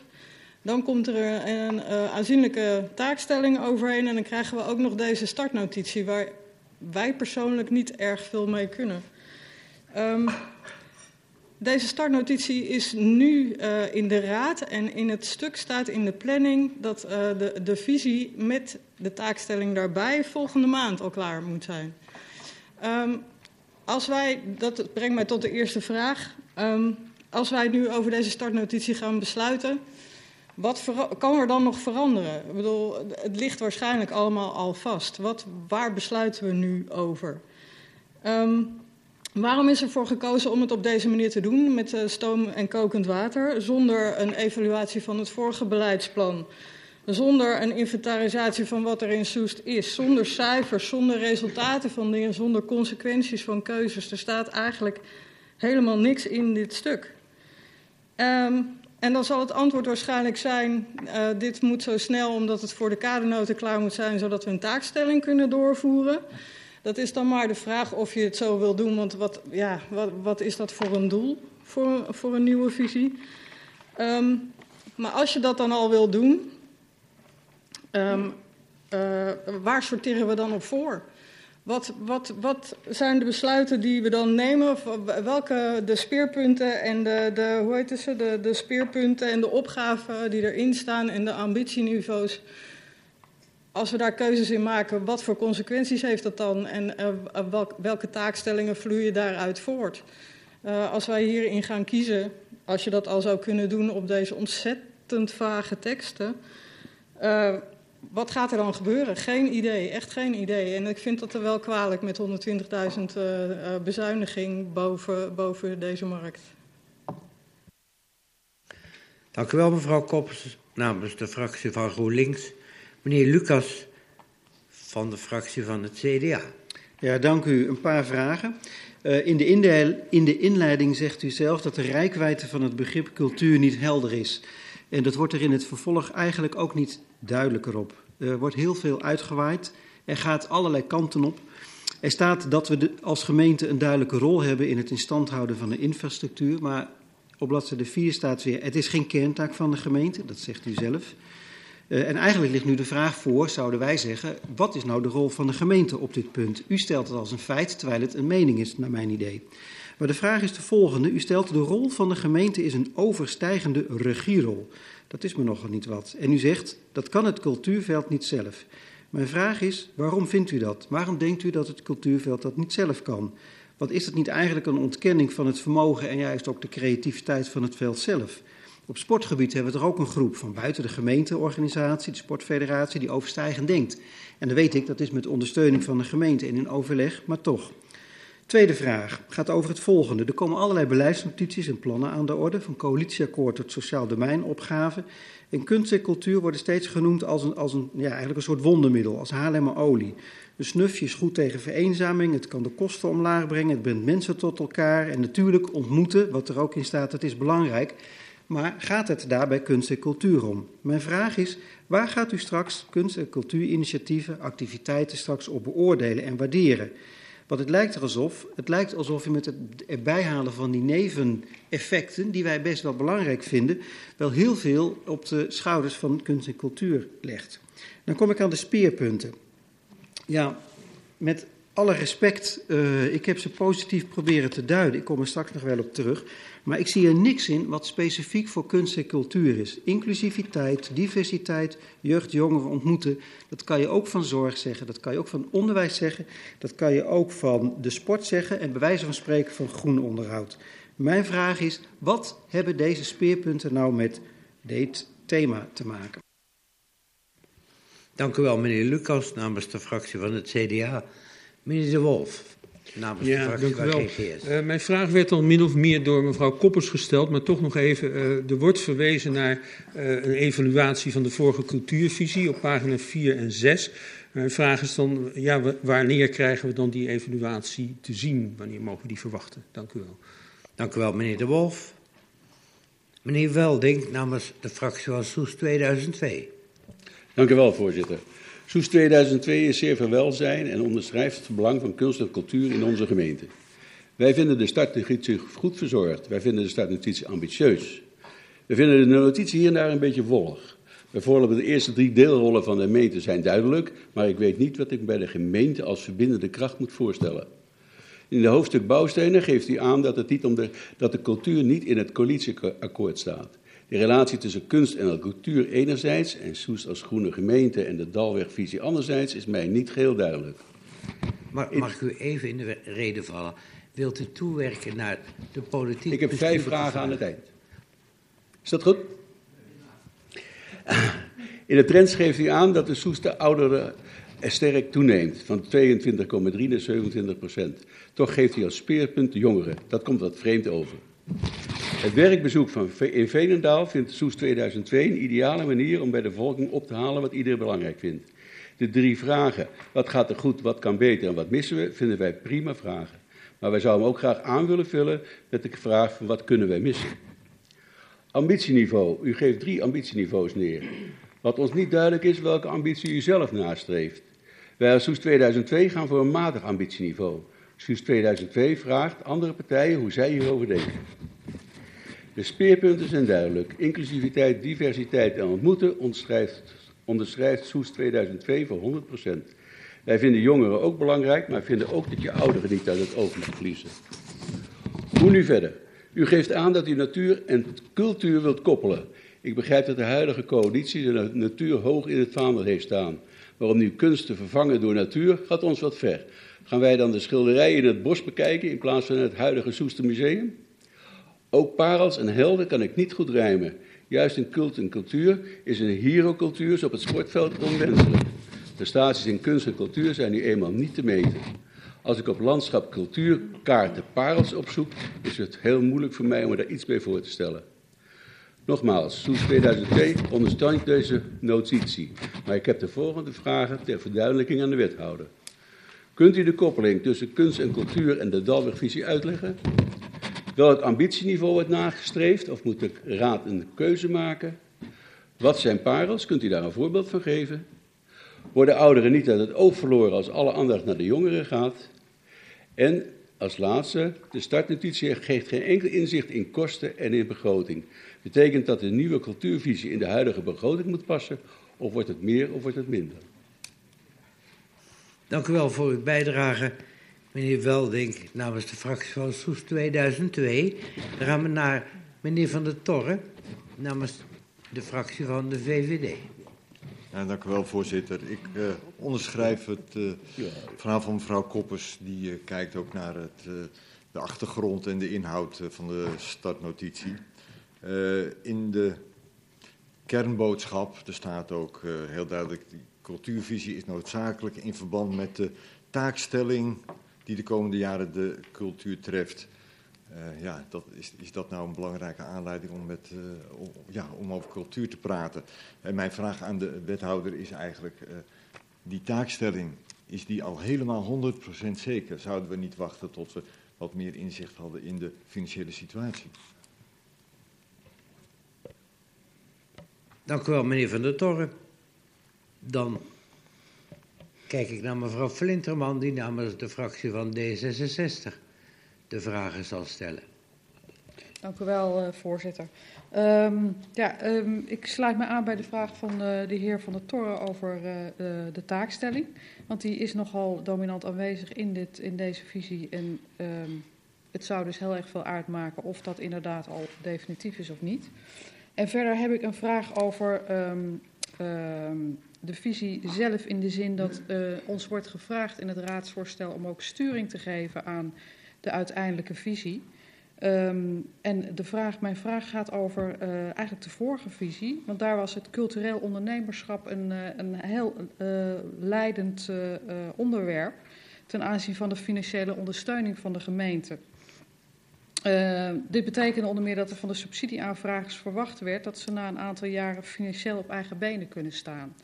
Dan komt er een uh, aanzienlijke taakstelling overheen en dan krijgen we ook nog deze startnotitie waar wij persoonlijk niet erg veel mee kunnen. Um, deze startnotitie is nu uh, in de raad en in het stuk staat in de planning dat uh, de, de visie met de taakstelling daarbij volgende maand al klaar moet zijn. Um, als wij, dat brengt mij tot de eerste vraag. Um, als wij nu over deze startnotitie gaan besluiten, wat kan er dan nog veranderen? Ik bedoel, het ligt waarschijnlijk allemaal al vast. Wat, waar besluiten we nu over? Um, waarom is er voor gekozen om het op deze manier te doen, met uh, stoom en kokend water, zonder een evaluatie van het vorige beleidsplan? Zonder een inventarisatie van wat er in Soest is, zonder cijfers, zonder resultaten van dingen, zonder consequenties van keuzes. Er staat eigenlijk helemaal niks in dit stuk. Um, en dan zal het antwoord waarschijnlijk zijn, uh, dit moet zo snel omdat het voor de kadernoten klaar moet zijn, zodat we een taakstelling kunnen doorvoeren. Dat is dan maar de vraag of je het zo wil doen, want wat, ja, wat, wat is dat voor een doel voor, voor een nieuwe visie? Um, maar als je dat dan al wil doen, um, uh, waar sorteren we dan op voor? Wat, wat, wat zijn de besluiten die we dan nemen? Welke de speerpunten en de, de, hoe heet ze, de, de speerpunten en de opgaven die erin staan en de ambitieniveaus? Als we daar keuzes in maken, wat voor consequenties heeft dat dan en uh, welk, welke taakstellingen vloeien daaruit voort? Uh, als wij hierin gaan kiezen, als je dat al zou kunnen doen op deze ontzettend vage teksten, wat gaat er dan gebeuren? Geen idee, echt geen idee. En ik vind dat er wel kwalijk met 120.000 uh, bezuiniging boven, boven deze markt. Dank u wel, mevrouw Koppers, namens de fractie van GroenLinks. Meneer Lucas van de fractie van het CDA. Ja, dank u. Een paar vragen. Uh, in, de in de inleiding zegt u zelf dat de rijkwijde van het begrip cultuur niet helder is. En dat wordt er in het vervolg eigenlijk ook niet duidelijker op. Er wordt heel veel uitgewaaid. Er gaat allerlei kanten op. Er staat dat we als gemeente een duidelijke rol hebben in het instand houden van de infrastructuur. Maar op bladzijde 4 staat weer: het is geen kerntaak van de gemeente, dat zegt u zelf. Uh, en eigenlijk ligt nu de vraag voor, zouden wij zeggen, wat is nou de rol van de gemeente op dit punt? U stelt het als een feit, terwijl het een mening is, naar mijn idee. Maar de vraag is de volgende. U stelt de rol van de gemeente is een overstijgende regierol. Dat is me nogal niet wat. En u zegt, dat kan het cultuurveld niet zelf. Mijn vraag is, waarom vindt u dat? Waarom denkt u dat het cultuurveld dat niet zelf kan? Want is het niet eigenlijk een ontkenning van het vermogen en juist ook de creativiteit van het veld zelf? Op sportgebied hebben we er ook een groep van buiten de gemeenteorganisatie, de sportfederatie, die overstijgend denkt. En dan weet ik, dat is met ondersteuning van de gemeente en in overleg, maar toch. Tweede vraag gaat over het volgende. Er komen allerlei beleidsnotities en plannen aan de orde, van coalitieakkoord tot sociaal domeinopgave. En kunst en cultuur worden steeds genoemd als een, als een, ja, eigenlijk een soort wondermiddel, als olie. Een snufje is goed tegen vereenzaming, het kan de kosten omlaag brengen, het brengt mensen tot elkaar. En natuurlijk ontmoeten, wat er ook in staat, dat is belangrijk. Maar gaat het daarbij kunst en cultuur om? Mijn vraag is, waar gaat u straks kunst- en cultuurinitiatieven, activiteiten straks op beoordelen en waarderen? Want het lijkt alsof, het lijkt alsof je met het erbij halen van die neveneffecten, die wij best wel belangrijk vinden, wel heel veel op de schouders van kunst en cultuur legt. Dan kom ik aan de speerpunten. Ja, met alle respect, uh, ik heb ze positief proberen te duiden. Ik kom er straks nog wel op terug. Maar ik zie er niks in wat specifiek voor kunst en cultuur is. Inclusiviteit, diversiteit, jeugd, jongeren ontmoeten. Dat kan je ook van zorg zeggen, dat kan je ook van onderwijs zeggen. Dat kan je ook van de sport zeggen en bij wijze van spreken van groen onderhoud. Mijn vraag is, wat hebben deze speerpunten nou met dit thema te maken? Dank u wel, meneer Lucas, namens de fractie van het CDA. Meneer De Wolf, namens ja, de fractie van. Uh, mijn vraag werd al min of meer door mevrouw Koppers gesteld, maar toch nog even. Uh, er wordt verwezen naar uh, een evaluatie van de vorige cultuurvisie op pagina 4 en 6. Mijn vraag is dan, ja, wanneer krijgen we dan die evaluatie te zien? Wanneer mogen we die verwachten? Dank u wel. Dank u wel, meneer De Wolf. Meneer Welding, namens de fractie van Soes 2002. Dank u wel, voorzitter. Soes 2002 is zeer veel welzijn en onderschrijft het belang van kunst en cultuur in onze gemeente. Wij vinden de startnotitie goed verzorgd. Wij vinden de startnotitie ambitieus. We vinden de notitie hier en daar een beetje wollig. Bijvoorbeeld de eerste drie deelrollen van de gemeente zijn duidelijk, maar ik weet niet wat ik bij de gemeente als verbindende kracht moet voorstellen. In de hoofdstuk bouwstenen geeft u aan dat, het niet om de, dat de cultuur niet in het coalitieakkoord staat. De relatie tussen kunst en cultuur enerzijds en Soest als groene gemeente en de Dalwegvisie anderzijds is mij niet geheel duidelijk. Maar mag ik u even in de reden vallen? Wilt u toewerken naar de politiek? Ik heb vijf vragen aan het eind. Is dat goed? In de trends geeft u aan dat de Soest de ouderen sterk toeneemt, van 22,3 naar 27 procent. Toch geeft hij als speerpunt de jongeren. Dat komt wat vreemd over. Het werkbezoek van in Veenendaal vindt Soes 2002 een ideale manier om bij de bevolking op te halen wat iedereen belangrijk vindt. De drie vragen, wat gaat er goed, wat kan beter en wat missen we, vinden wij prima vragen. Maar wij zouden hem ook graag aan willen vullen met de vraag van wat kunnen wij missen. Ambitieniveau. U geeft drie ambitieniveaus neer. Wat ons niet duidelijk is welke ambitie u zelf nastreeft. Wij als Soes 2002 gaan voor een matig ambitieniveau. Soes 2002 vraagt andere partijen hoe zij hierover denken. De speerpunten zijn duidelijk. Inclusiviteit, diversiteit en ontmoeten onderschrijft Soes 2002 voor 100%. Wij vinden jongeren ook belangrijk, maar vinden ook dat je ouderen niet uit het oog moet verliezen. Hoe nu verder? U geeft aan dat u natuur en cultuur wilt koppelen. Ik begrijp dat de huidige coalitie de natuur hoog in het vaandel heeft staan. Waarom nu kunst te vervangen door natuur gaat ons wat ver. Gaan wij dan de schilderijen in het bos bekijken in plaats van het huidige Soester Museum? Ook parels en helden kan ik niet goed rijmen. Juist in cult en cultuur is een hero-cultuur op het sportveld onwenselijk. Prestaties in kunst en cultuur zijn nu eenmaal niet te meten. Als ik op landschap cultuurkaarten parels opzoek, is het heel moeilijk voor mij om me daar iets bij voor te stellen. Nogmaals, Soes 2002 ondersteunt deze notitie, maar ik heb de volgende vragen ter verduidelijking aan de wethouder. Kunt u de koppeling tussen kunst en cultuur en de Dalwegvisie uitleggen? Welk ambitieniveau wordt nagestreefd of moet de raad een keuze maken? Wat zijn parels? Kunt u daar een voorbeeld van geven? Worden ouderen niet uit het oog verloren als alle aandacht naar de jongeren gaat? En als laatste, de startnotitie geeft geen enkel inzicht in kosten en in begroting. Betekent dat de nieuwe cultuurvisie in de huidige begroting moet passen, of wordt het meer of wordt het minder? Dank u wel voor uw bijdrage, meneer Weldink, namens de fractie van Soes 2002. Dan gaan we naar meneer Van der Torre, namens de fractie van de VVD. Ja, dank u wel, voorzitter. Ik uh, onderschrijf het uh, verhaal van mevrouw Koppers. Die uh, kijkt ook naar het, de achtergrond en de inhoud van de startnotitie. in de kernboodschap, er staat ook heel duidelijk... cultuurvisie is noodzakelijk in verband met de taakstelling... die de komende jaren de cultuur treft... Uh, ja, dat, is, is dat nou een belangrijke aanleiding om, met, om, ja, om over cultuur te praten? En mijn vraag aan de wethouder is eigenlijk, uh, die taakstelling, is die al helemaal 100% zeker? Zouden we niet wachten tot we wat meer inzicht hadden in de financiële situatie? Dank u wel, meneer Van der Torre. Dan kijk ik naar mevrouw Flinterman, die namens de fractie van D66 de vragen zal stellen. Dank u wel, uh, voorzitter. Um, ja, um, ik sluit me aan bij de vraag van uh, de heer Van der Torre over uh, de taakstelling. Want die is nogal dominant aanwezig in, dit, in deze visie. En um, het zou dus heel erg veel uitmaken of dat inderdaad al definitief is of niet. En verder heb ik een vraag over de visie zelf in de zin dat ons wordt gevraagd in het raadsvoorstel om ook sturing te geven aan de uiteindelijke visie. Um, en de vraag, mijn vraag gaat over uh, eigenlijk de vorige visie. Want daar was het cultureel ondernemerschap een, uh, een heel leidend onderwerp ten aanzien van de financiële ondersteuning van de gemeente. dit betekende onder meer dat er van de subsidieaanvragers verwacht werd dat ze na een aantal jaren financieel op eigen benen kunnen staan.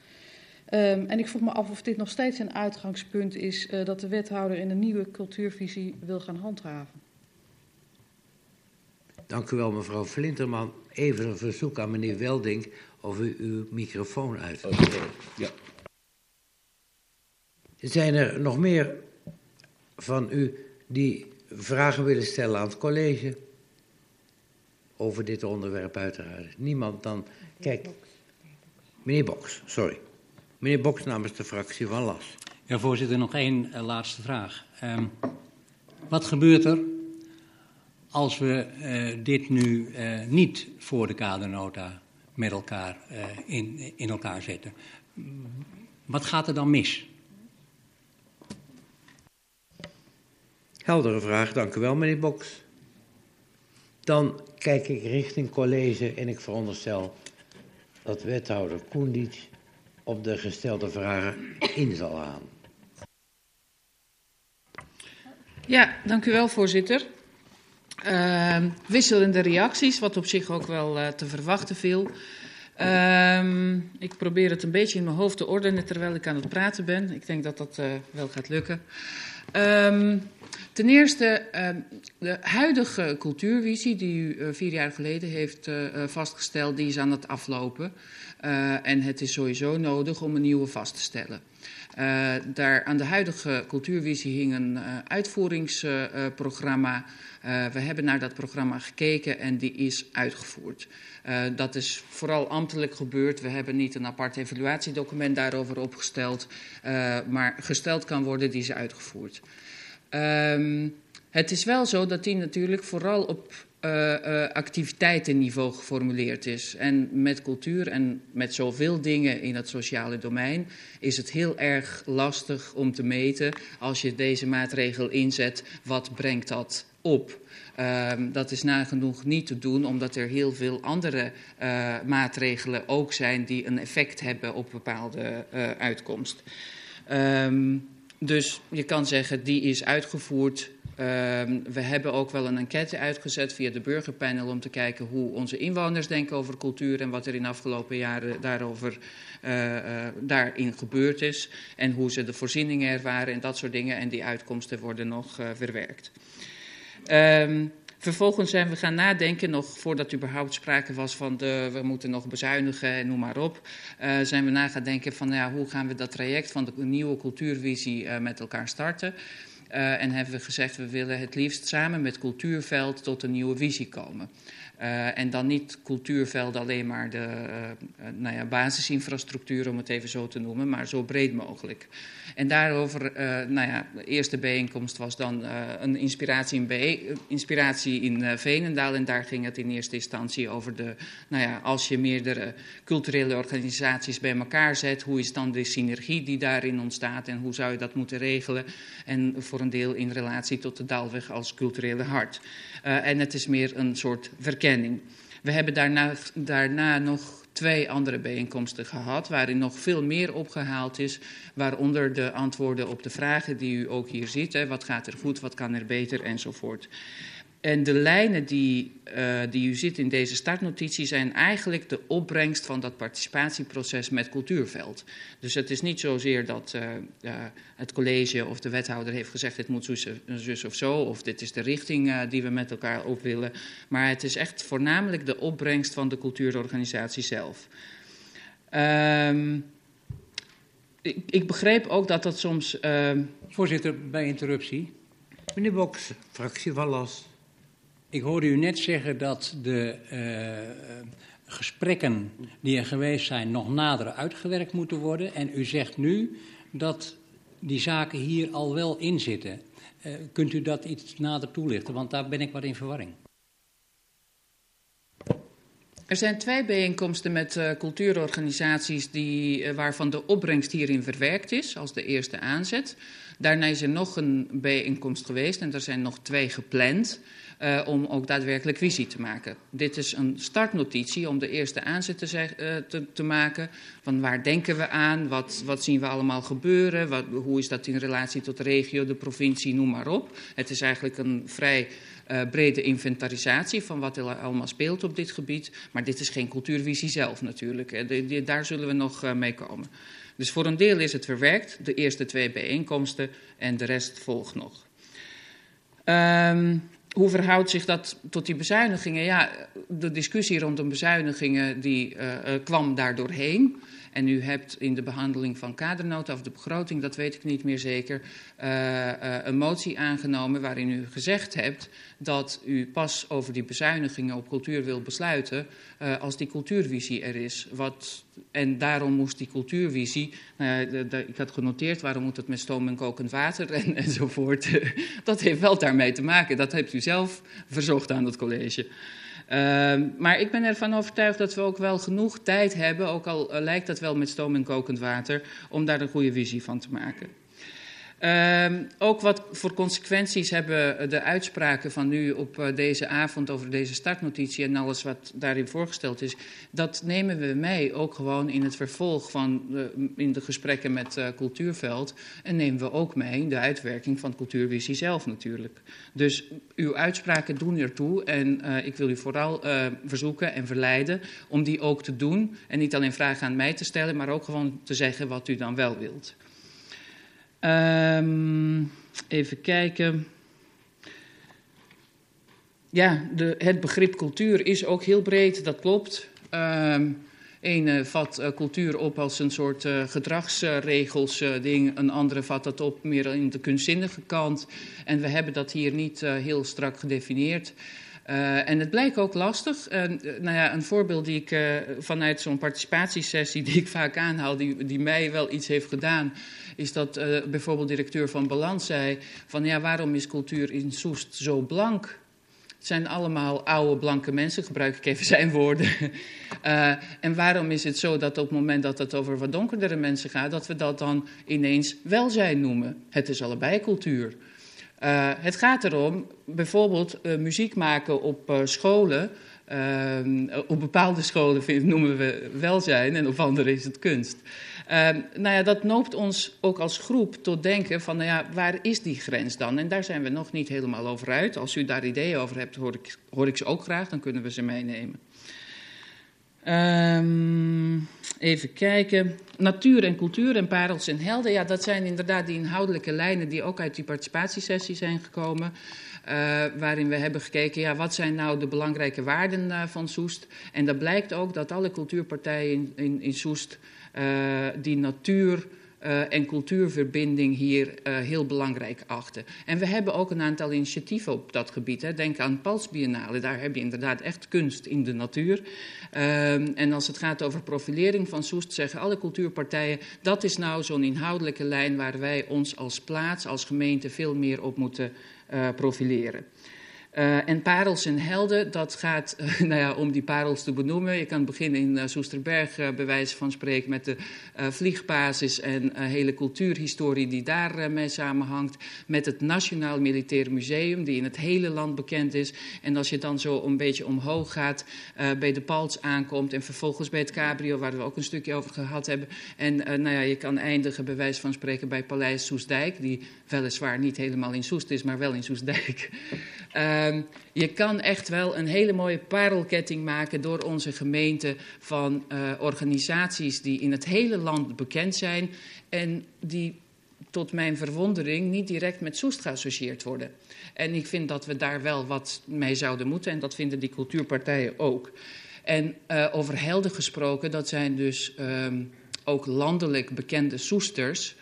Um, en ik vroeg me af of dit nog steeds een uitgangspunt is uh, dat de wethouder in een nieuwe cultuurvisie wil gaan handhaven. Dank u wel, mevrouw Flinterman. Even een verzoek aan meneer Welding of u uw microfoon uit. Ja. Zijn er nog meer van u die vragen willen stellen aan het college? Over dit onderwerp uiteraard. Niemand dan. Kijk, meneer Boks, sorry. Meneer Boks namens de fractie van LAS. Ja, voorzitter, nog één uh, laatste vraag. Um, wat gebeurt er als we dit nu niet voor de kadernota met elkaar in, in elkaar zetten? Wat gaat er dan mis? Heldere vraag, dank u wel, meneer Boks. Dan kijk ik richting college en ik veronderstel dat wethouder Koendic op de gestelde vragen in zal gaan. Ja, dank u wel, voorzitter. Uh, wisselende reacties, wat op zich ook wel uh, te verwachten viel. Uh, ik probeer het een beetje in mijn hoofd te ordenen terwijl ik aan het praten ben. Ik denk dat dat uh, wel gaat lukken. Um, ten eerste, de huidige cultuurvisie die u uh, vier jaar geleden heeft vastgesteld, die is aan het aflopen. En het is sowieso nodig om een nieuwe vast te stellen. Uh, daar aan de huidige cultuurvisie hing een uh, uitvoeringsprogramma. Uh, we hebben naar dat programma gekeken en die is uitgevoerd. dat is vooral ambtelijk gebeurd. We hebben niet een apart evaluatiedocument daarover opgesteld, maar gesteld kan worden, die is uitgevoerd. Um, het is wel zo dat die natuurlijk vooral op uh, uh, activiteitenniveau geformuleerd is. En met cultuur en met zoveel dingen in het sociale domein is het heel erg lastig om te meten als je deze maatregel inzet, wat brengt dat op? Uh, dat is nagenoeg niet te doen, omdat er heel veel andere uh, maatregelen ook zijn die een effect hebben op bepaalde uitkomst. Um, dus je kan zeggen, die is uitgevoerd. Uh, we hebben ook wel een enquête uitgezet via de burgerpanel om te kijken hoe onze inwoners denken over cultuur en wat er in de afgelopen jaren daarover, uh, uh, daarin gebeurd is. En hoe ze de voorzieningen ervaren en dat soort dingen. En die uitkomsten worden nog verwerkt. Um, Vervolgens zijn we gaan nadenken, nog voordat überhaupt sprake was van de, we moeten nog bezuinigen en noem maar op. Uh, zijn we na gaan denken van ja, hoe gaan we dat traject van de nieuwe cultuurvisie met elkaar starten. Uh, en hebben we gezegd, we willen het liefst samen met Cultuurveld tot een nieuwe visie komen. Uh, en dan niet cultuurveld alleen maar de uh, nou ja, basisinfrastructuur, om het even zo te noemen, maar zo breed mogelijk. En daarover, nou ja, de eerste bijeenkomst was dan een inspiratie in, inspiratie in Veenendaal. En daar ging het in eerste instantie over de, nou ja, als je meerdere culturele organisaties bij elkaar zet, hoe is dan de synergie die daarin ontstaat en hoe zou je dat moeten regelen? En voor een deel in relatie tot de Daalweg als culturele hart. En het is meer een soort verkenning we hebben daarna, daarna nog twee andere bijeenkomsten gehad, waarin nog veel meer opgehaald is, waaronder de antwoorden op de vragen die u ook hier ziet. Hè, wat gaat er goed, wat kan er beter enzovoort. En de lijnen die, uh, die u ziet in deze startnotitie zijn eigenlijk de opbrengst van dat participatieproces met Cultuurveld. Dus het is niet zozeer dat uh, uh, het college of de wethouder heeft gezegd: dit moet zus, zus of zo, of dit is de richting die we met elkaar op willen. Maar het is echt voornamelijk de opbrengst van de cultuurorganisatie zelf. Um, ik, ik, begreep ook dat dat soms. Voorzitter, bij interruptie. Meneer Boks, fractie van Las. Ik hoorde u net zeggen dat de uh, gesprekken die er geweest zijn nog nader uitgewerkt moeten worden. En u zegt nu dat die zaken hier al wel in zitten. Uh, kunt u dat iets nader toelichten? Want daar ben ik wat in verwarring. Er zijn twee bijeenkomsten met uh, cultuurorganisaties die, waarvan de opbrengst hierin verwerkt is als de eerste aanzet. Daarna is er nog een bijeenkomst geweest en er zijn nog twee gepland uh, om ook daadwerkelijk visie te maken. Dit is een startnotitie om de eerste aanzet te, uh, te, te, maken. Van waar denken we aan? Wat, wat zien we allemaal gebeuren? Wat, hoe is dat in relatie tot de regio, de provincie, noem maar op. Het is eigenlijk een vrij uh, brede inventarisatie van wat er allemaal speelt op dit gebied. Maar dit is geen cultuurvisie zelf natuurlijk. Daar zullen we nog mee komen. Dus voor een deel is het verwerkt, de eerste twee bijeenkomsten en de rest volgt nog. Um, hoe verhoudt zich dat tot die bezuinigingen? Ja, de discussie rondom bezuinigingen die, uh, uh, kwam daar doorheen. En u hebt in de behandeling van kadernota of de begroting, dat weet ik niet meer zeker, uh, uh, een motie aangenomen waarin u gezegd hebt dat u pas over die bezuinigingen op cultuur wil besluiten uh, als die cultuurvisie er is. Wat, en daarom moest die cultuurvisie, nou ik had genoteerd waarom moet het met stoom en kokend water en, enzovoort. dat heeft wel daarmee te maken. Dat hebt u zelf verzocht aan het college. Uh, maar ik ben ervan overtuigd dat we ook wel genoeg tijd hebben, ook al uh, lijkt dat wel met stoom en kokend water, om daar een goede visie van te maken. Uh, ook wat voor consequenties hebben de uitspraken van nu op uh, deze avond over deze startnotitie en alles wat daarin voorgesteld is. Dat nemen we mee ook gewoon in het vervolg van de, in de gesprekken met uh, Cultuurveld. En nemen we ook mee de uitwerking van Cultuurvisie zelf natuurlijk. Dus uw uitspraken doen ertoe en ik wil u vooral verzoeken en verleiden om die ook te doen. En niet alleen vragen aan mij te stellen, maar ook gewoon te zeggen wat u dan wel wilt. Um, even kijken. Ja, de, het begrip cultuur is ook heel breed, dat klopt. Um, een uh, vat uh, cultuur op als een soort uh, gedragsregels ding, een andere vat dat op meer in de kunstzinnige kant. En we hebben dat hier niet heel strak gedefinieerd. Uh, en het blijkt ook lastig. Uh, nou ja, een voorbeeld die ik uh, vanuit zo'n participatiesessie die ik vaak aanhaal, die, die mij wel iets heeft gedaan, is dat bijvoorbeeld directeur van Balans zei van ja, waarom is cultuur in Soest zo blank? Het zijn allemaal oude blanke mensen, gebruik ik even zijn woorden. en waarom is het zo dat op het moment dat het over wat donkerdere mensen gaat, dat we dat dan ineens welzijn noemen? Het is allebei cultuur. Uh, het gaat erom, bijvoorbeeld uh, muziek maken op uh, scholen. op bepaalde scholen noemen we welzijn en op andere is het kunst. Nou ja, dat noopt ons ook als groep tot denken van, nou ja, waar is die grens dan? En daar zijn we nog niet helemaal over uit. Als u daar ideeën over hebt, hoor ik, hoor ik ze ook graag, dan kunnen we ze meenemen. Um, even kijken. Natuur en cultuur en parels en helden. Ja, dat zijn inderdaad die inhoudelijke lijnen die ook uit die participatiesessie zijn gekomen. Uh, waarin we hebben gekeken, ja, wat zijn nou de belangrijke waarden uh, van Soest? En dat blijkt ook dat alle cultuurpartijen in, in, in Soest die natuur uh, en cultuurverbinding hier uh, heel belangrijk achten. En we hebben ook een aantal initiatieven op dat gebied. Hè. Denk aan Palsbiennale, daar heb je inderdaad echt kunst in de natuur. Uh, en als het gaat over profilering van Soest, zeggen alle cultuurpartijen... dat is nou zo'n inhoudelijke lijn waar wij ons als plaats, als gemeente... veel meer op moeten profileren. Uh, en parels en helden, dat gaat uh, nou ja, om die parels te benoemen. Je kan beginnen in uh, Soesterberg, bij wijze van spreken, met de vliegbasis en hele cultuurhistorie die daarmee mee samenhangt. Met het Nationaal Militair Museum, die in het hele land bekend is. En als je dan zo een beetje omhoog gaat, bij de Pals aankomt en vervolgens bij het Cabrio, waar we ook een stukje over gehad hebben. En nou ja, je kan eindigen, bij wijze van spreken, bij Paleis Soestdijk, die weliswaar niet helemaal in Soest is, maar wel in Soestdijk. Um, je kan echt wel een hele mooie parelketting maken door onze gemeente van uh, organisaties die in het hele land bekend zijn en die tot mijn verwondering niet direct met Soest geassocieerd worden. En ik vind dat we daar wel wat mee zouden moeten en dat vinden die cultuurpartijen ook. En uh, over helden gesproken, dat zijn dus um, ook landelijk bekende Soesters.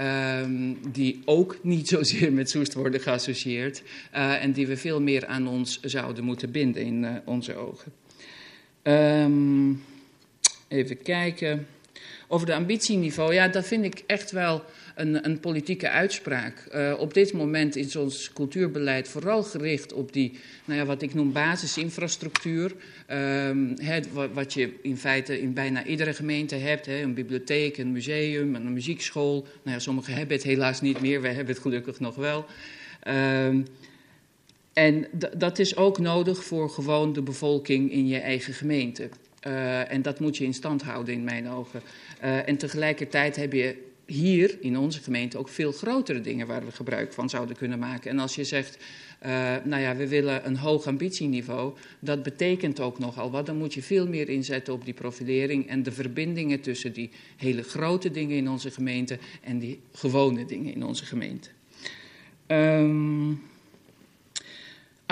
Um, die ook niet zozeer met Soest worden geassocieerd. Uh, en die we veel meer aan ons zouden moeten binden in uh, onze ogen. Um, even kijken. Over de ambitieniveau, ja, dat vind ik echt wel een, een politieke uitspraak. Uh, op dit moment is ons cultuurbeleid vooral gericht op die, nou ja, wat ik noem basisinfrastructuur. Het, wat je in feite in bijna iedere gemeente hebt. Hè, een bibliotheek, een museum, een muziekschool. Nou ja, sommigen hebben het helaas niet meer, wij hebben het gelukkig nog wel. Um, en dat is ook nodig voor gewoon de bevolking in je eigen gemeente. Uh, en dat moet je in stand houden in mijn ogen. Uh, en tegelijkertijd heb je hier in onze gemeente ook veel grotere dingen waar we gebruik van zouden kunnen maken. En als je zegt, uh, nou ja, we willen een hoog ambitieniveau, dat betekent ook nogal wat. Dan moet je veel meer inzetten op die profilering en de verbindingen tussen die hele grote dingen in onze gemeente en die gewone dingen in onze gemeente. Um,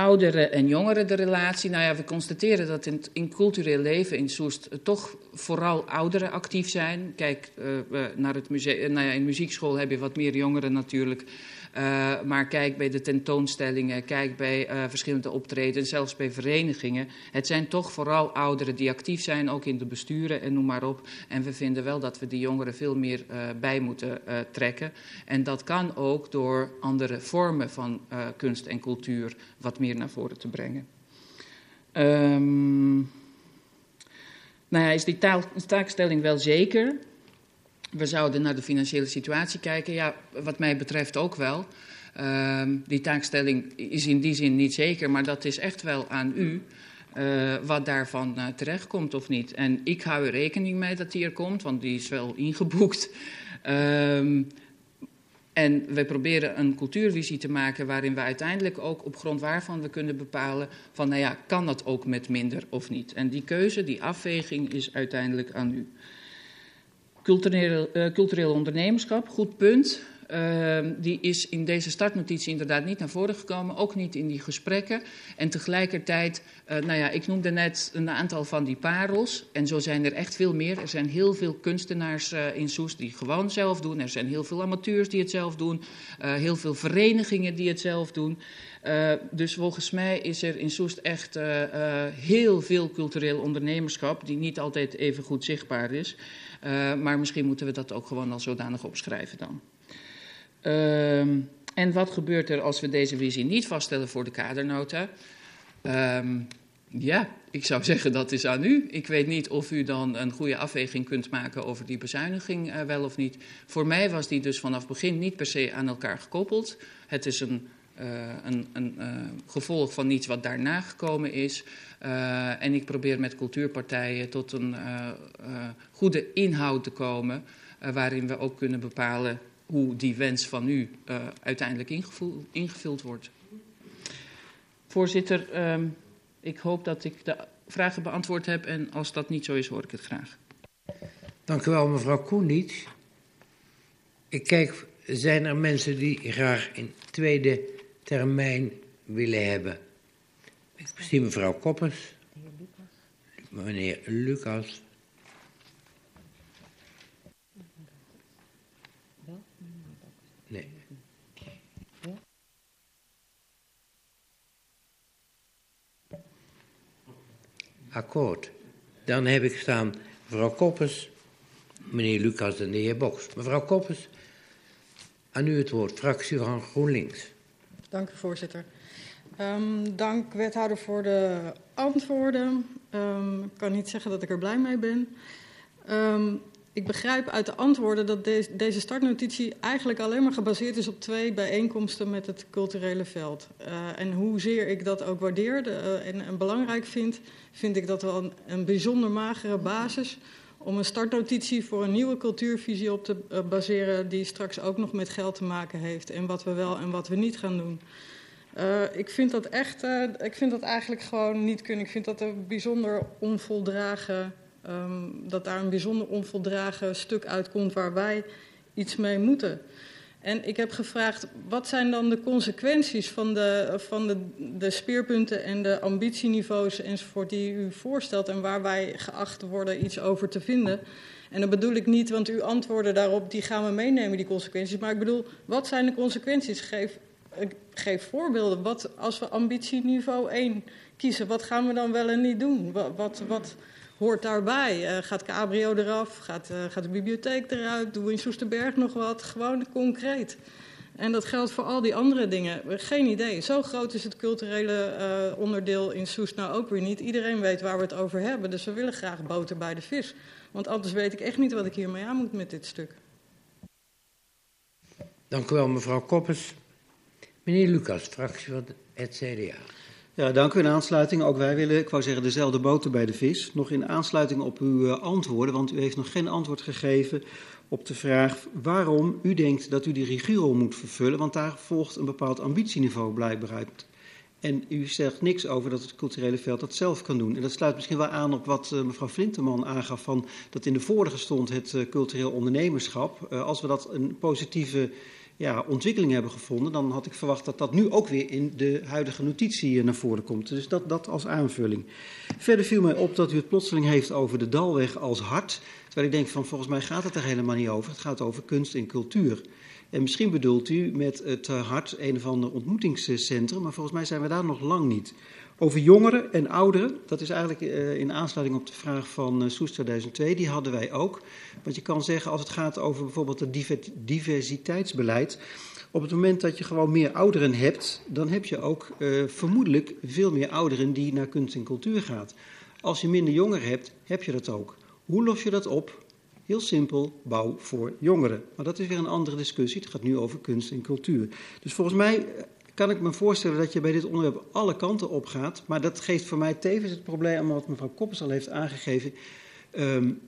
ouderen en jongeren de relatie. Nou ja, we constateren dat in in cultureel leven in Soest toch vooral ouderen actief zijn. Kijk, uh, naar het museum, nou ja, in muziekschool heb je wat meer jongeren natuurlijk. Uh, maar kijk bij de tentoonstellingen, kijk bij uh, verschillende optredens, zelfs bij verenigingen. Het zijn toch vooral ouderen die actief zijn, ook in de besturen en noem maar op. En we vinden wel dat we die jongeren veel meer uh, bij moeten trekken. En dat kan ook door andere vormen van kunst en cultuur wat meer naar voren te brengen. Um, nou ja, is die taakstelling wel zeker? We zouden naar de financiële situatie kijken. Ja, wat mij betreft ook wel. Uh, die taakstelling is in die zin niet zeker, maar dat is echt wel aan u. Uh, wat daarvan uh, terechtkomt of niet. En ik hou er rekening mee dat die er komt, want die is wel ingeboekt. Um, en we proberen een cultuurvisie te maken waarin we uiteindelijk ook op grond waarvan we kunnen bepalen van nou ja, kan dat ook met minder of niet. En die keuze, die afweging is uiteindelijk aan u. Cultureel, uh, cultureel ondernemerschap, goed punt. Uh, die is in deze startnotitie inderdaad niet naar voren gekomen, ook niet in die gesprekken. En tegelijkertijd, uh, nou ja, ik noemde net een aantal van die parels. En zo zijn er echt veel meer. Er zijn heel veel kunstenaars uh, in Soest die gewoon zelf doen. Er zijn heel veel amateurs die het zelf doen. heel veel verenigingen die het zelf doen. Dus volgens mij is er in Soest echt heel veel cultureel ondernemerschap, die niet altijd even goed zichtbaar is. Maar misschien moeten we dat ook gewoon al zodanig opschrijven dan. Um, en wat gebeurt er als we deze visie niet vaststellen voor de kadernota? Um, ja, ik zou zeggen dat is aan u. Ik weet niet of u dan een goede afweging kunt maken over die bezuiniging uh, wel of niet. Voor mij was die dus vanaf begin niet per se aan elkaar gekoppeld. Het is een, een, een uh, gevolg van iets wat daarna gekomen is. Uh, en ik probeer met cultuurpartijen tot een goede inhoud te komen, waarin we ook kunnen bepalen hoe die wens van u uiteindelijk ingevuld, ingevuld, wordt. Voorzitter, um, ik hoop dat ik de vragen beantwoord heb en als dat niet zo is, hoor ik het graag. Dank u wel, mevrouw Koenits. Ik kijk, zijn er mensen die graag een tweede termijn willen hebben? Ik zie mevrouw Koppers, meneer Lucas. Nee. Akkoord. Dan heb ik staan mevrouw Koppers, meneer Lucas en de heer Boks. Mevrouw Koppers, aan u het woord, fractie van GroenLinks. Dank u, voorzitter. Um, dank, wethouder, voor de antwoorden. Um, ik kan niet zeggen dat ik er blij mee ben. Um, ik begrijp uit de antwoorden dat deze, startnotitie eigenlijk alleen maar gebaseerd is op twee bijeenkomsten met het culturele veld. Uh, en hoezeer ik dat ook waardeer uh, en, en, belangrijk vind, vind ik dat wel een, bijzonder magere basis om een startnotitie voor een nieuwe cultuurvisie op te uh, baseren die straks ook nog met geld te maken heeft en wat we wel en wat we niet gaan doen. ik vind dat echt, ik vind dat eigenlijk gewoon niet kunnen. Ik vind dat een bijzonder onvoldragen Um, dat daar een bijzonder onvoldragen stuk uitkomt waar wij iets mee moeten. En ik heb gevraagd, wat zijn dan de consequenties van de, van de, de speerpunten en de ambitieniveaus enzovoort die u voorstelt en waar wij geacht worden iets over te vinden? En dat bedoel ik niet, want uw antwoorden daarop, die gaan we meenemen, die consequenties. Maar ik bedoel, wat zijn de consequenties? Geef, geef voorbeelden. Wat, als we ambitieniveau 1 kiezen, wat gaan we dan wel en niet doen? Wat, wat, wat hoort daarbij? Uh, gaat Cabrio eraf? Gaat, uh, gaat de bibliotheek eruit? Doen we in Soesterberg nog wat? Gewoon concreet. En dat geldt voor al die andere dingen. Geen idee. Zo groot is het culturele uh, onderdeel in Soest nou ook weer niet. Iedereen weet waar we het over hebben. Dus we willen graag boter bij de vis. Want anders weet ik echt niet wat ik hiermee aan moet met dit stuk. Dank u wel, mevrouw Koppes. Meneer Lucas, fractie van het CDA. Ja, dank u. In aansluiting, ook wij willen, ik wou zeggen, dezelfde boter bij de vis. Nog in aansluiting op uw uh, antwoorden, want u heeft nog geen antwoord gegeven op de vraag waarom u denkt dat u die riguro moet vervullen, want daar volgt een bepaald ambitieniveau blijkbaar uit. En u zegt niks over dat het culturele veld dat zelf kan doen. En dat sluit misschien wel aan op wat uh, mevrouw Flinteman aangaf van dat in de vorige stond het uh, cultureel ondernemerschap. Als we dat een positieve ja, ontwikkeling hebben gevonden, dan had ik verwacht dat dat nu ook weer in de huidige notitie eh, naar voren komt. Dus dat, dat als aanvulling. Verder viel mij op dat u het plotseling heeft over de Dalweg als hart. Terwijl ik denk van volgens mij gaat het er helemaal niet over. Het gaat over kunst en cultuur. En misschien bedoelt u met het hart een of ander ontmoetingscentrum, maar volgens mij zijn we daar nog lang niet. Over jongeren en ouderen, dat is eigenlijk uh, in aansluiting op de vraag van uh, Soes 2002, die hadden wij ook. Want je kan zeggen, als het gaat over bijvoorbeeld het diversiteitsbeleid, op het moment dat je gewoon meer ouderen hebt, dan heb je ook uh, vermoedelijk veel meer ouderen die naar kunst en cultuur gaan. Als je minder jongeren hebt, heb je dat ook. Hoe los je dat op? Heel simpel, bouw voor jongeren. Maar dat is weer een andere discussie. Het gaat nu over kunst en cultuur. Dus volgens mij kan ik me voorstellen dat je bij dit onderwerp alle kanten op gaat. Maar dat geeft voor mij tevens het probleem, wat mevrouw Koppers al heeft aangegeven. Um,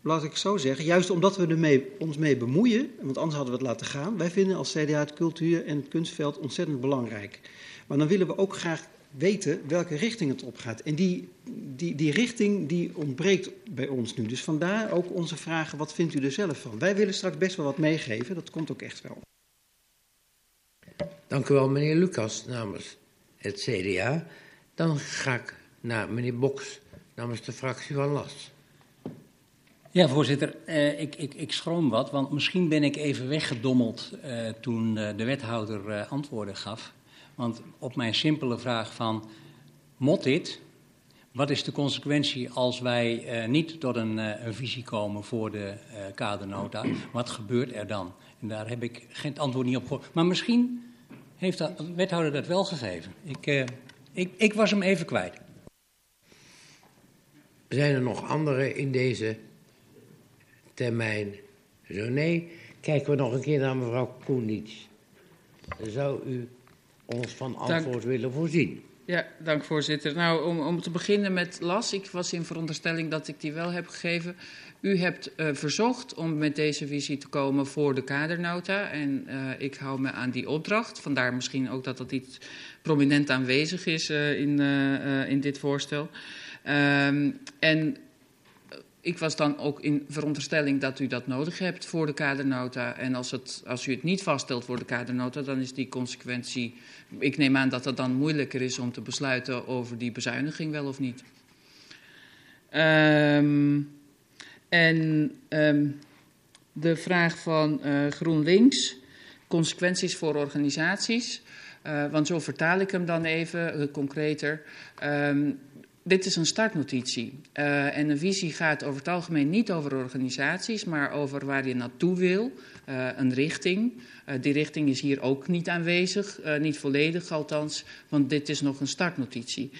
laat ik zo zeggen, juist omdat we er ons mee bemoeien, want anders hadden we het laten gaan. Wij vinden als CDA het cultuur- en het kunstveld ontzettend belangrijk. Maar dan willen we ook graag weten welke richting het op gaat. En die, die, die richting die ontbreekt bij ons nu. Dus vandaar ook onze vragen, wat vindt u er zelf van? Wij willen straks best wel wat meegeven, dat komt ook echt wel. Dank u wel, meneer Lucas, namens het CDA. Dan ga ik naar meneer Boks, namens de fractie van LAS. Ja, voorzitter, eh, ik, ik, ik schroom wat, want misschien ben ik even weggedommeld eh, toen uh, de wethouder antwoorden gaf. Want op mijn simpele vraag van, mot dit? Wat is de consequentie als wij niet tot een, een, visie komen voor de kadernota? Wat gebeurt er dan? En daar heb ik geen antwoord niet op gehoord. Maar misschien heeft de wethouder dat wel gegeven. Ik, ik, ik was hem even kwijt. Zijn er nog anderen in deze termijn? Zo nee, kijken we nog een keer naar mevrouw Koenits. Zou u ons van antwoord dank. willen voorzien? Ja, dank voorzitter. Nou, om, om te beginnen met Las. Ik was in veronderstelling dat ik die wel heb gegeven. U hebt uh, verzocht om met deze visie te komen voor de kadernota. En uh, ik hou me aan die opdracht. Vandaar misschien ook dat dat iets prominent aanwezig is uh, in, in dit voorstel. Um, en ik was dan ook in veronderstelling dat u dat nodig hebt voor de kadernota. En als, het, als u het niet vaststelt voor de kadernota, dan is die consequentie. Ik neem aan dat het dan moeilijker is om te besluiten over die bezuiniging wel of niet. Um, en um, de vraag van uh, GroenLinks, consequenties voor organisaties. Uh, want zo vertaal ik hem dan even uh, concreter. Um, dit is een startnotitie. Uh, en een visie gaat over het algemeen niet over organisaties, maar over waar je naartoe wil. Uh, een richting. Uh, die richting is hier ook niet aanwezig, niet volledig althans, want dit is nog een startnotitie.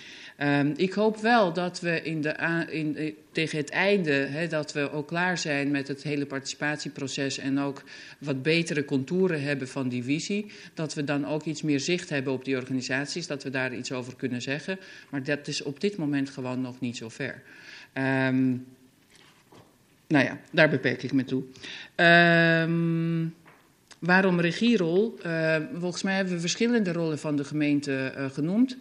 Um, ik hoop wel dat we in de, in, tegen het einde, dat we ook klaar zijn met het hele participatieproces en ook wat betere contouren hebben van die visie. Dat we dan ook iets meer zicht hebben op die organisaties, dat we daar iets over kunnen zeggen. Maar dat is op dit moment gewoon nog niet zo ver. Um, nou ja, daar beperk ik me toe. Um, waarom regierol? Volgens mij hebben we verschillende rollen van de gemeente uh, genoemd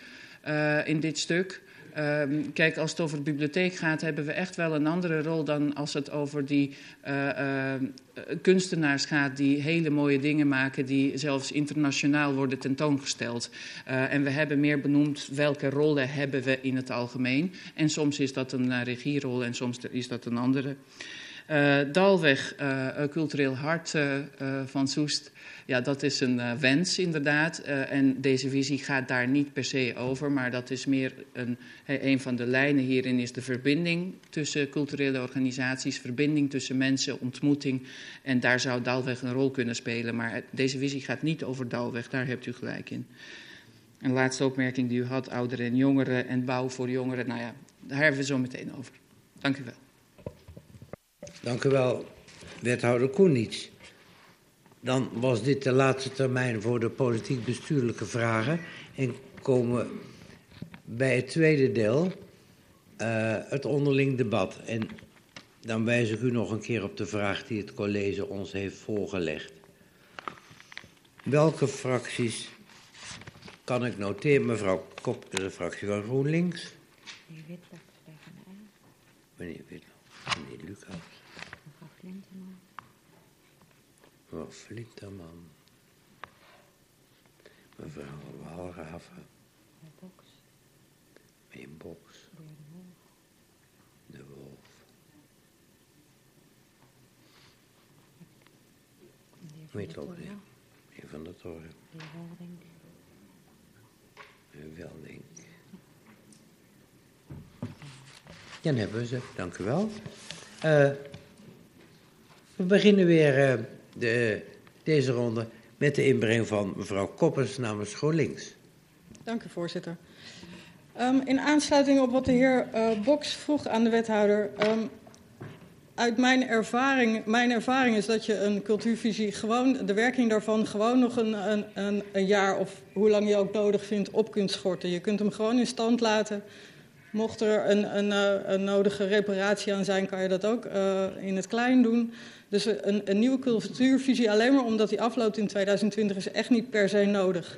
uh, in dit stuk. Uh, kijk, als het over de bibliotheek gaat, hebben we echt wel een andere rol dan als het over die uh, uh, kunstenaars gaat die hele mooie dingen maken, die zelfs internationaal worden tentoongesteld. en we hebben meer benoemd welke rollen hebben we in het algemeen. En soms is dat een regierol en soms is dat een andere. Dalweg, cultureel hart van Soest. Ja, dat is een wens inderdaad. En deze visie gaat daar niet per se over, maar dat is meer een, een van de lijnen hierin is de verbinding tussen culturele organisaties, verbinding tussen mensen, ontmoeting. En daar zou Dalweg een rol kunnen spelen. Maar deze visie gaat niet over Dalweg, daar hebt u gelijk in. Een laatste opmerking die u had, ouderen en jongeren en bouw voor jongeren. Nou ja, daar hebben we zo meteen over. Dank u wel. Dank u wel, wethouder Koenits. Dan was dit de laatste termijn voor de politiek-bestuurlijke vragen. En komen bij het tweede deel, uh, het onderling debat. En dan wijs ik u nog een keer op de vraag die het college ons heeft voorgelegd. Welke fracties kan ik noteren? Mevrouw Kop is de fractie van GroenLinks. Meneer Witlof, Meneer Witlof, meneer Lucas. Mevrouw Flinterman. Mevrouw Flinterman. Mevrouw Walraven. Meneer Boks. De Wolf. Weet ook niet. Meneer Van der Toren. Meneer Welding. Dan hebben we ze, dank u wel. Uh, we beginnen weer uh, de, deze ronde met de inbreng van mevrouw Koppers namens GroenLinks. Dank u, voorzitter. Um, in aansluiting op wat de heer uh, Boks vroeg aan de wethouder. Um, uit mijn ervaring, mijn ervaring is dat je een cultuurvisie gewoon, de werking daarvan gewoon nog een, een, een, jaar of hoe lang je ook nodig vindt op kunt schorten. Je kunt hem gewoon in stand laten. Mocht er een, een, eh, een nodige reparatie aan zijn, kan je dat ook uh, in het klein doen. Dus een, een nieuwe cultuurvisie alleen maar omdat die afloopt in 2020 is echt niet per se nodig.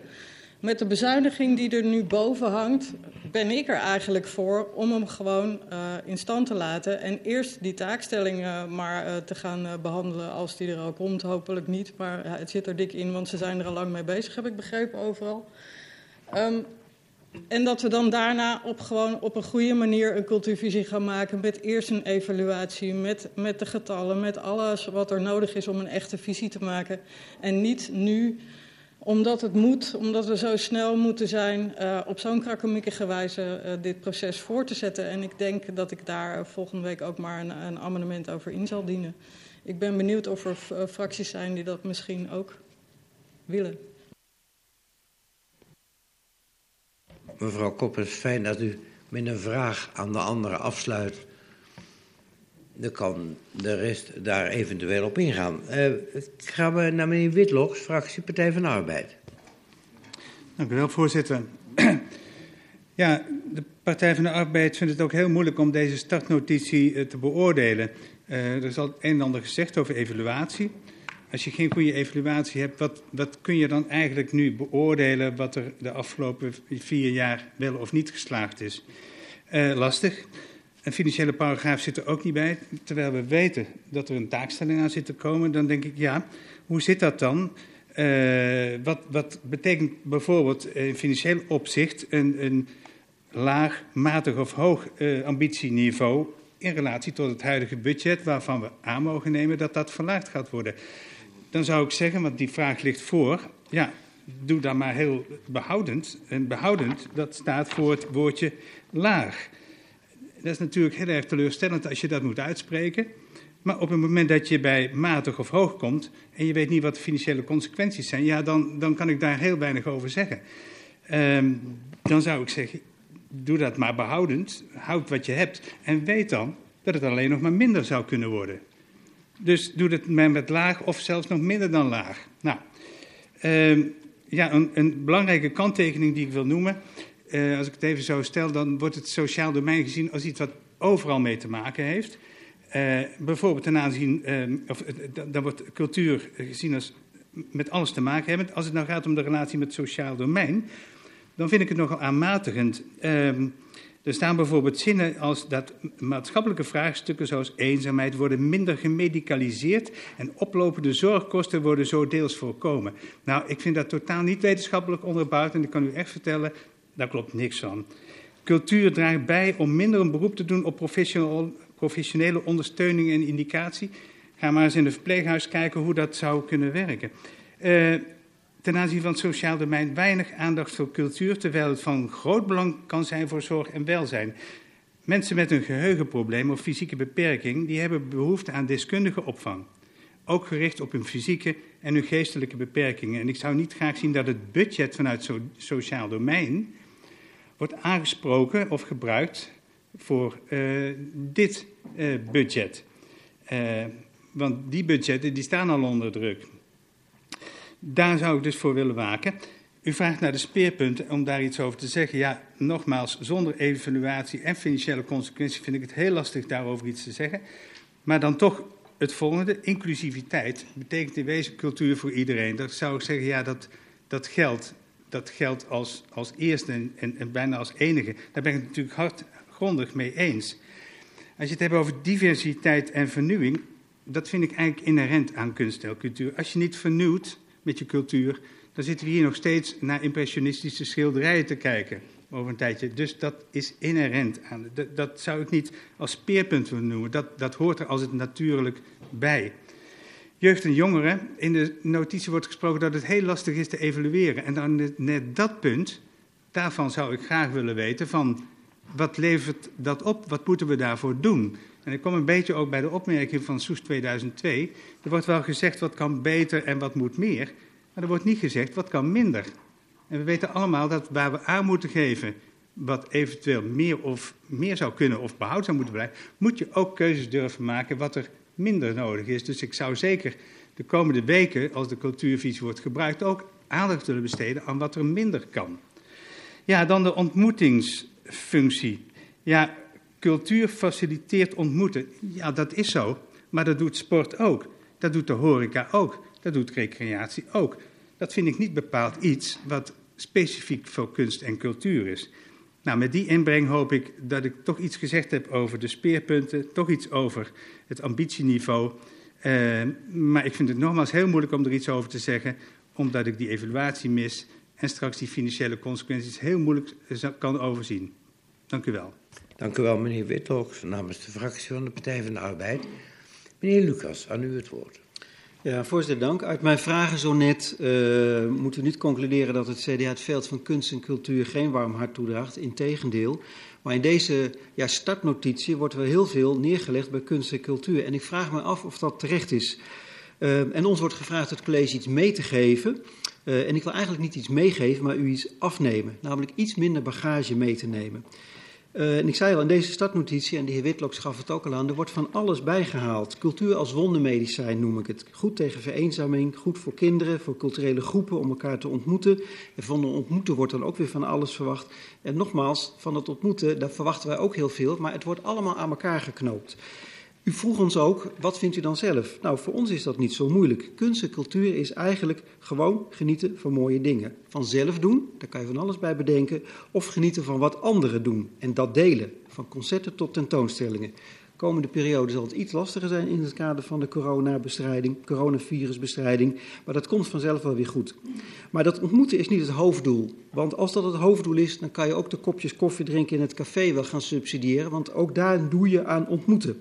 Met de bezuiniging die er nu boven hangt, ben ik er eigenlijk voor om hem gewoon uh, in stand te laten. En eerst die taakstelling maar uh, te gaan behandelen als die er al komt. Hopelijk niet, maar het zit er dik in, want ze zijn er al lang mee bezig, heb ik begrepen overal. Um, en dat we dan daarna op, gewoon op een goede manier een cultuurvisie gaan maken. Met eerst een evaluatie, met, met de getallen, met alles wat er nodig is om een echte visie te maken. En niet nu, omdat het moet, omdat we zo snel moeten zijn, uh, op zo'n krakkemikkige wijze uh, dit proces voor te zetten. En ik denk dat ik daar volgende week ook maar een, een amendement over in zal dienen. Ik ben benieuwd of er uh, fracties zijn die dat misschien ook willen. Mevrouw Koppers, fijn dat u met een vraag aan de andere afsluit. Dan kan de rest daar eventueel op ingaan. Uh, gaan we naar meneer Witloks, fractie Partij van de Arbeid. Dank u wel, voorzitter. Ja, de Partij van de Arbeid vindt het ook heel moeilijk om deze startnotitie uh, te beoordelen. Uh, er is al een en ander gezegd over evaluatie als je geen goede evaluatie hebt, wat, wat kun je dan eigenlijk nu beoordelen wat er de afgelopen vier jaar wel of niet geslaagd is? Uh, lastig. Een financiële paragraaf zit er ook niet bij, terwijl we weten dat er een taakstelling aan zit te komen. Dan denk ik, ja, hoe zit dat dan? Uh, wat, wat betekent bijvoorbeeld in financieel opzicht een, een laag, matig of hoog uh, ambitieniveau in relatie tot het huidige budget, waarvan we aan mogen nemen dat dat verlaagd gaat worden? Dan zou ik zeggen, want die vraag ligt voor, ja, doe dan maar heel behoudend. En behoudend, dat staat voor het woordje laag. Dat is natuurlijk heel erg teleurstellend als je dat moet uitspreken. Maar op het moment dat je bij matig of hoog komt en je weet niet wat de financiële consequenties zijn, ja, dan, dan kan ik daar heel weinig over zeggen. Um, dan zou ik zeggen, doe dat maar behoudend, houd wat je hebt en weet dan dat het alleen nog maar minder zou kunnen worden. Dus doe het met laag of zelfs nog minder dan laag. Nou, uh, ja, een, een, belangrijke kanttekening die ik wil noemen. Uh, als ik het even zo stel, dan wordt het sociaal domein gezien als iets wat overal mee te maken heeft. Uh, bijvoorbeeld ten aanzien, uh, of dan wordt cultuur gezien als met alles te maken hebben. Als het nou gaat om de relatie met het sociaal domein, dan vind ik het nogal aanmatigend. Ehm, er staan bijvoorbeeld zinnen als dat maatschappelijke vraagstukken zoals eenzaamheid worden minder gemedicaliseerd en oplopende zorgkosten worden zo deels voorkomen. Nou, ik vind dat totaal niet wetenschappelijk onderbouwd en ik kan u echt vertellen, daar klopt niks van. Cultuur draagt bij om minder een beroep te doen op professionele ondersteuning en indicatie. Ga maar eens in een verpleeghuis kijken hoe dat zou kunnen werken. Uh, ten aanzien van het sociaal domein weinig aandacht voor cultuur, terwijl het van groot belang kan zijn voor zorg en welzijn. Mensen met een geheugenprobleem of fysieke beperking, die hebben behoefte aan deskundige opvang. Ook gericht op hun fysieke en hun geestelijke beperkingen. En ik zou niet graag zien dat het budget vanuit het so sociaal domein wordt aangesproken of gebruikt voor uh, dit uh, budget. Uh, want die budgetten die staan al onder druk. Daar zou ik dus voor willen waken. U vraagt naar de speerpunten om daar iets over te zeggen. Ja, nogmaals, zonder evaluatie en financiële consequenties vind ik het heel lastig daarover iets te zeggen. Maar dan toch het volgende: inclusiviteit betekent in wezen cultuur voor iedereen. Dat zou ik zeggen, ja, dat, dat geldt. Dat geldt als, als eerste en, en, bijna als enige. Daar ben ik het natuurlijk hardgrondig mee eens. Als je het hebt over diversiteit en vernieuwing, dat vind ik eigenlijk inherent aan kunst en cultuur. Als je niet vernieuwt, met je cultuur, dan zitten we hier nog steeds naar impressionistische schilderijen te kijken over een tijdje. Dus dat is inherent aan. Dat, dat zou ik niet als speerpunt willen noemen. Dat, dat hoort er als het natuurlijk bij. Jeugd en jongeren, in de notitie wordt gesproken dat het heel lastig is te evalueren. En dan net dat punt, daarvan zou ik graag willen weten van wat levert dat op? Wat moeten we daarvoor doen? En ik kom een beetje ook bij de opmerking van Soes 2002. Er wordt wel gezegd wat kan beter en wat moet meer. Maar er wordt niet gezegd wat kan minder. En we weten allemaal dat waar we aan moeten geven wat eventueel meer of meer zou kunnen of behoud zou moeten blijven, moet je ook keuzes durven maken wat er minder nodig is. Dus ik zou zeker de komende weken, als de cultuurvisie wordt gebruikt, ook aandacht willen besteden aan wat er minder kan. Ja, dan de ontmoetingsfunctie. Ja, cultuur faciliteert ontmoeten. Ja, dat is zo. Maar dat doet sport ook. Dat doet de horeca ook. Dat doet recreatie ook. Dat vind ik niet bepaald iets wat specifiek voor kunst en cultuur is. Nou, met die inbreng hoop ik dat ik toch iets gezegd heb over de speerpunten, toch iets over het ambitieniveau. Uh, maar ik vind het nogmaals heel moeilijk om er iets over te zeggen, omdat ik die evaluatie mis en straks die financiële consequenties heel moeilijk kan overzien. Dank u wel. Dank u wel, meneer Witloks, namens de fractie van de Partij van de Arbeid. Meneer Lucas, aan u het woord. Ja, voorzitter, dank. Uit mijn vragen zo net uh, moeten we niet concluderen dat het CDA het veld van kunst en cultuur geen warm hart toedraagt. Integendeel. Maar in deze ja, startnotitie wordt er heel veel neergelegd bij kunst en cultuur. En ik vraag me af of dat terecht is. Uh, en ons wordt gevraagd het college iets mee te geven. Uh, en ik wil eigenlijk niet iets meegeven, maar u iets afnemen. Namelijk iets minder bagage mee te nemen. En ik zei al, in deze startnotitie, en de heer Witloks gaf het ook al aan, er wordt van alles bijgehaald. Cultuur als wondermedicijn noem ik het. Goed tegen vereenzaming, goed voor kinderen, voor culturele groepen om elkaar te ontmoeten. En van de ontmoeten wordt dan ook weer van alles verwacht. En nogmaals, van het ontmoeten, daar verwachten wij ook heel veel, maar het wordt allemaal aan elkaar geknoopt. U vroeg ons ook, wat vindt u dan zelf? Nou, voor ons is dat niet zo moeilijk. Kunst en cultuur is eigenlijk gewoon genieten van mooie dingen. Van zelf doen, daar kan je van alles bij bedenken. Of genieten van wat anderen doen en dat delen. Van concerten tot tentoonstellingen. De komende periode zal het iets lastiger zijn in het kader van de coronabestrijding, coronavirusbestrijding. Maar dat komt vanzelf wel weer goed. Maar dat ontmoeten is niet het hoofddoel. Want als dat het hoofddoel is, dan kan je ook de kopjes koffie drinken in het café wel gaan subsidiëren. Want ook daar doe je aan ontmoeten.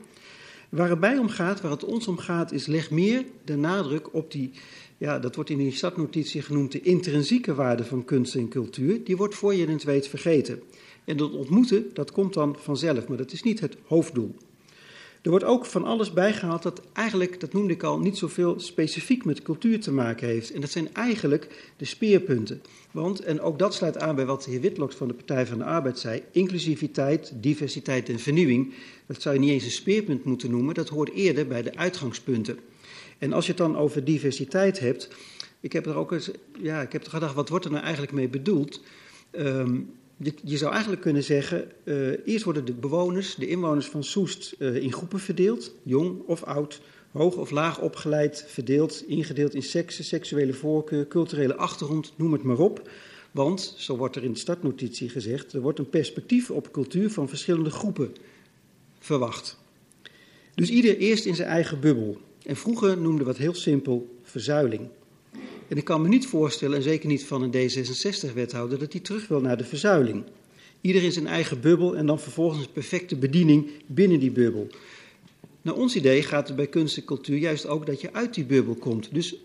Waar het bij om gaat, waar het ons om gaat, is leg meer de nadruk op die, ja, dat wordt in die stadnotitie genoemd, de intrinsieke waarde van kunst en cultuur. Die wordt voor je het weet vergeten. En dat ontmoeten, dat komt dan vanzelf, maar dat is niet het hoofddoel. Er wordt ook van alles bijgehaald dat eigenlijk, dat noemde ik al, niet zoveel specifiek met cultuur te maken heeft. En dat zijn eigenlijk de speerpunten. Want, en ook dat sluit aan bij wat de heer Witloks van de Partij van de Arbeid zei, inclusiviteit, diversiteit en vernieuwing, dat zou je niet eens een speerpunt moeten noemen, dat hoort eerder bij de uitgangspunten. En als je het dan over diversiteit hebt, ik heb er ook eens, ja, ik heb er gedacht, wat wordt er nou eigenlijk mee bedoeld? Um, je, zou eigenlijk kunnen zeggen, uh, eerst worden de bewoners, de inwoners van Soest uh, in groepen verdeeld, jong of oud, hoog of laag opgeleid, verdeeld, ingedeeld in seksen, seksuele voorkeur, culturele achtergrond, noem het maar op. Want, zo wordt er in de startnotitie gezegd, er wordt een perspectief op cultuur van verschillende groepen verwacht. Dus ieder eerst in zijn eigen bubbel. En vroeger noemden we het heel simpel verzuiling. En ik kan me niet voorstellen, en zeker niet van een D66-wethouder, dat hij terug wil naar de verzuiling. Ieder in zijn eigen bubbel en dan vervolgens een perfecte bediening binnen die bubbel. Naar ons idee gaat het bij kunst en cultuur juist ook dat je uit die bubbel komt. Dus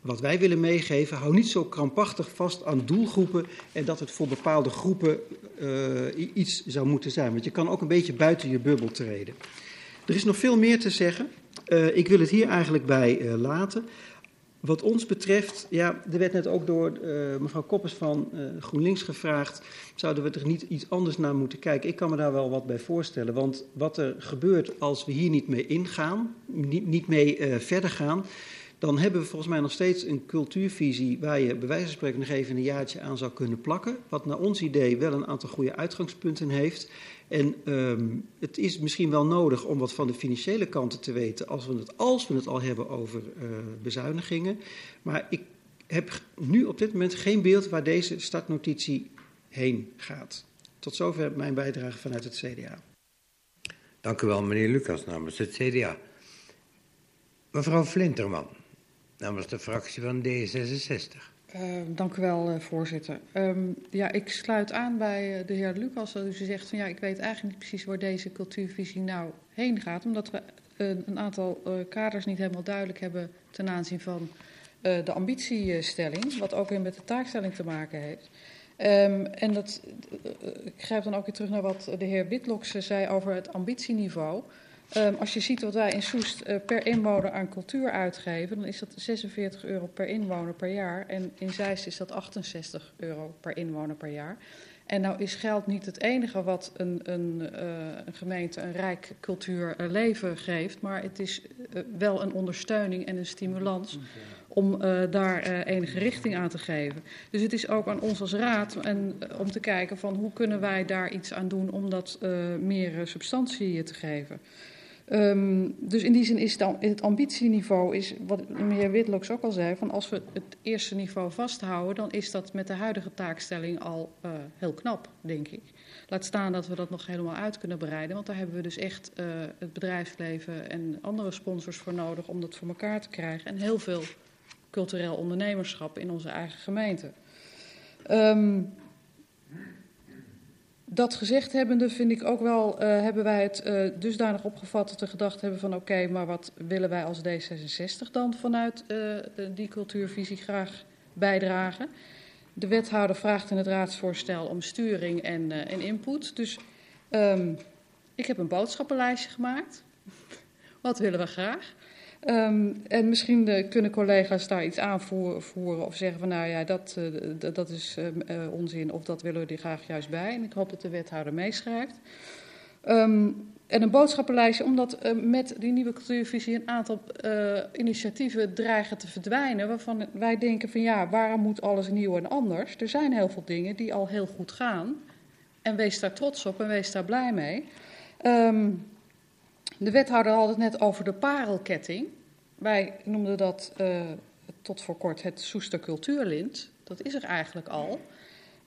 wat wij willen meegeven, hou niet zo krampachtig vast aan doelgroepen en dat het voor bepaalde groepen uh, iets zou moeten zijn. Want je kan ook een beetje buiten je bubbel treden. Er is nog veel meer te zeggen. Uh, ik wil het hier eigenlijk bij uh, laten. Wat ons betreft, ja, er werd net ook door uh, mevrouw Koppers van uh, GroenLinks gevraagd, zouden we er niet iets anders naar moeten kijken? Ik kan me daar wel wat bij voorstellen, want wat er gebeurt als we hier niet mee ingaan, niet, niet mee uh, verder gaan, dan hebben we volgens mij nog steeds een cultuurvisie waar je bij wijze van spreken nog even een jaartje aan zou kunnen plakken, wat naar ons idee wel een aantal goede uitgangspunten heeft. En um, het is misschien wel nodig om wat van de financiële kanten te weten als we het, als we het al hebben over uh, bezuinigingen. Maar ik heb nu op dit moment geen beeld waar deze startnotitie heen gaat. Tot zover mijn bijdrage vanuit het CDA. Dank u wel, meneer Lucas, namens het CDA. Mevrouw Flinterman, namens de fractie van D66. Uh, dank u wel, uh, voorzitter. Um, ja, ik sluit aan bij uh, de heer Lucas. Dat u zegt van ja, ik weet eigenlijk niet precies waar deze cultuurvisie nou heen gaat. Omdat we een aantal kaders niet helemaal duidelijk hebben ten aanzien van de ambitiestelling. Wat ook weer met de taakstelling te maken heeft. Um, en dat, ik grijp dan ook weer terug naar wat de heer Witloks zei over het ambitieniveau. Um, als je ziet wat wij in Soest uh, per inwoner aan cultuur uitgeven, dan is dat 46 euro per inwoner per jaar. En in Zeist is dat 68 euro per inwoner per jaar. En nou is geld niet het enige wat een, een, uh, een gemeente een rijk cultuurleven geeft, maar het is wel een ondersteuning en een stimulans om daar enige richting aan te geven. Dus het is ook aan ons als raad om te kijken van hoe kunnen wij daar iets aan doen om dat meer substantie te geven. Um, dus in die zin is dan het ambitieniveau, is, wat de heer Witloks ook al zei, van als we het eerste niveau vasthouden, dan is dat met de huidige taakstelling al uh, heel knap, denk ik. Laat staan dat we dat nog helemaal uit kunnen bereiden, want daar hebben we dus echt uh, het bedrijfsleven en andere sponsors voor nodig om dat voor elkaar te krijgen. En heel veel cultureel ondernemerschap in onze eigen gemeente. Um, dat gezegd hebbende vind ik ook wel, uh, hebben wij het uh, dusdanig opgevat dat we gedacht hebben van oké, maar wat willen wij als D66 dan vanuit uh, die cultuurvisie graag bijdragen? De wethouder vraagt in het raadsvoorstel om sturing en, en input. Dus um, ik heb een boodschappenlijstje gemaakt. Wat willen we graag? Um, en misschien uh, kunnen collega's daar iets aanvoeren of zeggen van nou ja, dat, uh, dat is uh, onzin of dat willen we er graag juist bij. En ik hoop dat de wethouder meeschrijft. Um, en een boodschappenlijstje, omdat met die nieuwe cultuurvisie een aantal initiatieven dreigen te verdwijnen. Waarvan wij denken van ja, waarom moet alles nieuw en anders? Er zijn heel veel dingen die al heel goed gaan. En wees daar trots op en wees daar blij mee. Um, de wethouder had het net over de parelketting. Wij noemden dat uh, tot voor kort het Soester Cultuurlint. Dat is er eigenlijk al.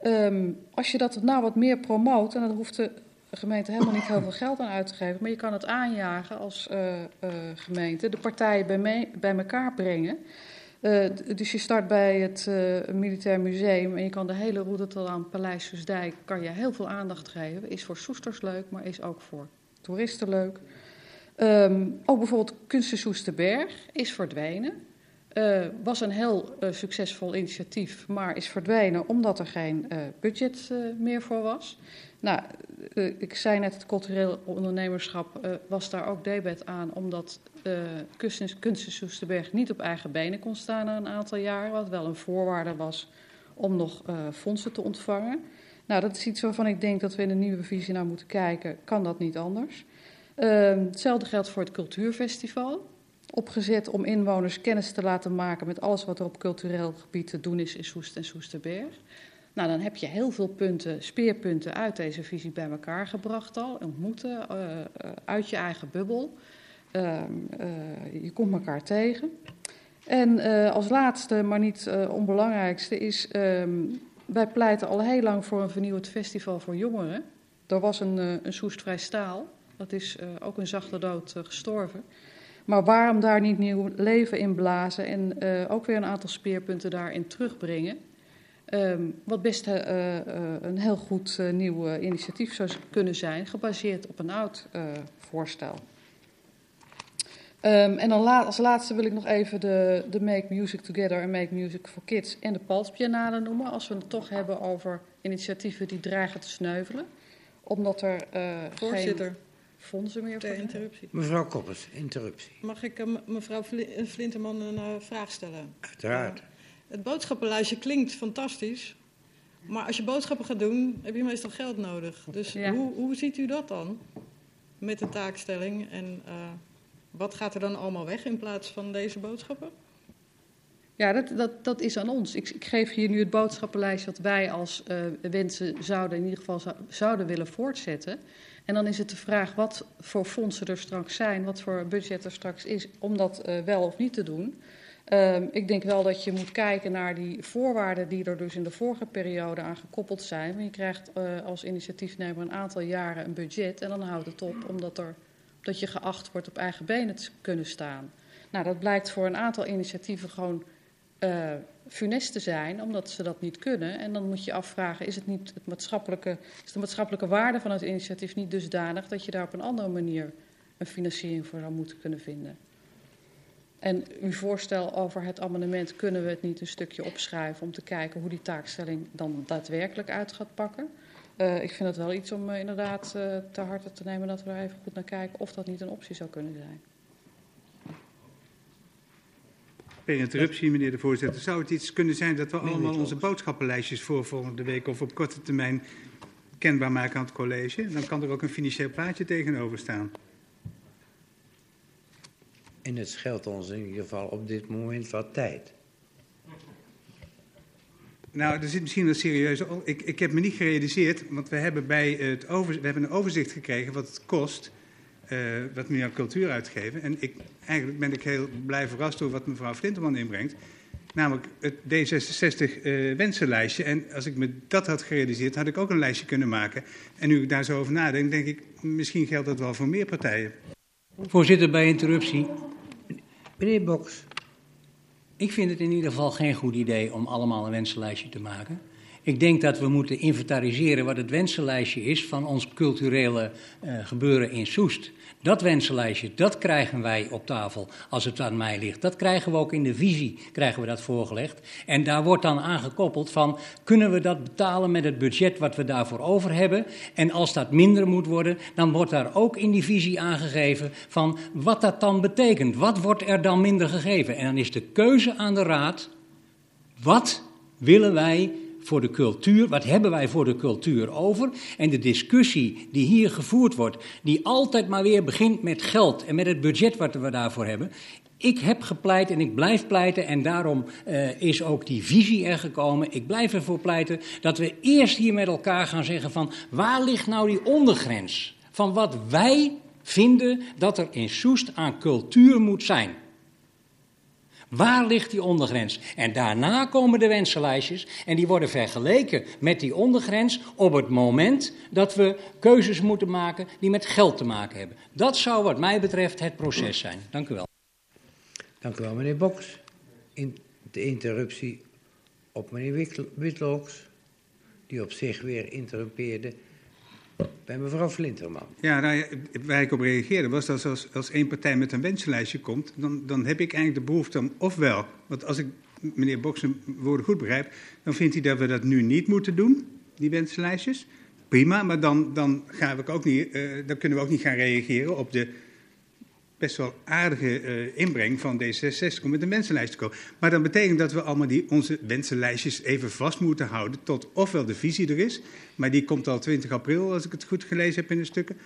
Um, als je dat nou wat meer promoot, en dan hoeft de gemeente helemaal niet heel veel geld aan uit te geven, maar je kan het aanjagen als uh, uh, gemeente, de partijen bij, bij elkaar brengen. Dus je start bij het Militair Museum en je kan de hele route tot aan Paleis kan je heel veel aandacht geven. Is voor Soesters leuk, maar is ook voor toeristen leuk. Um, ook bijvoorbeeld Kunsten Soesterberg is verdwenen. Uh, was een heel uh, succesvol initiatief, maar is verdwenen omdat er geen uh, budget meer voor was. Nou, ik zei net, het cultureel ondernemerschap was daar ook debet aan, omdat Kunsten Soesterberg niet op eigen benen kon staan na een aantal jaren, wat wel een voorwaarde was om nog fondsen te ontvangen. Nou, dat is iets waarvan ik denk dat we in de nieuwe visie naar moeten kijken. Kan dat niet anders? Uh, hetzelfde geldt voor het Cultuurfestival. Opgezet om inwoners kennis te laten maken met alles wat er op cultureel gebied te doen is in Soest en Soesterberg. Nou, dan heb je heel veel punten, speerpunten uit deze visie bij elkaar gebracht al. Ontmoeten, uh, uit je eigen bubbel. Uh, je komt elkaar tegen. En als laatste, maar niet onbelangrijkste, is... Ehm, wij pleiten al heel lang voor een vernieuwd festival voor jongeren. Er was een, een Soestvrij Staal... Dat is uh, ook een zachte dood uh, gestorven. Maar waarom daar niet nieuw leven in blazen en uh, ook weer een aantal speerpunten daarin terugbrengen? Um, wat best een heel goed nieuw initiatief zou kunnen zijn, gebaseerd op een oud voorstel. Um, en dan als laatste wil ik nog even de, de Make Music Together en Make Music for Kids en de Palsbiennale noemen. Als we het toch hebben over initiatieven die dreigen te sneuvelen. Omdat er Voorzitter. Fondsen meer voor interruptie. Mevrouw Koppers, interruptie. Mag ik uh, mevrouw Flinterman een uh, vraag stellen? Uiteraard. Het boodschappenlijstje klinkt fantastisch. Maar als je boodschappen gaat doen, heb je meestal geld nodig. Dus ja. hoe, hoe ziet u dat dan? Met de taakstelling. En wat gaat er dan allemaal weg in plaats van deze boodschappen? Ja, dat, dat, dat is aan ons. Ik, ik geef hier nu het boodschappenlijstje wat wij als wensen zouden, in ieder geval zou, zouden willen voortzetten. En dan is het de vraag wat voor fondsen er straks zijn, wat voor budget er straks is om dat uh, wel of niet te doen. Uh, ik denk wel dat je moet kijken naar die voorwaarden die er dus in de vorige periode aan gekoppeld zijn. Je krijgt uh, als initiatiefnemer een aantal jaren een budget en dan houdt het op omdat er, dat je geacht wordt op eigen benen te kunnen staan. Nou, dat blijkt voor een aantal initiatieven gewoon uh, funest te zijn, omdat ze dat niet kunnen. En dan moet je afvragen, is, het niet het maatschappelijke, is de maatschappelijke waarde van het initiatief niet dusdanig dat je daar op een andere manier een financiering voor zou moeten kunnen vinden? En uw voorstel over het amendement kunnen we het niet een stukje opschrijven om te kijken hoe die taakstelling dan daadwerkelijk uit gaat pakken. Uh, ik vind het wel iets om uh, inderdaad uh, te harte te nemen dat we er even goed naar kijken of dat niet een optie zou kunnen zijn. Per interruptie, meneer de voorzitter. Zou het iets kunnen zijn dat we allemaal onze boodschappenlijstjes voor volgende week of op korte termijn kenbaar maken aan het college? Dan kan er ook een financieel plaatje tegenover staan. En het scheelt ons in ieder geval op dit moment wat tijd. Nou, er zit misschien een serieuze. Ik, ik heb me niet gerealiseerd, want we hebben, bij het over, we hebben een overzicht gekregen wat het kost. Uh, wat we aan cultuur uitgeven. En ik, eigenlijk ben ik heel blij verrast door wat mevrouw Flinterman inbrengt. Namelijk het D66 uh, wensenlijstje. En als ik me dat had gerealiseerd, had ik ook een lijstje kunnen maken. En nu ik daar zo over nadenk, denk ik, misschien geldt dat wel voor meer partijen. Voorzitter, bij interruptie. Meneer Boks. Ik vind het in ieder geval geen goed idee om allemaal een wensenlijstje te maken. Ik denk dat we moeten inventariseren wat het wensenlijstje is van ons culturele uh, gebeuren in Soest. Dat wensenlijstje, dat krijgen wij op tafel als het aan mij ligt. Dat krijgen we ook in de visie, krijgen we dat voorgelegd. En daar wordt dan aangekoppeld van, kunnen we dat betalen met het budget wat we daarvoor over hebben? En als dat minder moet worden, dan wordt daar ook in die visie aangegeven van wat dat dan betekent. Wat wordt er dan minder gegeven? En dan is de keuze aan de raad, wat willen wij voor de cultuur, wat hebben wij voor de cultuur over? En de discussie die hier gevoerd wordt, die altijd maar weer begint met geld en met het budget wat we daarvoor hebben. Ik heb gepleit en ik blijf pleiten en daarom uh, is ook die visie er gekomen. Ik blijf ervoor pleiten dat we eerst hier met elkaar gaan zeggen van waar ligt nou die ondergrens van wat wij vinden dat er in Soest aan cultuur moet zijn. Waar ligt die ondergrens? En daarna komen de wensenlijstjes en die worden vergeleken met die ondergrens op het moment dat we keuzes moeten maken die met geld te maken hebben. Dat zou wat mij betreft het proces zijn. Dank u wel. Dank u wel, meneer Boks. In de interruptie op meneer Witlooks, die op zich weer interrumpeerde bij mevrouw Flinterman. Ja, nou waar ik op reageerde was dat als, als één partij met een wensenlijstje komt, dan, dan heb ik eigenlijk de behoefte om, ofwel, want als ik meneer Boks woorden goed begrijp, dan vindt hij dat we dat nu niet moeten doen, die wensenlijstjes. Prima, maar dan, dan, gaan we ook niet, uh, dan kunnen we ook niet gaan reageren op de best wel aardige uh, inbreng van D66 om met een wensenlijst te komen. Maar dan betekent dat we allemaal die, onze wensenlijstjes even vast moeten houden tot ofwel de visie er is, maar die komt al 20 april als ik het goed gelezen heb in de stukken.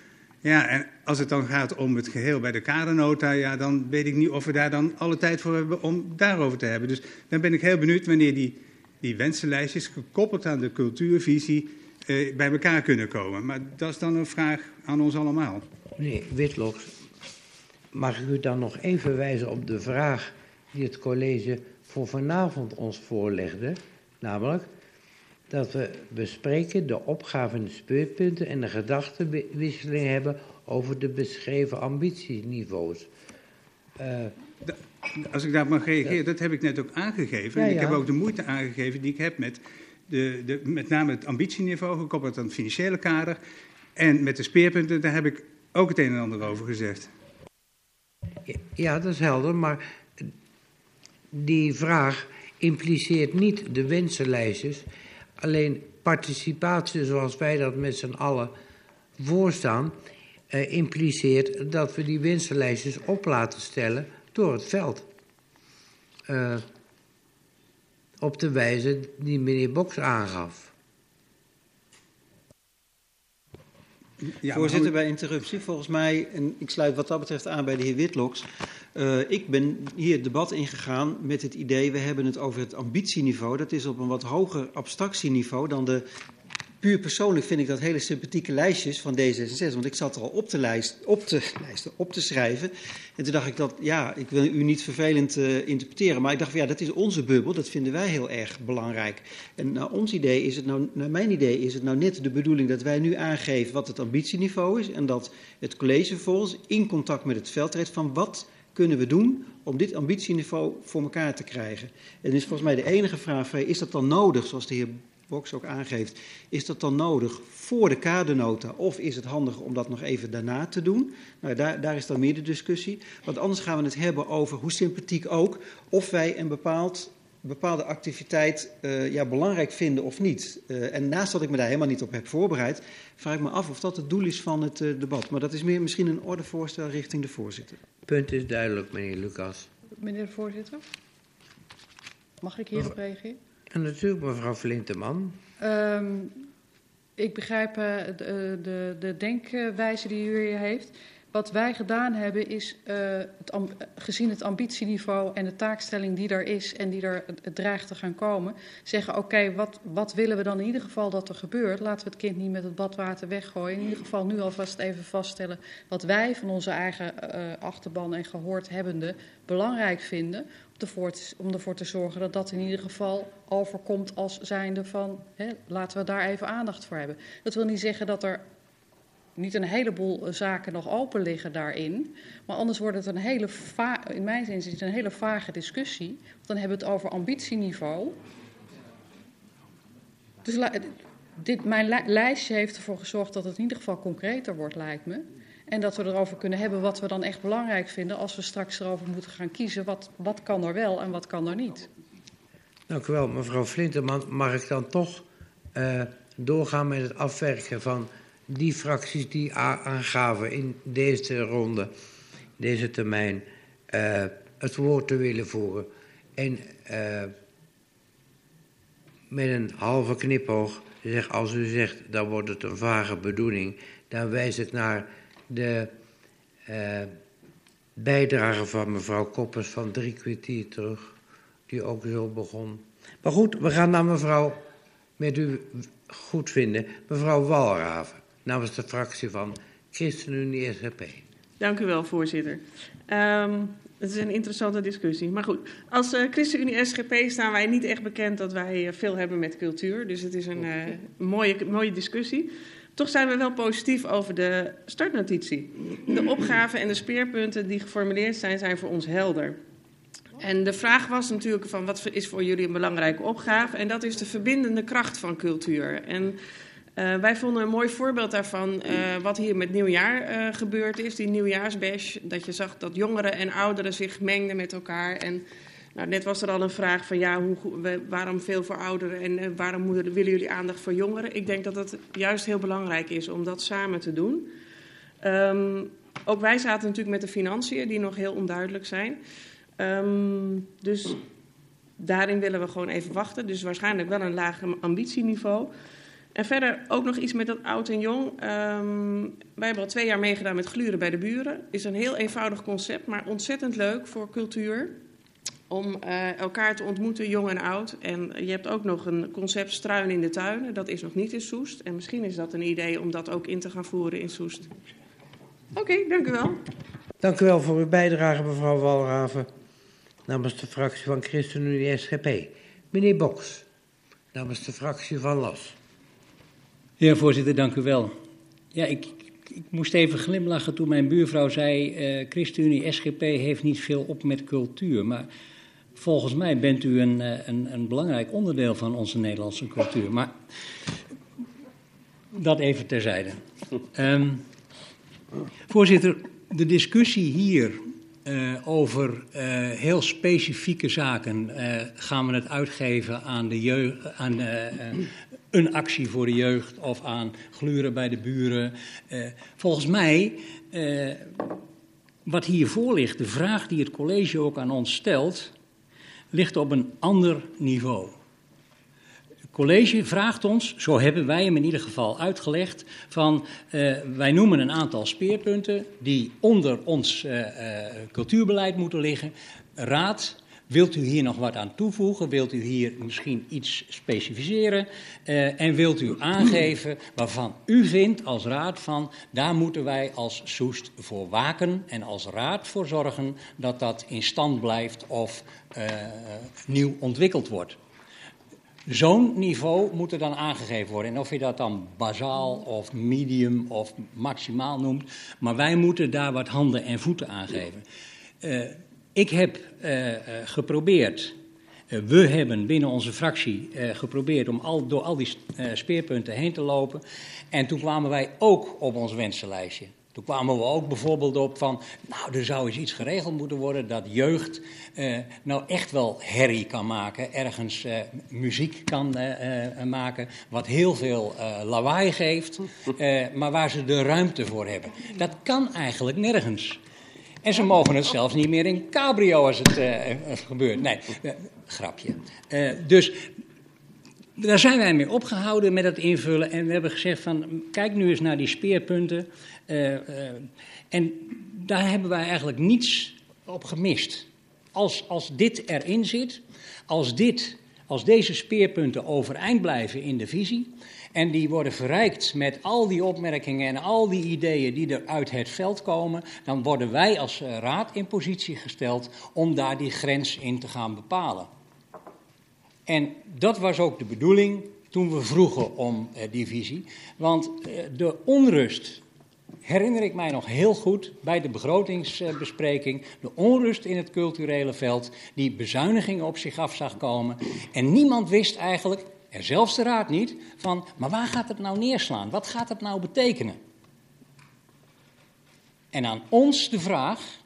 Ja, en als het dan gaat om het geheel bij de kadernota, ja, dan weet ik niet of we daar dan alle tijd voor hebben om daarover te hebben. Dus dan ben ik heel benieuwd wanneer die, die wensenlijstjes gekoppeld aan de cultuurvisie uh, bij elkaar kunnen komen. Maar dat is dan een vraag aan ons allemaal. Meneer Witloks, Mag ik u dan nog even wijzen op de vraag die het college voor vanavond ons voorlegde, namelijk dat we bespreken de opgave en de speurpunten en de gedachtenwisseling hebben over de beschreven ambitieniveaus. Uh, Als ik daar mag reageren, ja. dat heb ik net ook aangegeven. Ja, ja. Ik heb ook de moeite aangegeven die ik heb met, de, de, met name het ambitieniveau gekoppeld aan het financiële kader. En met de speerpunten, daar heb ik ook het een en ander over gezegd. Ja, dat is helder, maar die vraag impliceert niet de wensenlijstjes. Alleen participatie, zoals wij dat met z'n allen voorstaan, eh, impliceert dat we die wensenlijstjes op laten stellen door het veld. Uh, op de wijze die meneer Boks aangaf. Ja, Voorzitter, bij interruptie. Volgens mij, en ik sluit wat dat betreft aan bij de heer Witloks. Uh, ik ben hier het debat ingegaan met het idee, we hebben het over het ambitieniveau. Dat is op een wat hoger abstractieniveau dan de puur persoonlijk vind ik dat hele sympathieke lijstjes van D66. Want ik zat er al op te, lijst, op te, lijsten, op te schrijven. En toen dacht ik dat, ja, ik wil u niet vervelend uh, interpreteren. Maar ik dacht van ja, dat is onze bubbel. Dat vinden wij heel erg belangrijk. En naar ons idee is het nou, naar mijn idee is het nou net de bedoeling dat wij nu aangeven wat het ambitieniveau is. En dat het college vervolgens in contact met het veld treedt van wat kunnen we doen om dit ambitieniveau voor elkaar te krijgen? En is volgens mij de enige vraag, is dat dan nodig, zoals de heer Boks ook aangeeft, is dat dan nodig voor de kadernota of is het handig om dat nog even daarna te doen? Nou, daar, daar is dan meer de discussie. Want anders gaan we het hebben over, hoe sympathiek ook, of wij een bepaald bepaalde activiteit uh, ja, belangrijk vinden of niet. Uh, en naast dat ik me daar helemaal niet op heb voorbereid, vraag ik me af of dat het doel is van het uh, debat. Maar dat is meer misschien een ordevoorstel richting de voorzitter. Punt is duidelijk, meneer Lucas. Meneer de voorzitter, mag ik hierop reageren? En natuurlijk, mevrouw Flinteman. Um, ik begrijp de, de, de denkwijze die u hier heeft. Wat wij gedaan hebben is, uh, het, gezien het ambitieniveau en de taakstelling die er is en die er dreigt te gaan komen, zeggen: oké, wat, wat willen we dan in ieder geval dat er gebeurt? Laten we het kind niet met het badwater weggooien. In ieder geval nu alvast even vaststellen wat wij van onze eigen achterban en gehoord hebbende belangrijk vinden. Om ervoor te zorgen dat dat in ieder geval overkomt als zijnde van hè, laten we daar even aandacht voor hebben. Dat wil niet zeggen dat er niet een heleboel zaken nog open liggen daarin. Maar anders wordt het een hele, in mijn zin is het een hele vage discussie. Dan hebben we het over ambitieniveau. Dus dit, mijn lijstje heeft ervoor gezorgd dat het in ieder geval concreter wordt, lijkt me. En dat we erover kunnen hebben wat we dan echt belangrijk vinden als we straks erover moeten gaan kiezen. Wat, wat kan er wel en wat kan er niet? Dank u wel, mevrouw Flinterman. Mag ik dan toch uh, doorgaan met het afwerken van die fracties die aangaven in deze ronde, deze termijn, uh, het woord te willen voeren. En uh, met een halve knipoog zeg, als u zegt, dan wordt het een vage bedoeling, dan wijs ik naar de uh, bijdrage van mevrouw Koppers van drie kwartier terug, die ook zo begon. Maar goed, we gaan naar mevrouw, met u goed vinden, mevrouw Walraven namens de fractie van ChristenUnie SGP. Dank u wel, voorzitter. Um, het is een interessante discussie. Maar goed, als uh, ChristenUnie SGP staan wij niet echt bekend dat wij uh, veel hebben met cultuur. Dus het is een uh, mooie, mooie discussie. Toch zijn we wel positief over de startnotitie. De opgaven en de speerpunten die geformuleerd zijn, zijn voor ons helder. En de vraag was natuurlijk van wat is voor jullie een belangrijke opgave? En dat is de verbindende kracht van cultuur. En uh, wij vonden een mooi voorbeeld daarvan uh, wat hier met nieuwjaar uh, gebeurd is, die nieuwjaarsbash. Dat je zag dat jongeren en ouderen zich mengden met elkaar. En nou, net was er al een vraag van ja, hoe, waarom veel voor ouderen en waarom moeten, willen jullie aandacht voor jongeren? Ik denk dat het juist heel belangrijk is om dat samen te doen. Um, ook wij zaten natuurlijk met de financiën die nog heel onduidelijk zijn. Um, dus daarin willen we gewoon even wachten. Dus waarschijnlijk wel een laag ambitieniveau. En verder ook nog iets met dat oud en jong. Um, wij hebben al twee jaar meegedaan met gluren bij de buren. Is een heel eenvoudig concept, maar ontzettend leuk voor cultuur. Om uh, elkaar te ontmoeten, jong en oud. En je hebt ook nog een concept struin in de tuinen. Dat is nog niet in Soest. En misschien is dat een idee om dat ook in te gaan voeren in Soest. Oké, okay, dank u wel. Dank u wel voor uw bijdrage, mevrouw Walraven. Namens de fractie van ChristenUnie SGP. Meneer Boks, namens de fractie van LAS. Ja, voorzitter, dank u wel. Ja, ik, ik moest even glimlachen toen mijn buurvrouw zei: uh, ChristenUnie SGP heeft niet veel op met cultuur. Maar volgens mij bent u een, een, een belangrijk onderdeel van onze Nederlandse cultuur. Maar dat even terzijde. Um, voorzitter, de discussie hier uh, over uh, heel specifieke zaken. Gaan we het uitgeven aan, de jeugd, aan een actie voor de jeugd of aan gluren bij de buren. volgens mij, wat hiervoor ligt, de vraag die het college ook aan ons stelt, ligt op een ander niveau college vraagt ons, zo hebben wij hem in ieder geval uitgelegd, van uh, wij noemen een aantal speerpunten die onder ons uh, uh, cultuurbeleid moeten liggen. Raad, wilt u hier nog wat aan toevoegen? Wilt u hier misschien iets specificeren? en wilt u aangeven waarvan u vindt als raad van, daar moeten wij als Soest voor waken en als raad voor zorgen dat dat in stand blijft of nieuw ontwikkeld wordt. Zo'n niveau moet er dan aangegeven worden. En of je dat dan bazaal of medium of maximaal noemt. Maar wij moeten daar wat handen en voeten aan geven. Uh, ik heb uh, geprobeerd, we hebben binnen onze fractie geprobeerd om al, door al die speerpunten heen te lopen. En toen kwamen wij ook op ons wensenlijstje. Toen kwamen we ook bijvoorbeeld op van, nou, er zou eens iets geregeld moeten worden dat jeugd uh, nou echt wel herrie kan maken, ergens uh, muziek kan uh, maken, wat heel veel lawaai geeft, maar waar ze de ruimte voor hebben. Dat kan eigenlijk nergens. En ze mogen het zelfs niet meer in cabrio als het gebeurt. Nee, grapje. dus daar zijn wij mee opgehouden met het invullen. En we hebben gezegd van, kijk nu eens naar die speerpunten. En daar hebben wij eigenlijk niets op gemist. Als, als dit erin zit, als, dit, als deze speerpunten overeind blijven in de visie. En die worden verrijkt met al die opmerkingen en al die ideeën die er uit het veld komen. Dan worden wij als eh, raad in positie gesteld om daar die grens in te gaan bepalen. En dat was ook de bedoeling toen we vroegen om uh, die visie. Want uh, de onrust, herinner ik mij nog heel goed bij de begrotingsbespreking, de onrust in het culturele veld, die bezuinigingen op zich af zag komen. En niemand wist eigenlijk, en zelfs de raad niet, van, maar waar gaat het nou neerslaan? Wat gaat het nou betekenen? En aan ons de vraag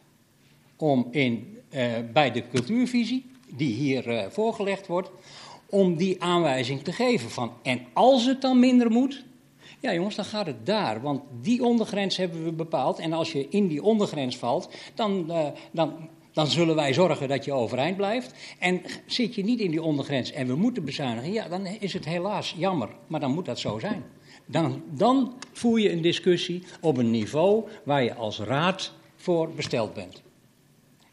om in, uh, bij de cultuurvisie die hier uh, voorgelegd wordt, om die aanwijzing te geven van, en als het dan minder moet, ja jongens, dan gaat het daar, want die ondergrens hebben we bepaald en als je in die ondergrens valt, dan, uh, dan, dan zullen wij zorgen dat je overeind blijft. En zit je niet in die ondergrens en we moeten bezuinigen, ja, dan is het helaas jammer, maar dan moet dat zo zijn. Dan, dan voer je een discussie op een niveau waar je als raad voor besteld bent.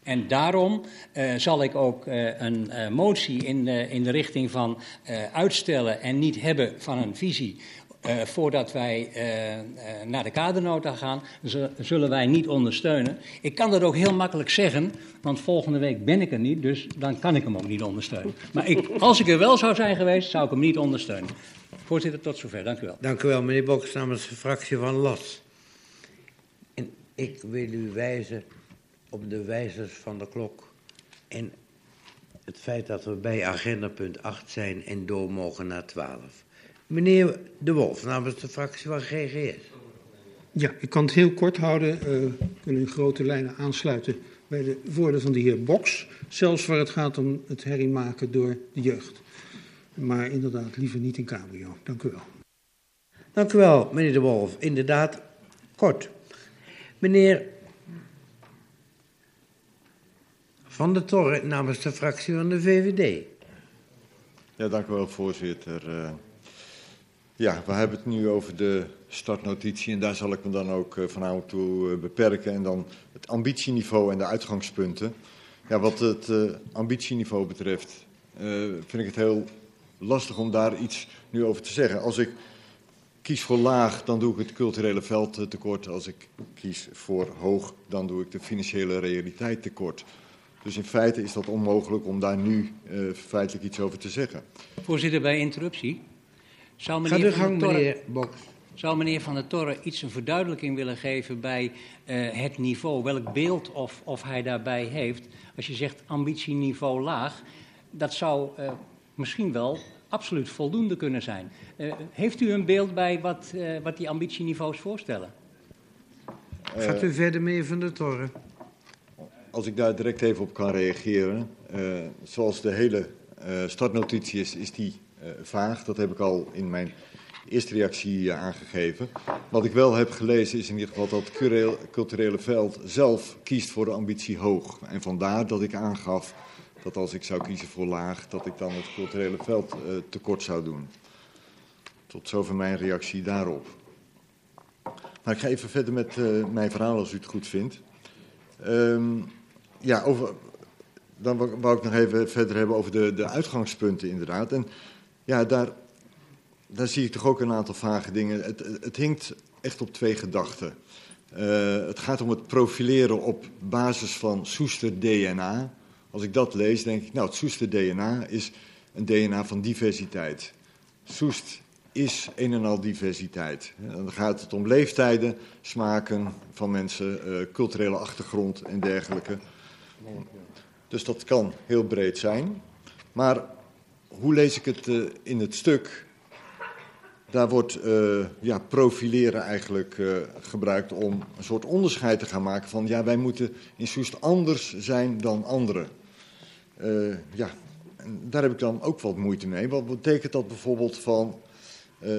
En daarom uh, zal ik ook uh, een uh, motie in, in de richting van uitstellen en niet hebben van een visie. Voordat wij naar de kadernota gaan, zullen wij niet ondersteunen. Ik kan dat ook heel makkelijk zeggen, want volgende week ben ik er niet, dus dan kan ik hem ook niet ondersteunen. Maar ik, als ik er wel zou zijn geweest, zou ik hem niet ondersteunen. Voorzitter, tot zover. Dank u wel. Dank u wel, meneer Boks, namens de fractie van LAS. En ik wil u wijzen op de wijzers van de klok. En het feit dat we bij agenda punt 8 zijn en door mogen naar 12. Meneer De Wolf, namens de fractie van GGS. Ja, ik kan het heel kort houden. Uh, we kunnen in grote lijnen aansluiten bij de woorden van de heer Boks. Zelfs waar het gaat om het herriemaken door de jeugd. Maar inderdaad, liever niet in cabrio. Dank u wel. Dank u wel, meneer De Wolf. Inderdaad, kort. Meneer Van der Torre namens de fractie van de VVD. Ja, dank u wel, voorzitter. Ja, we hebben het nu over de startnotitie en daar zal ik me dan ook uh, vanavond toe uh, beperken. En dan het ambitieniveau en de uitgangspunten. Ja, wat het ambitieniveau betreft vind ik het heel lastig om daar iets nu over te zeggen. Als ik kies voor laag, dan doe ik het culturele veld tekort. Als ik kies voor hoog, dan doe ik de financiële realiteit tekort. Dus in feite is dat onmogelijk om daar nu feitelijk iets over te zeggen. Voorzitter, bij interruptie. Zou meneer, Ga de gang, Torre, meneer Bok. Zou meneer Van der Torre iets een verduidelijking willen geven bij uh, het niveau? Welk beeld of, of hij daarbij heeft? Als je zegt ambitieniveau laag, dat zou uh, misschien wel absoluut voldoende kunnen zijn. Uh, heeft u een beeld bij wat, wat die ambitieniveaus voorstellen? Gaat u verder, meneer Van der Torre? als ik daar direct even op kan reageren. Uh, zoals de hele uh, startnotitie is, is die vaag. Dat heb ik al in mijn eerste reactie aangegeven. Wat ik wel heb gelezen is in ieder geval dat het culturele veld zelf kiest voor de ambitie hoog. En vandaar dat ik aangaf dat als ik zou kiezen voor laag, dat ik dan het culturele veld tekort zou doen. Tot zover mijn reactie daarop. Maar ik ga even verder met mijn verhaal als u het goed vindt. Um, ja, over, dan wou ik nog even verder hebben over de, de uitgangspunten inderdaad. En ja, daar, daar zie ik toch ook een aantal vage dingen. Het, het hinkt echt op twee gedachten. Uh, het gaat om het profileren op basis van Soester DNA. Als ik dat lees, denk ik, nou, het Soester DNA is een DNA van diversiteit. Soest is een en al diversiteit. Dan gaat het om leeftijden, smaken van mensen, uh, culturele achtergrond en dergelijke. Dus dat kan heel breed zijn. Maar hoe lees ik het uh, in het stuk? Daar wordt uh, ja, profileren eigenlijk uh, gebruikt om een soort onderscheid te gaan maken van ja, wij moeten in Soest anders zijn dan anderen. ja, daar heb ik dan ook wat moeite mee. Wat betekent dat bijvoorbeeld van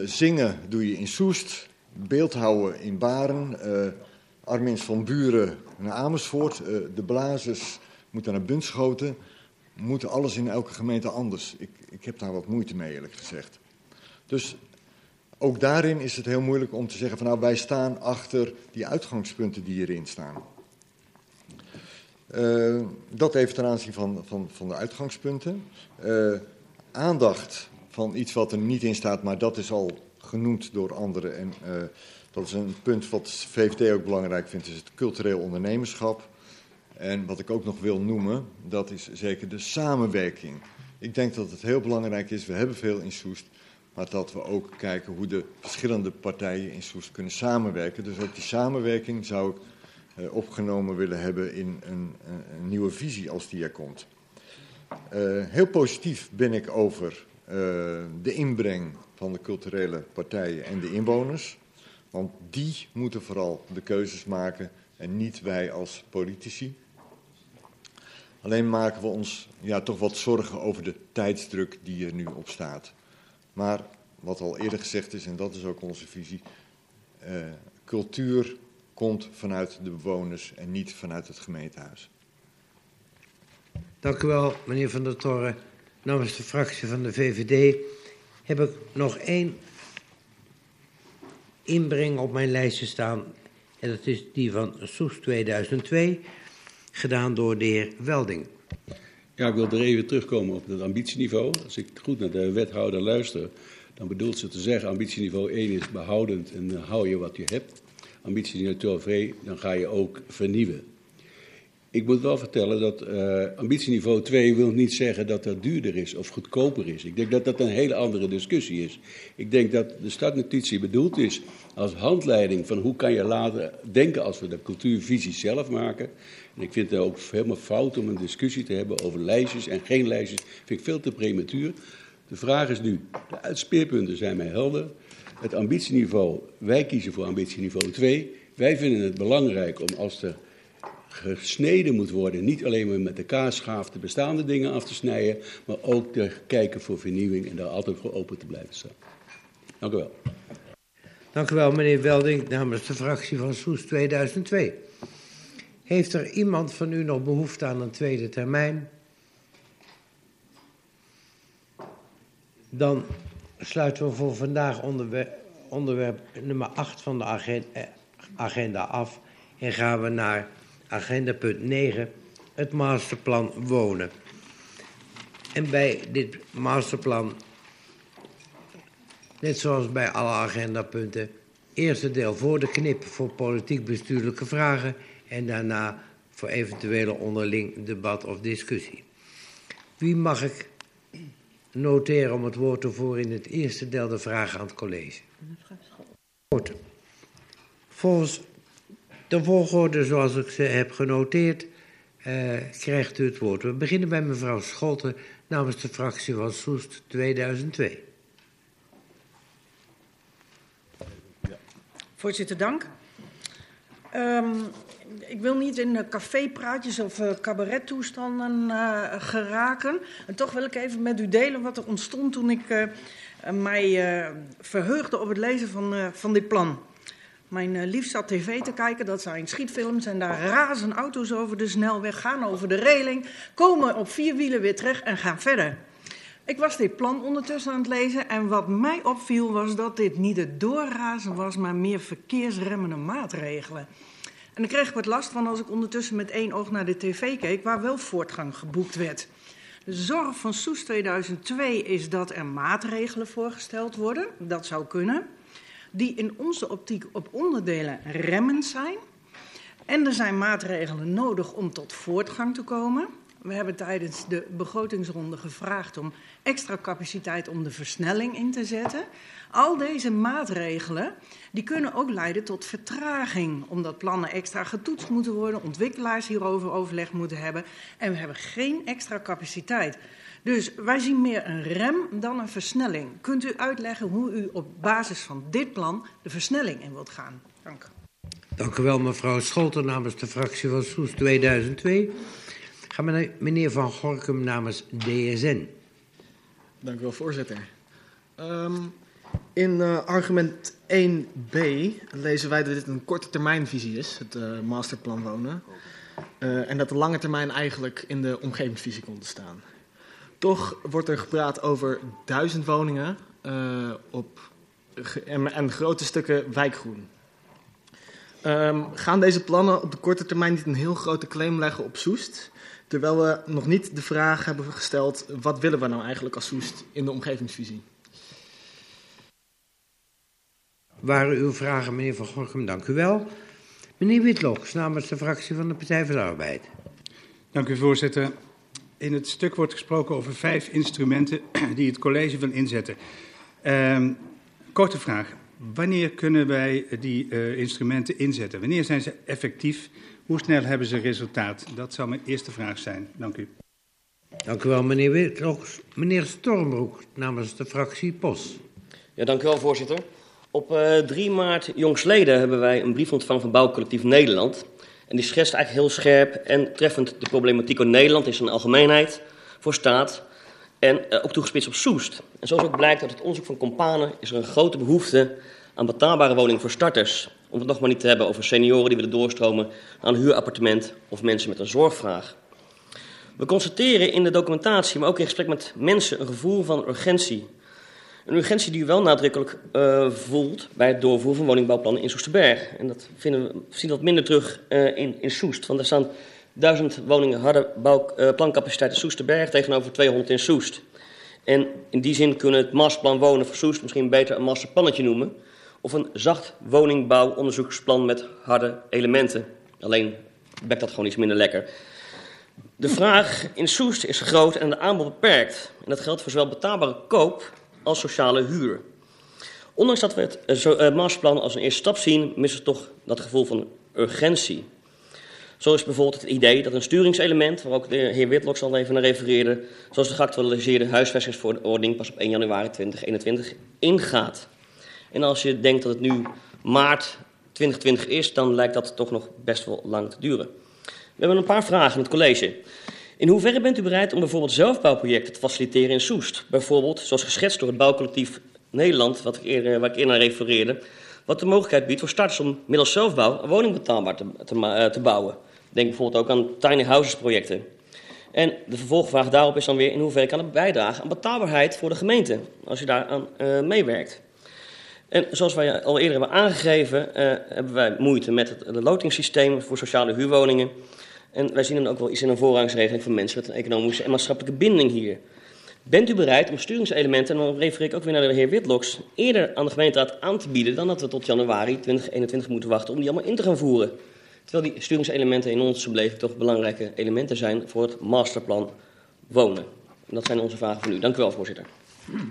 zingen doe je in Soest, beeldhouden in Baren, Armins van Buren naar Amersfoort, de blazers moeten naar Bunschoten moeten alles in elke gemeente anders. Ik, ik heb daar wat moeite mee, eerlijk gezegd. Dus ook daarin is het heel moeilijk om te zeggen van nou wij staan achter die uitgangspunten die hierin staan. Uh, dat even ten aanzien van, van, van de uitgangspunten. Uh, aandacht van iets wat er niet in staat, maar dat is al genoemd door anderen. En uh, dat is een punt wat VVD ook belangrijk vindt, is het cultureel ondernemerschap. En wat ik ook nog wil noemen, dat is zeker de samenwerking. Ik denk dat het heel belangrijk is, we hebben veel in Soest, maar dat we ook kijken hoe de verschillende partijen in Soest kunnen samenwerken. Dus ook die samenwerking zou ik uh, opgenomen willen hebben in een, een, nieuwe visie als die er komt. Uh, heel positief ben ik over uh, de inbreng van de culturele partijen en de inwoners. Want die moeten vooral de keuzes maken en niet wij als politici. Alleen maken we ons ja, toch wat zorgen over de tijdsdruk die er nu op staat. Maar wat al eerder gezegd is, en dat is ook onze visie, uh, cultuur komt vanuit de bewoners en niet vanuit het gemeentehuis. Dank u wel, meneer Van der Torre. Namens de fractie van de VVD heb ik nog één inbreng op mijn lijstje staan. En dat is die van Soes 2002 gedaan door de heer Welding. Ja, ik wil er even terugkomen op het ambitieniveau. Als ik goed naar de wethouder luister, dan bedoelt ze te zeggen: ambitieniveau 1 is behoudend en hou je wat je hebt. Ambitieniveau 2, dan ga je ook vernieuwen. Ik moet wel vertellen dat uh, ambitieniveau 2 wil niet zeggen dat dat duurder is of goedkoper is. Ik denk dat dat een hele andere discussie is. Ik denk dat de startnotitie bedoeld is als handleiding van hoe kan je later denken als we de cultuurvisie zelf maken. Ik vind het ook helemaal fout om een discussie te hebben over lijstjes en geen lijstjes. Vind ik veel te prematuur. De vraag is nu, de uitspeerpunten zijn mij helder. Het ambitieniveau, wij kiezen voor ambitieniveau 2. Wij vinden het belangrijk om als er gesneden moet worden, niet alleen maar met de kaasschaaf de bestaande dingen af te snijden, maar ook te kijken voor vernieuwing en daar altijd voor open te blijven staan. Dank u wel. Dank u wel, meneer Welding, namens de fractie van Soes 2002. Heeft er iemand van u nog behoefte aan een tweede termijn? Dan sluiten we voor vandaag onderwerp, onderwerp nummer 8 van de agenda, eh, agenda af en gaan we naar agenda punt 9, het masterplan wonen. En bij dit masterplan, net zoals bij alle agendapunten, eerste deel voor de knip voor politiek-bestuurlijke vragen en daarna voor eventuele onderling debat of discussie. Wie mag ik noteren om het woord te voeren in het eerste deel de vragen aan het college? Goed. Volgens de volgorde zoals ik ze heb genoteerd, uh, krijgt u het woord. We beginnen bij mevrouw Scholten namens de fractie van Soest 2002. Voorzitter, dank. Um, ik wil niet in cafépraatjes of uh, cabarettoestanden uh, geraken. En toch wil ik even met u delen wat er ontstond toen ik mij verheugde op het lezen van, van dit plan. Mijn lief zat tv te kijken, dat zijn schietfilms en daar razen auto's over de snelweg, gaan over de reling, komen op vier wielen weer terug en gaan verder. Ik was dit plan ondertussen aan het lezen en wat mij opviel was dat dit niet het doorrazen was, maar meer verkeersremmende maatregelen. En dan kreeg ik wat last van als ik ondertussen met één oog naar de tv keek, waar wel voortgang geboekt werd. De zorg van Soes 2002 is dat er maatregelen voorgesteld worden, dat zou kunnen, die in onze optiek op onderdelen remmend zijn. En er zijn maatregelen nodig om tot voortgang te komen. We hebben tijdens de begrotingsronde gevraagd om extra capaciteit om de versnelling in te zetten. Al deze maatregelen die kunnen ook leiden tot vertraging, omdat plannen extra getoetst moeten worden, ontwikkelaars hierover overleg moeten hebben en we hebben geen extra capaciteit. Dus wij zien meer een rem dan een versnelling. Kunt u uitleggen hoe u op basis van dit plan de versnelling in wilt gaan? Dank. Dank u wel, mevrouw Scholten namens de fractie van Soes 2002. Ga meneer Van Gorkum namens DSN. Dank u wel, voorzitter. Um, in uh, argument 1b lezen wij dat dit een korte termijnvisie is, het uh, masterplan wonen. Uh, en dat de lange termijn eigenlijk in de omgevingsvisie komt te staan. Toch wordt er gepraat over duizend woningen op, en, en, grote stukken wijkgroen. Um, gaan deze plannen op de korte termijn niet een heel grote claim leggen op Soest? Terwijl we nog niet de vraag hebben gesteld: wat willen we nou eigenlijk als Soest in de omgevingsvisie? Waren uw vragen, meneer Van Gorkum, dank u wel. Meneer Witloks, namens de fractie van de Partij van de Arbeid. Dank u, voorzitter. In het stuk wordt gesproken over vijf instrumenten die het college wil inzetten. Um, korte vraag. Wanneer kunnen wij die uh, instrumenten inzetten? Wanneer zijn ze effectief? Hoe snel hebben ze resultaat? Dat zou mijn eerste vraag zijn. Dank u. Dank u wel, meneer Witloks. Meneer Stormbroek, namens de fractie POS. Ja, dank u wel, voorzitter. Op uh, 3 maart jongsleden hebben wij een brief ontvangen van Bouwcollectief Nederland. En die schetst eigenlijk heel scherp en treffend de problematiek in Nederland in zijn algemeenheid, voor staat en uh, ook toegespitst op Soest. En zoals ook blijkt uit het onderzoek van Companen is er een grote behoefte aan betaalbare woningen voor starters. Om het nog maar niet te hebben over senioren die willen doorstromen naar een huurappartement of mensen met een zorgvraag. We constateren in de documentatie, maar ook in gesprek met mensen, een gevoel van urgentie. Een urgentie die u wel nadrukkelijk uh, voelt bij het doorvoeren van woningbouwplannen in Soesterberg. En dat vinden we, zien we wat minder terug uh, in, in Soest. Want er staan duizend woningen harde bouw, uh, plancapaciteit in Soesterberg tegenover 200 in Soest. En in die zin kunnen het masterplan wonen voor Soest misschien beter een masterplannetje noemen. Of een zacht woningbouwonderzoeksplan met harde elementen. Alleen bekt dat gewoon iets minder lekker. De vraag in Soest is groot en de aanbod beperkt. En dat geldt voor zowel betaalbare koop als sociale huur. Ondanks dat we het uh, masterplan als een eerste stap zien, missen we toch dat gevoel van urgentie. Zo is bijvoorbeeld het idee dat een sturingselement, waar ook de heer Witloks al even naar refereerde, zoals de geactualiseerde huisvestingsverordening pas op 1 januari 2021 ingaat. En als je denkt dat het nu maart 2020 is, dan lijkt dat toch nog best wel lang te duren. We hebben een paar vragen aan het college. In hoeverre bent u bereid om bijvoorbeeld zelfbouwprojecten te faciliteren in Soest? Bijvoorbeeld, zoals geschetst door het bouwcollectief Nederland, wat ik eerder, waar ik eerder naar refereerde, wat de mogelijkheid biedt voor starters om middels zelfbouw een woning betaalbaar te, te, te bouwen. Denk bijvoorbeeld ook aan tiny houses projecten. En de vervolgvraag daarop is dan weer in hoeverre kan het bijdragen aan betaalbaarheid voor de gemeente, als je daaraan uh, meewerkt. En zoals wij al eerder hebben aangegeven, uh, hebben wij moeite met het, het lotingssysteem voor sociale huurwoningen. En wij zien dan ook wel iets in een voorrangsregeling voor mensen met een economische en maatschappelijke binding hier. Bent u bereid om sturingselementen, en dan refereer ik ook weer naar de heer Witloks, eerder aan de gemeenteraad aan te bieden dan dat we tot januari 2021 moeten wachten om die allemaal in te gaan voeren? Terwijl die sturingselementen in onze beleving toch belangrijke elementen zijn voor het masterplan wonen. En dat zijn onze vragen voor u. Dank u wel, voorzitter.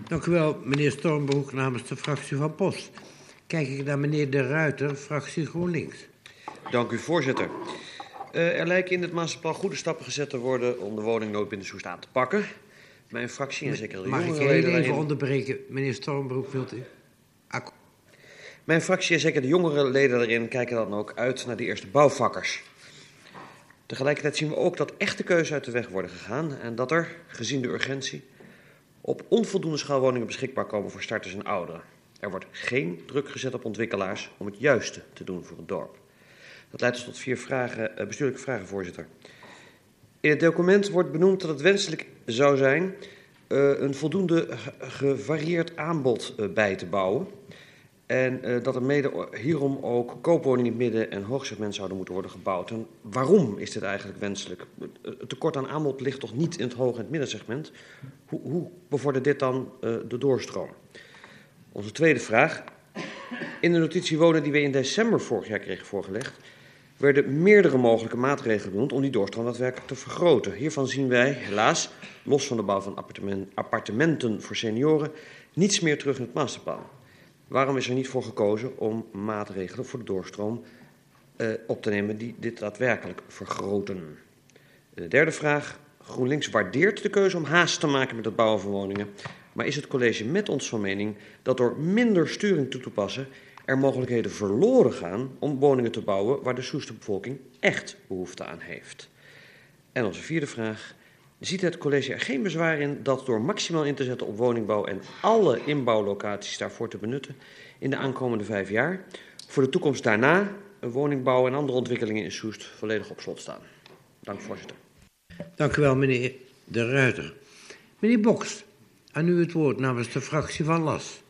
Dank u wel, meneer Stormbroek namens de fractie van Post. Kijk ik naar meneer De Ruiter, fractie GroenLinks. Dank u, voorzitter. Uh, er lijken in het masterplan goede stappen gezet te worden om de woningnood binnen Soest aan te pakken. Mijn fractie en zeker de Mag ik leden even daarin... onderbreken? Meneer Stormbroek, wilt u? Akko. Mijn fractie en zeker de jongere leden daarin kijken dan ook uit naar de eerste bouwvakkers. Tegelijkertijd zien we ook dat echte keuzes uit de weg worden gegaan en dat er, gezien de urgentie, op onvoldoende schaal beschikbaar komen voor starters en ouderen. Er wordt geen druk gezet op ontwikkelaars om het juiste te doen voor het dorp. Dat leidt ons tot vier vragen, eh, bestuurlijke vragen, voorzitter. In het document wordt benoemd dat het wenselijk zou zijn uh, een voldoende gevarieerd aanbod uh, bij te bouwen. En uh, dat er mede hierom ook koopwoningen in het midden- en hoogsegment zouden moeten worden gebouwd. En waarom is dit eigenlijk wenselijk? Het tekort aan aanbod ligt toch niet in het hoog- en het middensegment? Hoe, hoe bevordert dit dan de doorstroom? Onze tweede vraag. In de notitie wonen die we in december vorig jaar kregen voorgelegd, werden meerdere mogelijke maatregelen genoemd om die doorstroom daadwerkelijk te vergroten. Hiervan zien wij helaas, los van de bouw van appartementen voor senioren, niets meer terug in het masterplan. Waarom is er niet voor gekozen om maatregelen voor de doorstroom uh, op te nemen die dit daadwerkelijk vergroten? De derde vraag. GroenLinks waardeert de keuze om haast te maken met het bouwen van woningen. Maar is het college met ons van mening dat door minder sturing toe te passen er mogelijkheden verloren gaan om woningen te bouwen waar de Soeste bevolking echt behoefte aan heeft? En onze vierde vraag. Ziet het college er geen bezwaar in dat door maximaal in te zetten op woningbouw en alle inbouwlocaties daarvoor te benutten in de aankomende vijf jaar, voor de toekomst daarna woningbouw en andere ontwikkelingen in Soest volledig op slot staan? Dank voorzitter. Dank u wel, meneer De Ruiter. Meneer Boks, aan u het woord namens de fractie van LAS.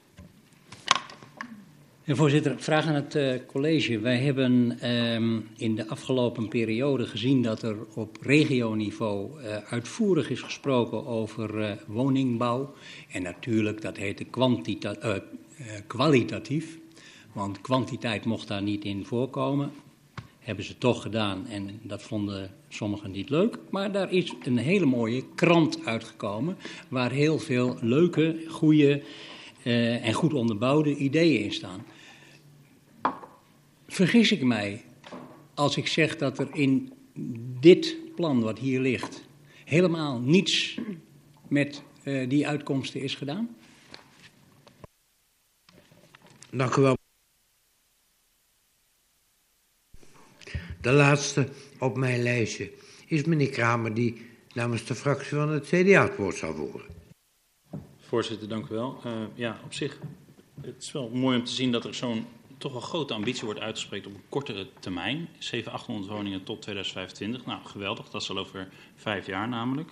Ja, voorzitter, vraag aan het uh, college. Wij hebben um, in de afgelopen periode gezien dat er op regioniveau uh, uitvoerig is gesproken over uh, woningbouw. En natuurlijk, dat heette kwalitatief, want kwantiteit mocht daar niet in voorkomen hebben ze toch gedaan en dat vonden sommigen niet leuk. Maar daar is een hele mooie krant uitgekomen waar heel veel leuke, goede en goed onderbouwde ideeën in staan. Vergis ik mij als ik zeg dat er in dit plan wat hier ligt helemaal niets met uh, die uitkomsten is gedaan? Dank u wel. De laatste op mijn lijstje is meneer Kramer, die namens de fractie van het CDA het woord zal voeren. Voorzitter, dank u wel. Uh, ja, op zich, het is wel mooi om te zien dat er zo'n toch wel grote ambitie wordt uitgesproken op een kortere termijn. 700, 800 woningen tot 2025. Nou, geweldig, dat is al over vijf jaar namelijk.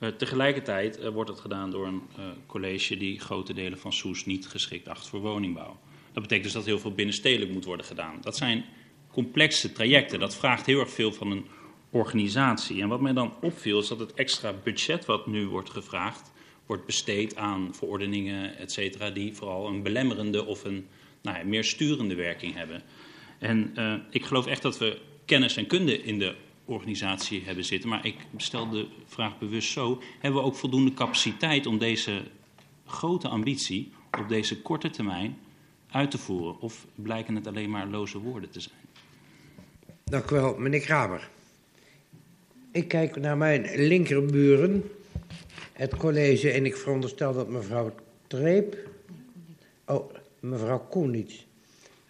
Uh, tegelijkertijd uh, wordt het gedaan door een uh, college die grote delen van Soes niet geschikt acht voor woningbouw. Dat betekent dus dat heel veel binnenstedelijk moet worden gedaan. Dat zijn complexe trajecten. Dat vraagt heel erg veel van een organisatie. En wat mij dan opviel is dat het extra budget wat nu wordt gevraagd, wordt besteed aan verordeningen, et cetera, die vooral een belemmerende of een nou meer sturende werking hebben. En uh, ik geloof echt dat we kennis en kunde in de organisatie hebben zitten. Maar ik stel de vraag bewust zo: hebben we ook voldoende capaciteit om deze grote ambitie op deze korte termijn uit te voeren? Of blijken het alleen maar loze woorden te zijn? Dank u wel, meneer Kramer. Ik kijk naar mijn linkerburen, het college, en ik veronderstel dat mevrouw Treep, oh, mevrouw Koenits,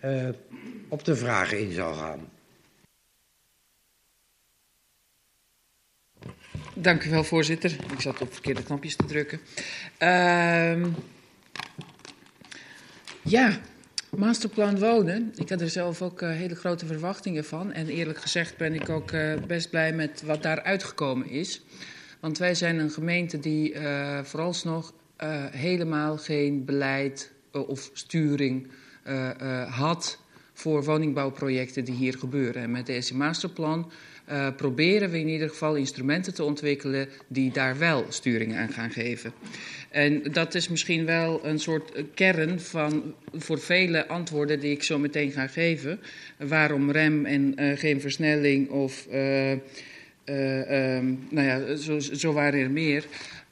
uh, op de vragen in zal gaan. Dank u wel, voorzitter. Ik zat op verkeerde knopjes te drukken. Uh, ja, Masterplan wonen. Ik had er zelf ook uh, hele grote verwachtingen van. En eerlijk gezegd ben ik ook uh, best blij met wat daar uitgekomen is. Want wij zijn een gemeente die vooralsnog helemaal geen beleid of sturing had voor woningbouwprojecten die hier gebeuren. En met deze masterplan proberen we in ieder geval instrumenten te ontwikkelen die daar wel sturing aan gaan geven. En dat is misschien wel een soort kern van voor vele antwoorden die ik zo meteen ga geven. Waarom rem en geen versnelling of um, nou ja, zo, zo waren er meer.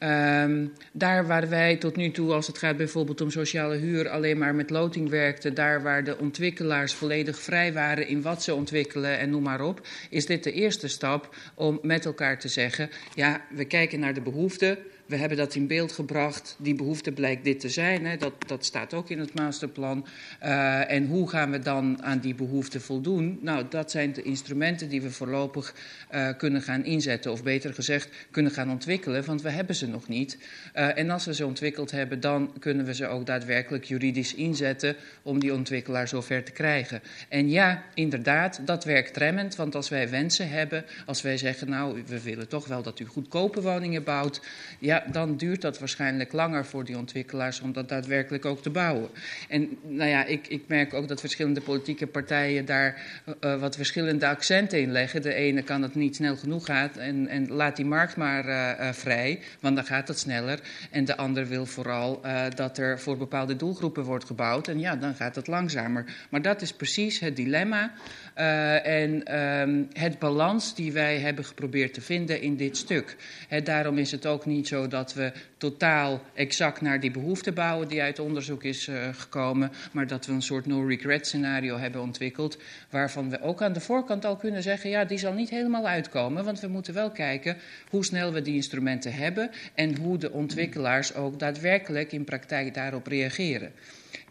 Um, daar waar wij tot nu toe, als het gaat bijvoorbeeld om sociale huur, alleen maar met loting werkten, daar waar de ontwikkelaars volledig vrij waren in wat ze ontwikkelen en noem maar op, is dit de eerste stap om met elkaar te zeggen, ja, we kijken naar de behoeften, we hebben dat in beeld gebracht. Die behoefte blijkt dit te zijn. Hè. Dat, dat staat ook in het masterplan. Uh, en hoe gaan we dan aan die behoefte voldoen? Nou, dat zijn de instrumenten die we voorlopig uh, kunnen gaan inzetten. Of beter gezegd, kunnen gaan ontwikkelen. Want we hebben ze nog niet. Uh, en als we ze ontwikkeld hebben, dan kunnen we ze ook daadwerkelijk juridisch inzetten om die ontwikkelaar zover te krijgen. En ja, inderdaad, dat werkt remmend. Want als wij wensen hebben, als wij zeggen, nou, we willen toch wel dat u goedkope woningen bouwt. Ja, dan duurt dat waarschijnlijk langer voor die ontwikkelaars om dat daadwerkelijk ook te bouwen. En nou ja, ik, ik merk ook dat verschillende politieke partijen daar uh, wat verschillende accenten in leggen. De ene kan het niet snel genoeg gaan en, en laat die markt maar uh, vrij, want dan gaat het sneller. En de ander wil vooral dat er voor bepaalde doelgroepen wordt gebouwd. En ja, dan gaat het langzamer. Maar dat is precies het dilemma uh, en um, het balans die wij hebben geprobeerd te vinden in dit stuk. Daarom is het ook niet zo dat we totaal exact naar die behoeften bouwen die uit onderzoek is uh, gekomen, maar dat we een soort no-regret scenario hebben ontwikkeld, waarvan we ook aan de voorkant al kunnen zeggen, ja, die zal niet helemaal uitkomen, want we moeten wel kijken hoe snel we die instrumenten hebben en hoe de ontwikkelaars ook daadwerkelijk in praktijk daarop reageren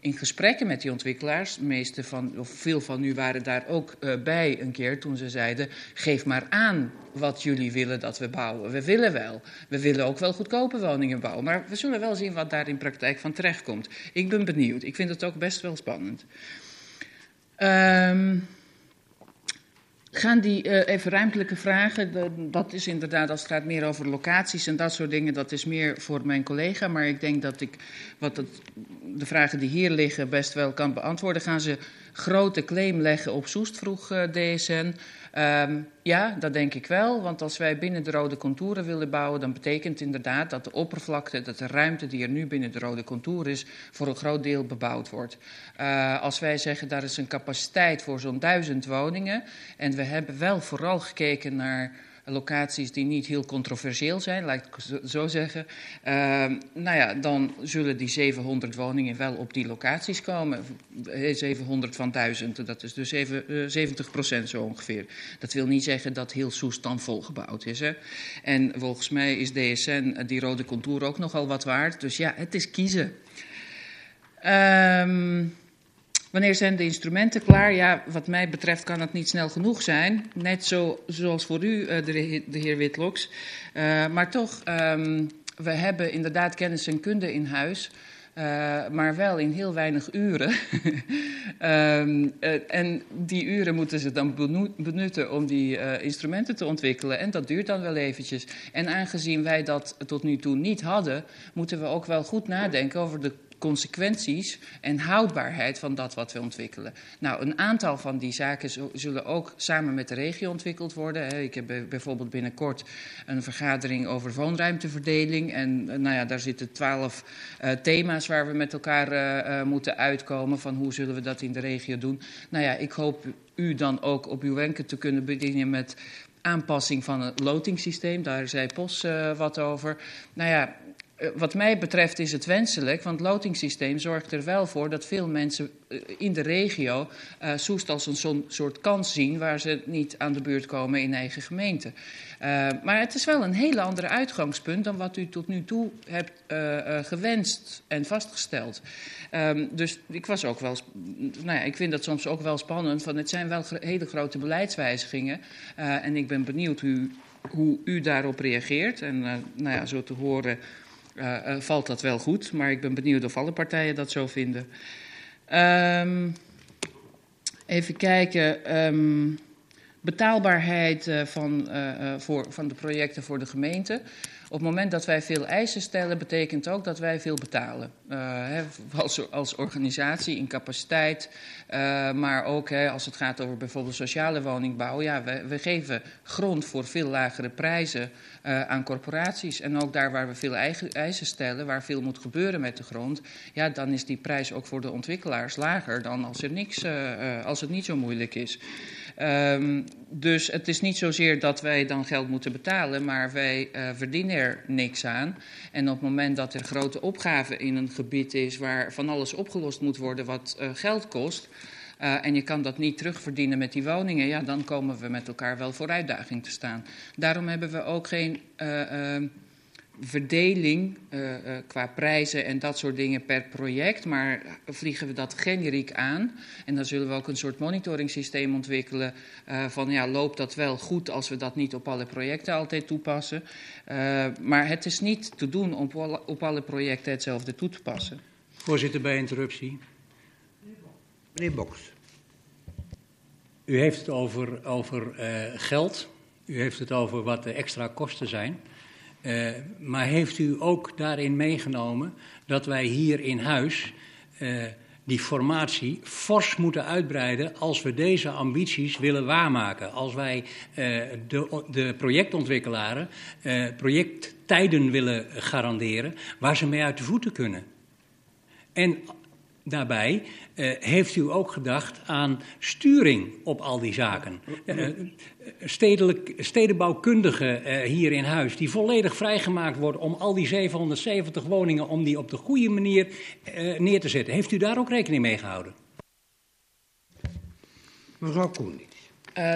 in gesprekken met die ontwikkelaars, meeste van, of veel van u waren daar ook uh, bij een keer toen ze zeiden: geef maar aan wat jullie willen dat we bouwen. We willen wel. We willen ook wel goedkope woningen bouwen, maar we zullen wel zien wat daar in praktijk van terechtkomt. Ik ben benieuwd. Ik vind het ook best wel spannend. Um, gaan die uh, even ruimtelijke vragen. Dat is inderdaad, als het gaat meer over locaties en dat soort dingen, dat is meer voor mijn collega. Maar ik denk dat ik wat de vragen die hier liggen best wel kan beantwoorden. Gaan ze grote claim leggen op Soest, vroeg uh, DSN. Um, ja, dat denk ik wel. Want als wij binnen de rode contouren willen bouwen, dan betekent inderdaad dat de oppervlakte, dat de ruimte die er nu binnen de rode contour is, voor een groot deel bebouwd wordt. Uh, als wij zeggen daar is een capaciteit voor zo'n duizend woningen. En we hebben wel vooral gekeken naar locaties die niet heel controversieel zijn, laat ik zo zeggen. Uh, nou ja, dan zullen die 700 woningen wel op die locaties komen. 700 van 1000, dat is dus 7, uh, 70 procent zo ongeveer. Dat wil niet zeggen dat heel Soest dan volgebouwd is. Hè? En volgens mij is DSN, die rode contour, ook nogal wat waard. Dus ja, het is kiezen. Um, Wanneer zijn de instrumenten klaar? Ja, wat mij betreft kan het niet snel genoeg zijn. Net zo, zoals voor u, uh, de, heer Witloks. Uh, maar toch, um, we hebben inderdaad kennis en kunde in huis. Uh, maar wel in heel weinig uren. uh, en die uren moeten ze dan benutten om die instrumenten te ontwikkelen. En dat duurt dan wel eventjes. En aangezien wij dat tot nu toe niet hadden, moeten we ook wel goed nadenken over de consequenties en houdbaarheid van dat wat we ontwikkelen. Nou, een aantal van die zaken zullen ook samen met de regio ontwikkeld worden. Ik heb bijvoorbeeld binnenkort een vergadering over woonruimteverdeling. En eh, nou ja, daar zitten twaalf uh, thema's waar we met elkaar uh, moeten uitkomen. Van hoe zullen we dat in de regio doen. Nou ja, ik hoop u dan ook op uw wenken te kunnen bedienen met aanpassing van het lotingssysteem. Daar zei Pos wat over. Nou ja, Eh, wat mij betreft is het wenselijk, want het lotingssysteem zorgt er wel voor dat veel mensen eh, in de regio uh, Soest als een soort kans zien waar ze niet aan de beurt komen in eigen gemeente. Uh, maar het is wel een hele andere uitgangspunt dan wat u tot nu toe hebt uh, gewenst en vastgesteld. Um, dus ik was ook wel, nou ja, ik vind dat soms ook wel spannend, van het zijn wel hele grote beleidswijzigingen en ik ben benieuwd hoe, hoe u daarop reageert. En nou ja, zo te horen valt dat wel goed. Maar ik ben benieuwd of alle partijen dat zo vinden. Um, even kijken. Um, betaalbaarheid uh, van, voor, van de projecten voor de gemeente. Op het moment dat wij veel eisen stellen, betekent ook dat wij veel betalen. Hè, als, als, organisatie in capaciteit, uh, maar ook als het gaat over bijvoorbeeld sociale woningbouw. Ja, we, we geven grond voor veel lagere prijzen uh, aan corporaties. En ook daar waar we veel eigen, eisen stellen, waar veel moet gebeuren met de grond, ja, dan is die prijs ook voor de ontwikkelaars lager dan als, er niks, als het niet zo moeilijk is. Um, dus het is niet zozeer dat wij dan geld moeten betalen, maar wij uh, verdienen er niks aan. En op het moment dat er grote opgave in een gebied is waar van alles opgelost moet worden wat uh, geld kost. Uh, en je kan dat niet terugverdienen met die woningen, ja, dan komen we met elkaar wel voor uitdaging te staan. Daarom hebben we ook geen verdeling uh, uh, qua prijzen en dat soort dingen per project, maar vliegen we dat generiek aan. En dan zullen we ook een soort monitoringssysteem ontwikkelen uh, van ja, loopt dat wel goed als we dat niet op alle projecten altijd toepassen. maar het is niet te doen om op alle projecten hetzelfde toe te passen. Voorzitter, bij interruptie. Meneer Boks. U heeft het over, over geld. U heeft het over wat de extra kosten zijn. Uh, maar heeft u ook daarin meegenomen dat wij hier in huis uh, die formatie fors moeten uitbreiden als we deze ambities willen waarmaken. Als wij uh, de, de projectontwikkelaren projecttijden willen garanderen waar ze mee uit de voeten kunnen. En daarbij heeft u ook gedacht aan sturing op al die zaken. Uh, stedelijk, stedenbouwkundigen uh, hier in huis, die volledig vrijgemaakt worden om al die 770 woningen, om die op de goede manier neer te zetten. Heeft u daar ook rekening mee gehouden? Mevrouw Koenig.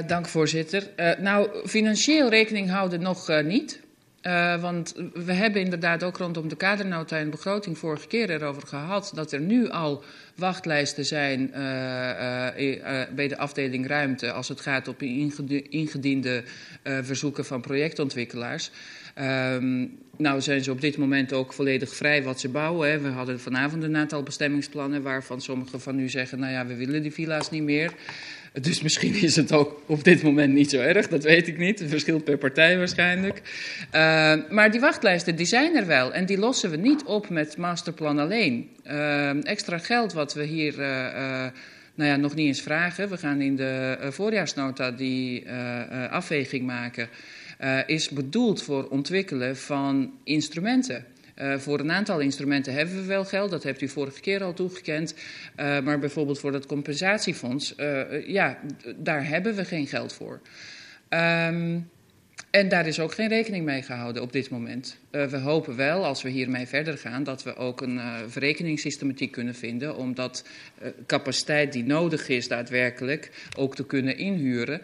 dank voorzitter. nou, financieel rekening houden nog niet. Uh, want we hebben inderdaad ook rondom de kadernota en begroting vorige keer erover gehad dat er nu al wachtlijsten zijn uh, uh, bij de afdeling ruimte als het gaat op ingediende verzoeken van projectontwikkelaars. Um, nou zijn ze op dit moment ook volledig vrij wat ze bouwen. Hè. We hadden vanavond een aantal bestemmingsplannen waarvan sommigen van u zeggen, nou ja, we willen die villa's niet meer. Dus misschien is het ook op dit moment niet zo erg, dat weet ik niet. Het verschilt per partij waarschijnlijk. Uh, maar die wachtlijsten die zijn er wel en die lossen we niet op met masterplan alleen. Uh, extra geld wat we hier uh, nou ja, nog niet eens vragen. We gaan in de voorjaarsnota die afweging maken. is bedoeld voor ontwikkelen van instrumenten. Uh, voor een aantal instrumenten hebben we wel geld, dat hebt u vorige keer al toegekend. Uh, maar bijvoorbeeld voor dat compensatiefonds, uh, ja, daar hebben we geen geld voor. Um, en daar is ook geen rekening mee gehouden op dit moment. we hopen wel, als we hiermee verder gaan, dat we ook een verrekeningssystematiek kunnen vinden om dat capaciteit die nodig is daadwerkelijk ook te kunnen inhuren.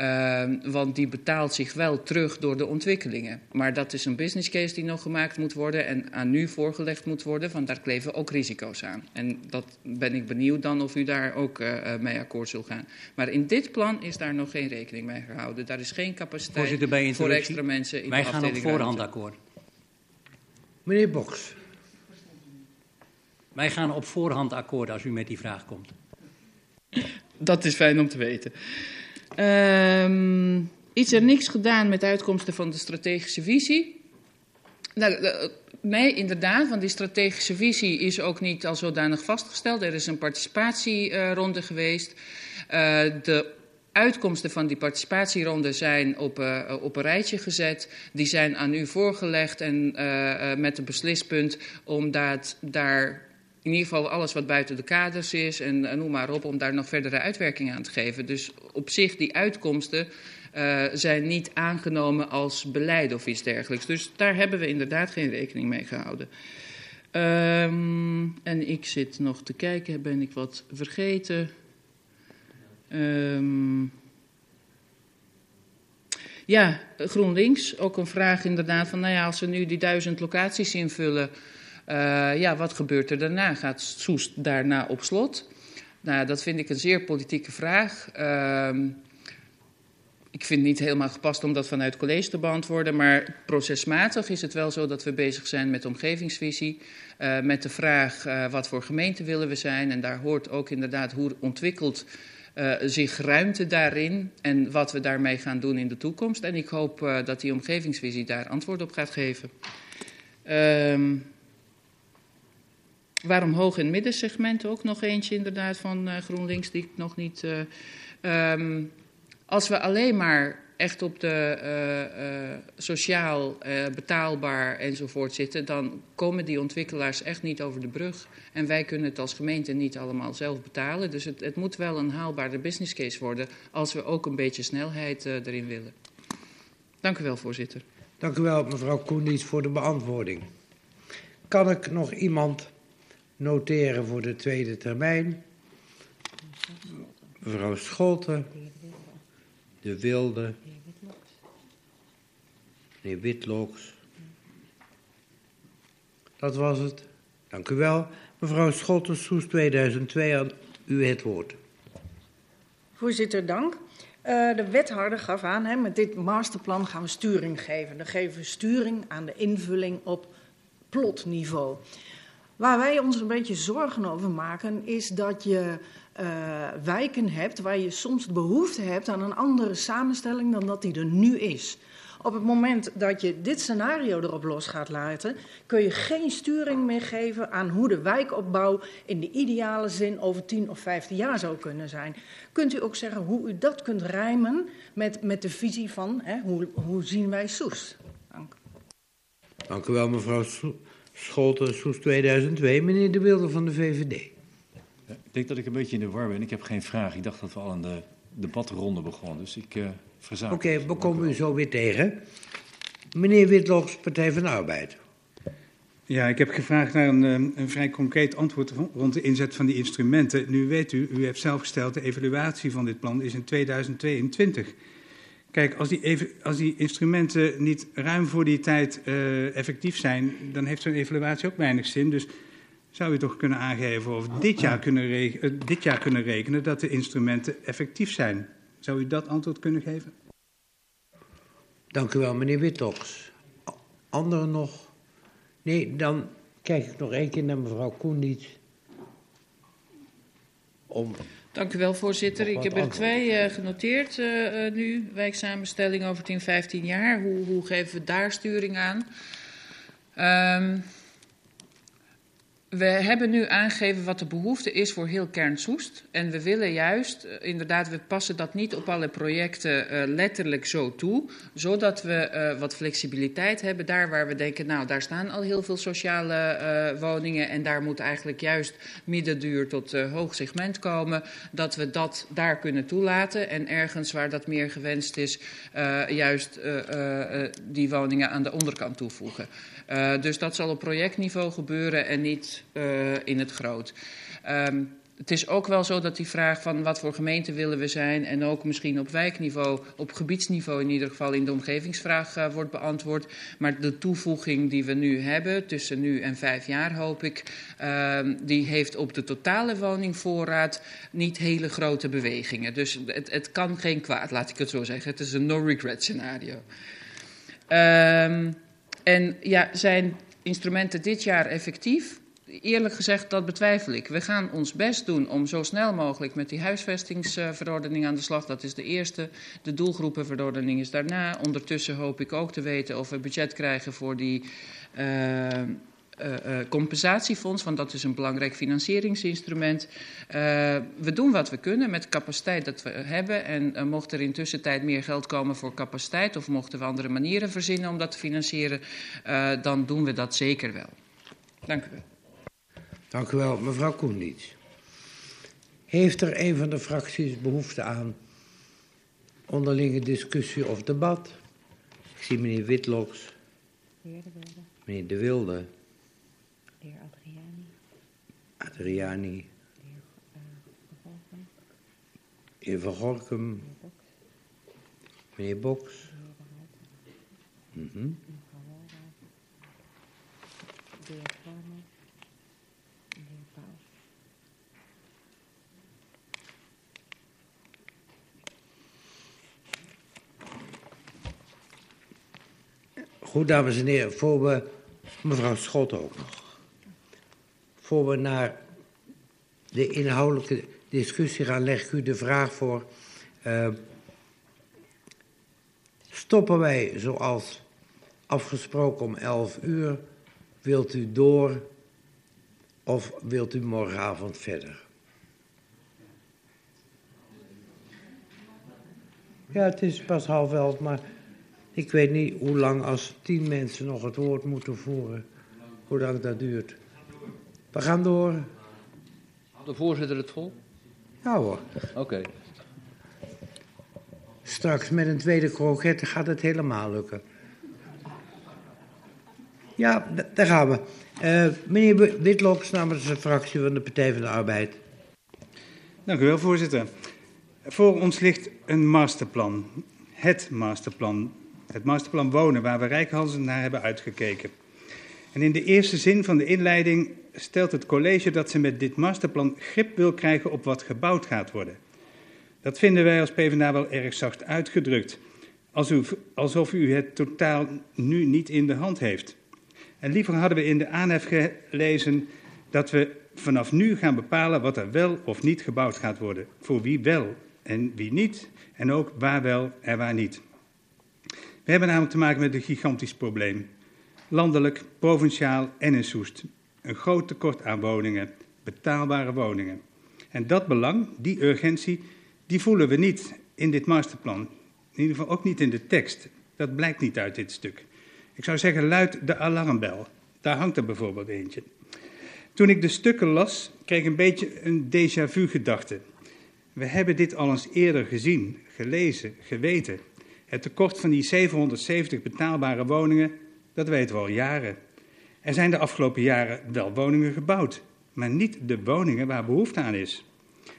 Uh, want die betaalt zich wel terug door de ontwikkelingen. Maar dat is een business case die nog gemaakt moet worden en aan nu voorgelegd moet worden, want daar kleven ook risico's aan. En dat ben ik benieuwd dan of u daar ook uh, mee akkoord zult gaan. Maar in dit plan is daar nog geen rekening mee gehouden. Daar is geen capaciteit voor extra mensen in Wij de gaan op voorhand akkoord. Meneer Boks. Wij gaan op voorhand akkoord als u met die vraag komt. Dat is fijn om te weten. Um, is er niks gedaan met uitkomsten van de strategische visie? Nou, nee, inderdaad, want die strategische visie is ook niet al zodanig vastgesteld. Er is een participatieronde geweest. Uh, de uitkomsten van die participatieronde zijn op, uh, op een rijtje gezet. Die zijn aan u voorgelegd en met een beslispunt om dat, daar in ieder geval alles wat buiten de kaders is en, en noem maar op, om daar nog verdere uitwerking aan te geven. Dus op zich, die uitkomsten uh, zijn niet aangenomen als beleid of iets dergelijks. Dus daar hebben we inderdaad geen rekening mee gehouden. Um, en ik zit nog te kijken, ben ik wat vergeten? Um, ja, GroenLinks, ook een vraag inderdaad van, nou ja, als we nu die duizend locaties invullen, uh, ja, wat gebeurt er daarna? Gaat Soest daarna op slot? Nou, dat vind ik een zeer politieke vraag. Uh, ik vind het niet helemaal gepast om dat vanuit college te beantwoorden, maar procesmatig is het wel zo dat we bezig zijn met de omgevingsvisie, uh, met de vraag uh, wat voor gemeente willen we zijn. En daar hoort ook inderdaad hoe ontwikkelt uh, zich ruimte daarin en wat we daarmee gaan doen in de toekomst. En ik hoop dat die omgevingsvisie daar antwoord op gaat geven. Ehm, Waarom hoog- en middensegment ook nog eentje inderdaad van uh, GroenLinks die ik nog niet... Uh, um, als we alleen maar echt op de uh, sociaal betaalbaar enzovoort zitten... dan komen die ontwikkelaars echt niet over de brug. En wij kunnen het als gemeente niet allemaal zelf betalen. Dus het, het moet wel een haalbare business case worden... als we ook een beetje snelheid erin willen. Dank u wel, voorzitter. Dank u wel, mevrouw Koenies, voor de beantwoording. Kan ik nog iemand noteren voor de tweede termijn. Mevrouw Scholten, De Wilde, meneer Witlooks. Dat was het. Dank u wel. Mevrouw Scholten, Soes 2002, aan u het woord. Voorzitter, dank. Uh, de wethouder gaf aan, hè, met dit masterplan gaan we sturing geven. Dan geven we sturing aan de invulling op plotniveau. Waar wij ons een beetje zorgen over maken, is dat je uh, wijken hebt waar je soms behoefte hebt aan een andere samenstelling dan dat die er nu is. Op het moment dat je dit scenario erop los gaat laten, kun je geen sturing meer geven aan hoe de wijkopbouw in de ideale zin over 10 of 15 jaar zou kunnen zijn. Kunt u ook zeggen hoe u dat kunt rijmen met, met de visie van hè, hoe, hoe zien wij Soest? Dank. Dank u wel, mevrouw Scholten, Soest 2002. Meneer De Wilde van de VVD. Ik denk dat ik een beetje in de war ben. Ik heb geen vraag. Ik dacht dat we al een de debatronde begonnen. Dus ik uh, verzaak. Oké, okay, we komen u zo weer tegen. Meneer Witlogs, Partij van de Arbeid. Ja, ik heb gevraagd naar een, eh, een, vrij concreet antwoord rond de inzet van die instrumenten. Nu weet u, u heeft zelf gesteld, de evaluatie van dit plan is in 2022. Kijk, als die, als die instrumenten niet ruim voor die tijd uh, effectief zijn, dan heeft zo'n evaluatie ook weinig zin. Dus zou u toch kunnen aangeven of dit jaar kunnen, uh, dit jaar kunnen rekenen dat de instrumenten effectief zijn? Zou u dat antwoord kunnen geven? Dank u wel, meneer Wittox. Anderen nog? Nee, dan kijk ik nog één keer naar mevrouw Koendiet. Om Dank u wel, voorzitter. Ik heb er twee uh, genoteerd uh, nu. Wijksamenstelling over 10, 15 jaar. Hoe, hoe geven we daar sturing aan? Um, we hebben nu aangegeven wat de behoefte is voor heel Kern Soest. En we willen juist, uh, inderdaad, we passen dat niet op alle projecten uh, letterlijk zo toe. Zodat we uh, wat flexibiliteit hebben daar waar we denken, nou, daar staan al heel veel sociale woningen. En daar moet eigenlijk juist middenduur tot hoog segment komen. Dat we dat daar kunnen toelaten. En ergens waar dat meer gewenst is, juist die woningen aan de onderkant toevoegen. Dus dat zal op projectniveau gebeuren en niet uh, in het groot. Um, het is ook wel zo dat die vraag van wat voor gemeente willen we zijn en ook misschien op wijkniveau, op gebiedsniveau in ieder geval in de omgevingsvraag uh, wordt beantwoord. Maar de toevoeging die we nu hebben, tussen nu en vijf jaar hoop ik, uh, die heeft op de totale woningvoorraad niet hele grote bewegingen. Dus het, het kan geen kwaad, laat ik het zo zeggen. Het is een no-regret scenario. Um, En ja, zijn instrumenten dit jaar effectief? Eerlijk gezegd, dat betwijfel ik. We gaan ons best doen om zo snel mogelijk met die huisvestingsverordening aan de slag. Dat is de eerste. De doelgroepenverordening is daarna. Ondertussen hoop ik ook te weten of we budget krijgen voor die uh, uh, compensatiefonds, want dat is een belangrijk financieringsinstrument. We doen wat we kunnen met de capaciteit dat we hebben. En mocht er intussen tijd meer geld komen voor capaciteit, of mochten we andere manieren verzinnen om dat te financieren, dan doen we dat zeker wel. Dank u wel. Dank u wel, mevrouw Koenliets. Heeft er een van de fracties behoefte aan onderlinge discussie of debat? Ik zie meneer Witloks. Meneer De Wilde. De heer Adriani. Adriani. De heer Van Gorkum. Meneer Boks. Mm -hmm. De heer Vormer. De heer Paus. Goed, dames en heren, voor we mevrouw Schot ook nog voor we naar de inhoudelijke discussie gaan, leg ik u de vraag voor. Uh, stoppen wij zoals afgesproken om 11 uur? Wilt u door of wilt u morgenavond verder? Ja, het is pas half elf, maar ik weet niet hoe lang als tien mensen nog het woord moeten voeren, hoe lang dat duurt. We gaan door. De voorzitter het vol? Ja hoor. Oké. Okay. Straks met een tweede kroket gaat het helemaal lukken. Ja, daar gaan we. Uh, meneer Witloks namens de fractie van de Partij van de Arbeid. Dank u wel, voorzitter. Voor ons ligt een masterplan. Het masterplan. Het masterplan wonen, waar we rijkhalsend naar hebben uitgekeken. En in de eerste zin van de inleiding stelt het college dat ze met dit masterplan grip wil krijgen op wat gebouwd gaat worden. Dat vinden wij als PvdA wel erg zacht uitgedrukt, alsof u het totaal nu niet in de hand heeft. En liever hadden we in de aanhef gelezen dat we vanaf nu gaan bepalen wat er wel of niet gebouwd gaat worden. Voor wie wel en wie niet, en ook waar wel en waar niet. We hebben namelijk te maken met een gigantisch probleem. Landelijk, provinciaal en in Soest. Een groot tekort aan woningen, betaalbare woningen. En dat belang, die urgentie, die voelen we niet in dit masterplan. In ieder geval ook niet in de tekst. Dat blijkt niet uit dit stuk. Ik zou zeggen, luid de alarmbel. Daar hangt er bijvoorbeeld eentje. Toen ik de stukken las, kreeg ik een beetje een déjà vu gedachte. We hebben dit al eens eerder gezien, gelezen, geweten. Het tekort van die 770 betaalbare woningen, dat weten we al jaren. Er zijn de afgelopen jaren wel woningen gebouwd, maar niet de woningen waar behoefte aan is.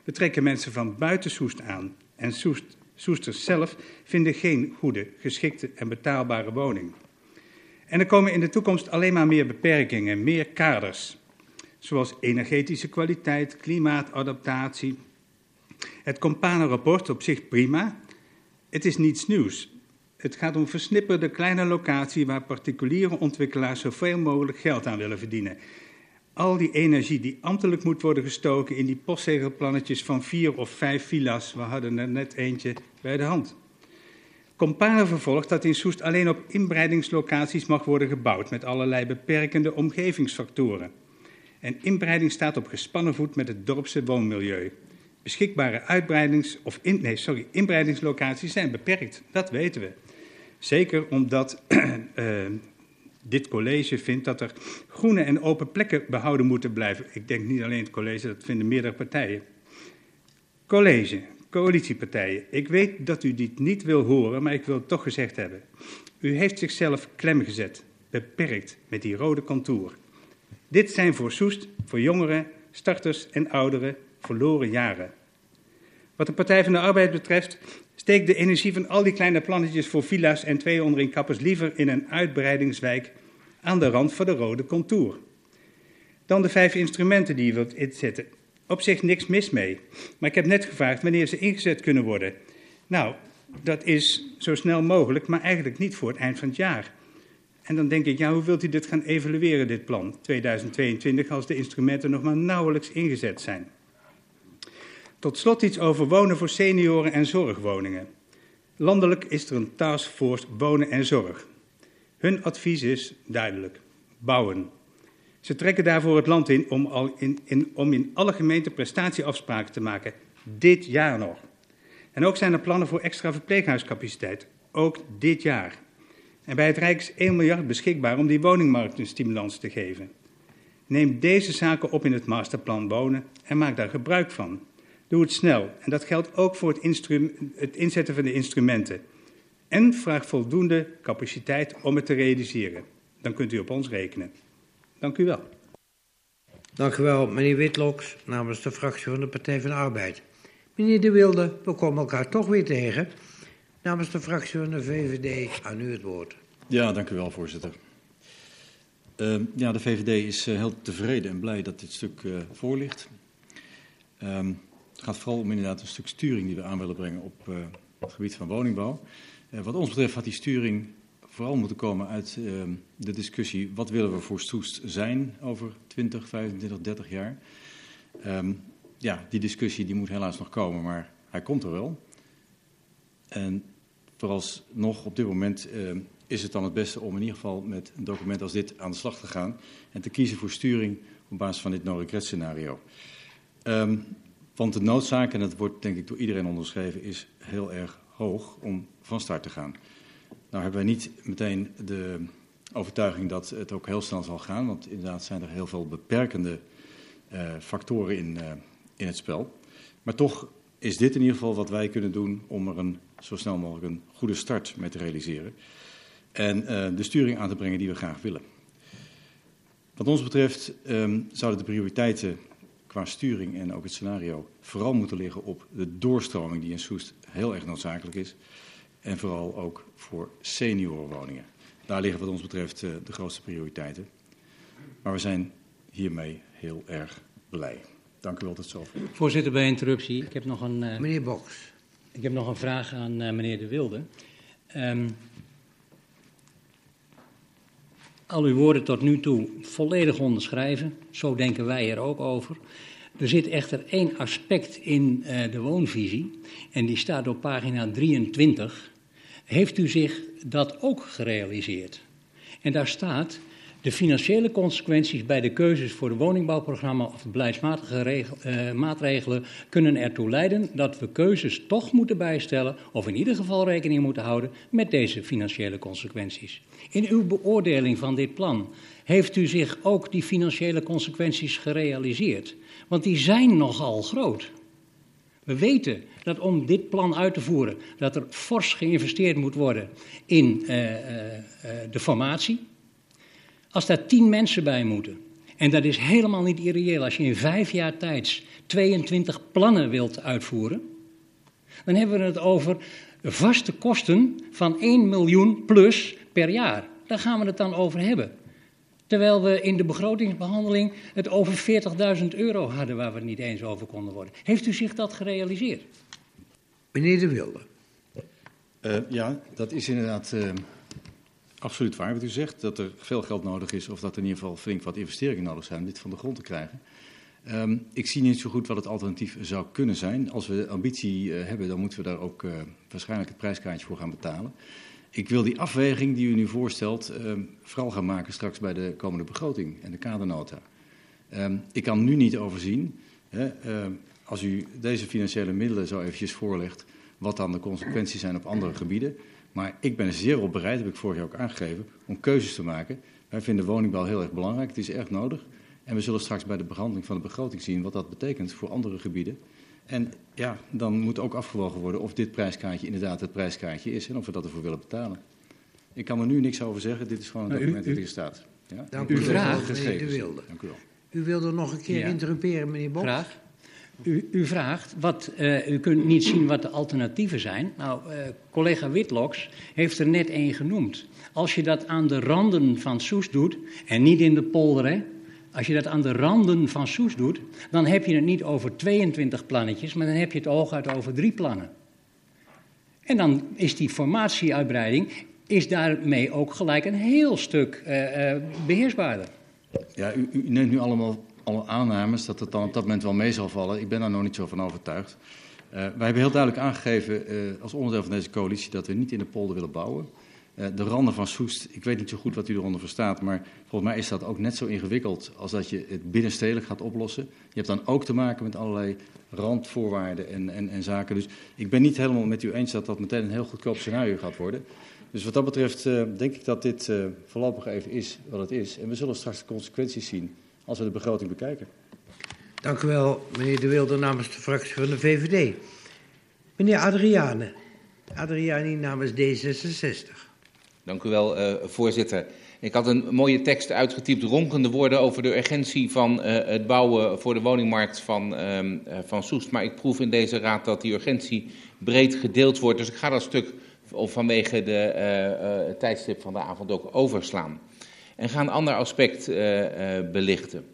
We trekken mensen van buiten Soest aan en Soest, Soesters zelf vinden geen goede, geschikte en betaalbare woning. En er komen in de toekomst alleen maar meer beperkingen, meer kaders, zoals energetische kwaliteit, klimaatadaptatie. Het Compane-rapport op zich prima. Het is niets nieuws. Het gaat om versnipperde kleine locatie waar particuliere ontwikkelaars zoveel mogelijk geld aan willen verdienen. Al die energie die ambtelijk moet worden gestoken in die postzegelplannetjes van vier of vijf villa's, we hadden er net eentje bij de hand. Compare vervolgt dat in Soest alleen op inbreidingslocaties mag worden gebouwd met allerlei beperkende omgevingsfactoren. En inbreiding staat op gespannen voet met het dorpse woonmilieu. Beschikbare uitbreidings- of in, nee, sorry, inbreidingslocaties zijn beperkt, dat weten we. Zeker omdat uh, dit college vindt dat er groene en open plekken behouden moeten blijven. Ik denk niet alleen het college, dat vinden meerdere partijen. College, coalitiepartijen, ik weet dat u dit niet wil horen, maar ik wil het toch gezegd hebben. U heeft zichzelf klem gezet, beperkt met die rode contour. Dit zijn voor Soest, voor jongeren, starters en ouderen verloren jaren. Wat de Partij van de Arbeid betreft, steekt de energie van al die kleine plannetjes voor villa's en twee onderin kappers liever in een uitbreidingswijk aan de rand van de rode contour. Dan de vijf instrumenten die wilt inzetten. Op zich niks mis mee. Maar ik heb net gevraagd wanneer ze ingezet kunnen worden. Nou, dat is zo snel mogelijk, maar eigenlijk niet voor het eind van het jaar. En dan denk ik, ja, hoe wilt u dit gaan evalueren, dit plan, 2022, als de instrumenten nog maar nauwelijks ingezet zijn? Tot slot iets over wonen voor senioren en zorgwoningen. Landelijk is er een taskforce wonen en zorg. Hun advies is duidelijk: bouwen. Ze trekken daarvoor het land in om, al in, in, om in alle gemeenten prestatieafspraken te maken. Dit jaar nog. En ook zijn er plannen voor extra verpleeghuiscapaciteit. Ook dit jaar. En bij het Rijk is 1 miljard beschikbaar om die woningmarkt een stimulans te geven. Neem deze zaken op in het masterplan wonen en maak daar gebruik van. Doe het snel. En dat geldt ook voor het, het inzetten van de instrumenten. En vraag voldoende capaciteit om het te realiseren. Dan kunt u op ons rekenen. Dank u wel. Dank u wel, meneer Witloks, namens de fractie van de Partij van de Arbeid. Meneer De Wilde, we komen elkaar toch weer tegen. Namens de fractie van de VVD aan u het woord. Ja, dank u wel, voorzitter. Uh, ja, de VVD is uh, heel tevreden en blij dat dit stuk uh, voor ligt. Um, het gaat vooral om inderdaad een stuk sturing die we aan willen brengen op uh, het gebied van woningbouw. Uh, wat ons betreft had die sturing vooral moeten komen uit uh, de discussie wat willen we voor Soest zijn over 20, 25, 30 jaar. Um, ja, die discussie die moet helaas nog komen, maar hij komt er wel. En vooralsnog op dit moment is het dan het beste om in ieder geval met een document als dit aan de slag te gaan en te kiezen voor sturing op basis van dit no-regret scenario. Um, want de noodzaak, en dat wordt denk ik door iedereen onderschreven, is heel erg hoog om van start te gaan. Nou hebben wij niet meteen de overtuiging dat het ook heel snel zal gaan, want inderdaad zijn er heel veel beperkende uh, factoren in, uh, in het spel. Maar toch is dit in ieder geval wat wij kunnen doen om er een, zo snel mogelijk een goede start mee te realiseren. En uh, de sturing aan te brengen die we graag willen. Wat ons betreft um, zouden de prioriteiten qua sturing en ook het scenario vooral moeten liggen op de doorstroming die in Soest heel erg noodzakelijk is. En vooral ook voor seniorenwoningen. Daar liggen wat ons betreft uh, de grootste prioriteiten. Maar we zijn hiermee heel erg blij. Dank u wel tot zover. Voorzitter, bij interruptie. Ik heb nog een, uh, meneer Boks. Ik heb nog een vraag aan uh, meneer De Wilde. Um, al uw woorden tot nu toe volledig onderschrijven. Zo denken wij er ook over. Er zit echter één aspect in uh, de woonvisie. En die staat op pagina 23. heeft u zich dat ook gerealiseerd? En daar staat, de financiële consequenties bij de keuzes voor de woningbouwprogramma of de beleidsmatige uh, maatregelen kunnen ertoe leiden dat we keuzes toch moeten bijstellen, of in ieder geval rekening moeten houden met deze financiële consequenties. In uw beoordeling van dit plan heeft u zich ook die financiële consequenties gerealiseerd? Want die zijn nogal groot. We weten dat om dit plan uit te voeren, dat er fors geïnvesteerd moet worden in uh, uh, de formatie. Als daar tien mensen bij moeten, en dat is helemaal niet irreëel, als je in vijf jaar tijd 22 plannen wilt uitvoeren, dan hebben we het over vaste kosten van 1 miljoen plus per jaar. Daar gaan we het dan over hebben. Terwijl we in de begrotingsbehandeling het over 40.000 euro hadden waar we het niet eens over konden worden. Heeft u zich dat gerealiseerd? Meneer De Wilde. Uh, ja, dat is inderdaad uh, absoluut waar wat u zegt. Dat er veel geld nodig is of dat er in ieder geval flink wat investeringen nodig zijn om dit van de grond te krijgen. Um, ik zie niet zo goed wat het alternatief zou kunnen zijn. Als we ambitie uh, hebben, dan moeten we daar ook waarschijnlijk het prijskaartje voor gaan betalen. Ik wil die afweging die u nu voorstelt uh, vooral gaan maken straks bij de komende begroting en de kadernota. Uh, ik kan nu niet overzien, hè, als u deze financiële middelen zo eventjes voorlegt, wat dan de consequenties zijn op andere gebieden. Maar ik ben zeer op bereid, heb ik vorig jaar ook aangegeven, om keuzes te maken. Wij vinden woningbouw heel erg belangrijk, het is erg nodig. En we zullen straks bij de behandeling van de begroting zien wat dat betekent voor andere gebieden. En ja, dan moet ook afgewogen worden of dit prijskaartje inderdaad het prijskaartje is en of we dat ervoor willen betalen. Ik kan er nu niks over zeggen, dit is gewoon een document dat hier staat. Ja? Dank u, u vraagt, meneer De Wilde. Dank u wel. U wilde nog een keer ja. interrumperen, meneer Bok. Graag. U, u vraagt, wat, uh, u kunt niet zien wat de alternatieven zijn. Nou, uh, collega Witloks heeft er net één genoemd. Als je dat aan de randen van Soes doet, en niet in de polder, hè, als je dat aan de randen van Soes doet, dan heb je het niet over 22 plannetjes, maar dan heb je het hooguit over drie plannen. En dan is die formatieuitbreiding is daarmee ook gelijk een heel stuk uh, beheersbaarder. Ja, u, neemt nu allemaal alle aannames dat het dan op dat moment wel mee zal vallen. Ik ben daar nog niet zo van overtuigd. Uh, wij hebben heel duidelijk aangegeven als onderdeel van deze coalitie dat we niet in de polder willen bouwen. Uh, de randen van Soest, ik weet niet zo goed wat u eronder verstaat, maar volgens mij is dat ook net zo ingewikkeld als dat je het binnenstedelijk gaat oplossen. Je hebt dan ook te maken met allerlei randvoorwaarden en, en, en zaken. Dus ik ben niet helemaal met u eens dat dat meteen een heel goedkoop scenario gaat worden. Dus wat dat betreft denk ik dat dit voorlopig even is wat het is. En we zullen straks de consequenties zien als we de begroting bekijken. Dank u wel, meneer De Wilde, namens de fractie van de VVD. Meneer Adriane, Adriani namens D66. Dank u wel, uh, voorzitter. Ik had een mooie tekst uitgetypt, ronkende woorden over de urgentie van uh, het bouwen voor de woningmarkt van, uh, van Soest. Maar ik proef in deze raad dat die urgentie breed gedeeld wordt. Dus ik ga dat stuk vanwege de uh, tijdstip van de avond ook overslaan. En ga een ander aspect belichten.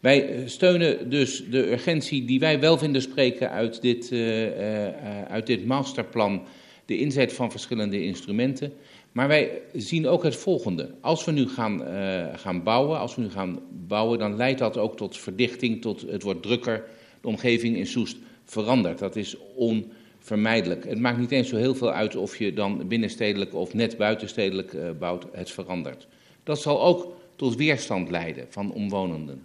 Wij steunen dus de urgentie die wij wel vinden spreken uit dit, uit dit masterplan, de inzet van verschillende instrumenten. Maar wij zien ook het volgende. Als we nu gaan, gaan bouwen, als we nu gaan bouwen, dan leidt dat ook tot verdichting, tot het wordt drukker. De omgeving in Soest verandert. Dat is onvermijdelijk. Het maakt niet eens zo heel veel uit of je dan binnenstedelijk of net buitenstedelijk bouwt. Het verandert. Dat zal ook tot weerstand leiden van omwonenden.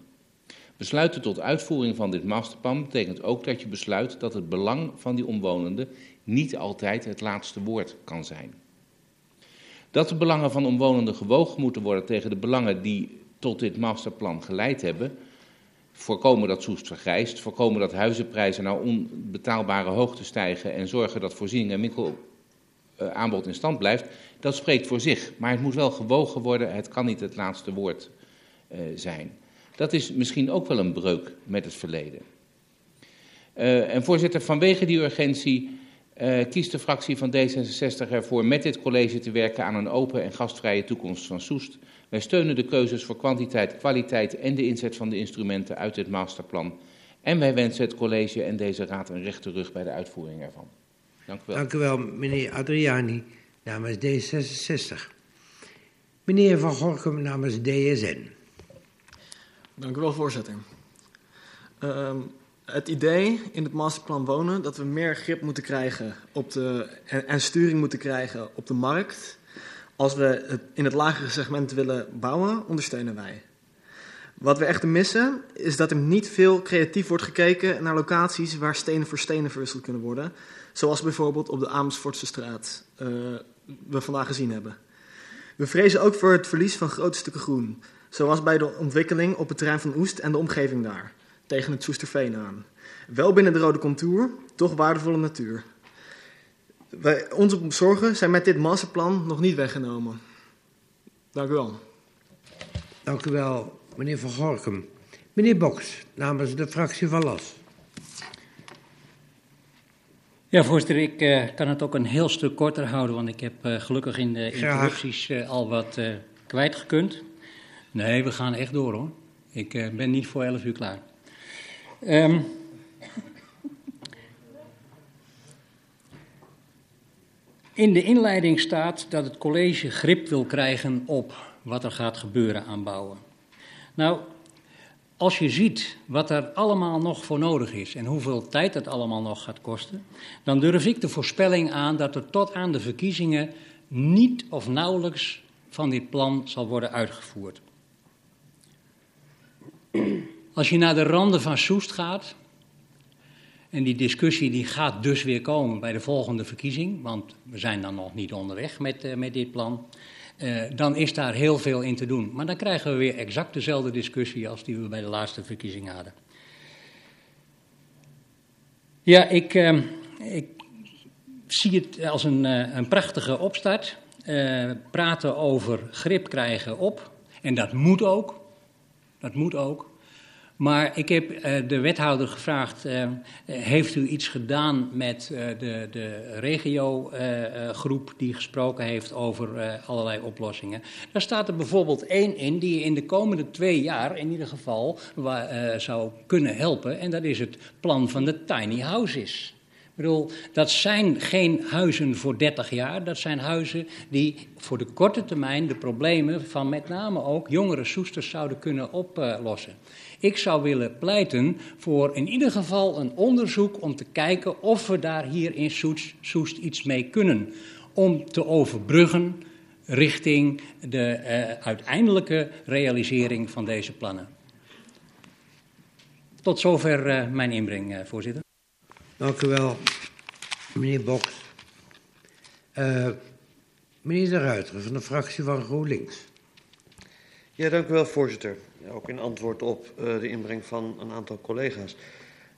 Besluiten tot uitvoering van dit masterplan betekent ook dat je besluit dat het belang van die omwonenden niet altijd het laatste woord kan zijn. Dat de belangen van omwonenden gewogen moeten worden tegen de belangen die tot dit masterplan geleid hebben. Voorkomen dat Soest vergrijst, voorkomen dat huizenprijzen naar onbetaalbare hoogte stijgen en zorgen dat voorziening en winkelaanbod in stand blijft. Dat spreekt voor zich, maar het moet wel gewogen worden, het kan niet het laatste woord uh, zijn. Dat is misschien ook wel een breuk met het verleden. Uh, en voorzitter, vanwege die urgentie uh, kiest de fractie van D66 ervoor met dit college te werken aan een open en gastvrije toekomst van Soest. Wij steunen de keuzes voor kwantiteit, kwaliteit en de inzet van de instrumenten uit dit masterplan. En wij wensen het college en deze raad een rechte rug bij de uitvoering ervan. Dank u wel. Dank u wel, meneer Adriani, namens D66. Meneer Van Gorkum namens DSN. Dank u wel, voorzitter. Uh, het idee in het masterplan wonen dat we meer grip moeten krijgen op de, en, en sturing moeten krijgen op de markt. Als we het in het lagere segment willen bouwen, ondersteunen wij. Wat we echter missen, is dat er niet veel creatief wordt gekeken naar locaties waar stenen voor stenen verwisseld kunnen worden. Zoals bijvoorbeeld op de Amersfoortse straat uh, we vandaag gezien hebben. We vrezen ook voor het verlies van grote stukken groen. Zoals bij de ontwikkeling op het terrein van Oest en de omgeving daar, tegen het Soesterveen aan. Wel binnen de rode contour, toch waardevolle natuur. Wij, onze zorgen zijn met dit masterplan nog niet weggenomen. Dank u wel. Dank u wel, meneer Van Gorkum. Meneer Boks, namens de fractie van LAS. Ja, voorzitter, ik uh, kan het ook een heel stuk korter houden, want ik heb uh, gelukkig in de interrupties uh, al wat kwijtgekund. Nee, we gaan echt door hoor. Ik ben niet voor 11 uur klaar. Um, in de inleiding staat dat het college grip wil krijgen op wat er gaat gebeuren aan bouwen. Nou, als je ziet wat er allemaal nog voor nodig is en hoeveel tijd het allemaal nog gaat kosten, dan durf ik de voorspelling aan dat er tot aan de verkiezingen niet of nauwelijks van dit plan zal worden uitgevoerd. Als je naar de randen van Soest gaat, en die discussie die gaat dus weer komen bij de volgende verkiezing, want we zijn dan nog niet onderweg met, uh, met dit plan. Uh, dan is daar heel veel in te doen. Maar dan krijgen we weer exact dezelfde discussie als die we bij de laatste verkiezing hadden. Ja, ik, uh, ik zie het als een, een prachtige opstart. praten over grip krijgen op. En dat moet ook. Dat moet ook. Maar ik heb uh, de wethouder gevraagd: uh, heeft u iets gedaan met uh, de, de regiogroep die gesproken heeft over allerlei oplossingen? Daar staat er bijvoorbeeld één in die in de komende twee jaar in ieder geval zou kunnen helpen. En dat is het plan van de tiny houses. Ik bedoel, dat zijn geen huizen voor 30 jaar. Dat zijn huizen die voor de korte termijn de problemen van met name ook jongere soesters zouden kunnen oplossen. Ik zou willen pleiten voor in ieder geval een onderzoek om te kijken of we daar hier in Soest, Soest iets mee kunnen. Om te overbruggen richting de uh, uiteindelijke realisering van deze plannen. Tot zover uh, mijn inbreng, uh, voorzitter. Dank u wel, meneer Boks. meneer De Ruiter van de fractie van GroenLinks. Ja, dank u wel, voorzitter. Ook in antwoord op uh, de inbreng van een aantal collega's.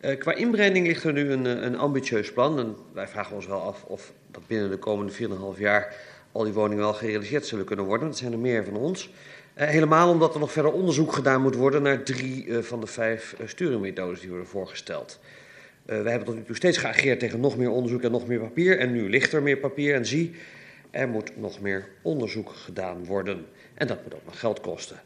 Uh, qua inbrenging ligt er nu een, een, ambitieus plan. Wij vragen ons wel af of dat binnen de komende 4,5 jaar al die woningen wel gerealiseerd zullen kunnen worden. Dat zijn er meer van ons. Helemaal omdat er nog verder onderzoek gedaan moet worden naar drie van de vijf sturingmethodes die worden voorgesteld. we hebben tot nu toe steeds geageerd tegen nog meer onderzoek en nog meer papier. En nu ligt er meer papier en zie, er moet nog meer onderzoek gedaan worden. En dat moet ook nog geld kosten.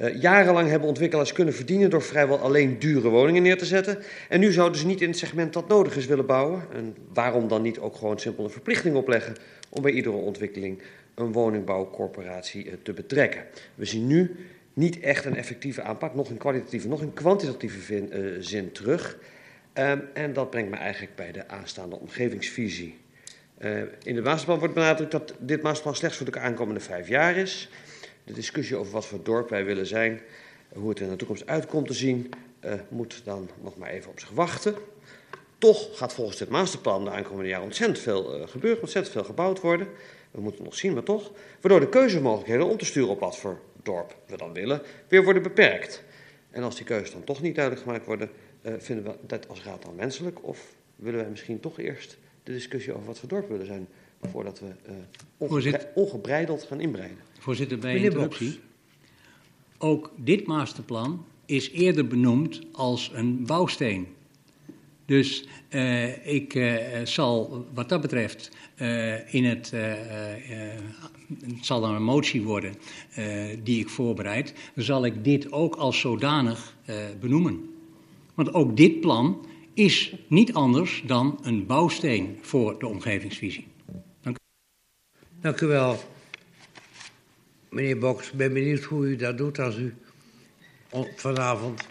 Uh, jarenlang hebben ontwikkelaars kunnen verdienen door vrijwel alleen dure woningen neer te zetten. En nu zouden ze niet in het segment dat nodig is willen bouwen. En waarom dan niet ook gewoon simpel een verplichting opleggen om bij iedere ontwikkeling een woningbouwcorporatie uh, te betrekken. We zien nu niet echt een effectieve aanpak, nog in kwalitatieve, nog in kwantitatieve uh, zin terug. Um, en dat brengt me eigenlijk bij de aanstaande omgevingsvisie. in de masterplan wordt benadrukt dat dit masterplan slechts voor de aankomende vijf jaar is de discussie over wat voor dorp wij willen zijn, hoe het er in de toekomst uitkomt te zien, uh, moet dan nog maar even op zich wachten. Toch gaat volgens dit masterplan de aankomende jaren ontzettend veel uh, gebeuren, ontzettend veel gebouwd worden. We moeten nog zien, maar toch. Waardoor de keuzemogelijkheden om te sturen op wat voor dorp we dan willen, weer worden beperkt. En als die keuzes dan toch niet duidelijk gemaakt worden, uh, vinden we dat als raad dan menselijk? Of willen wij misschien toch eerst de discussie over wat voor dorp we willen zijn, voordat we uh, ongebre ongebreideld gaan inbreiden? Voorzitter, bij interruptie. Ook dit masterplan is eerder benoemd als een bouwsteen. Dus uh, ik uh, zal wat dat betreft uh, in het. het zal dan een motie worden die ik voorbereid. Dan zal ik dit ook als zodanig benoemen. Want ook dit plan is niet anders dan een bouwsteen voor de omgevingsvisie. Dank u, wel. Meneer Boks, ik ben benieuwd hoe u dat doet als u vanavond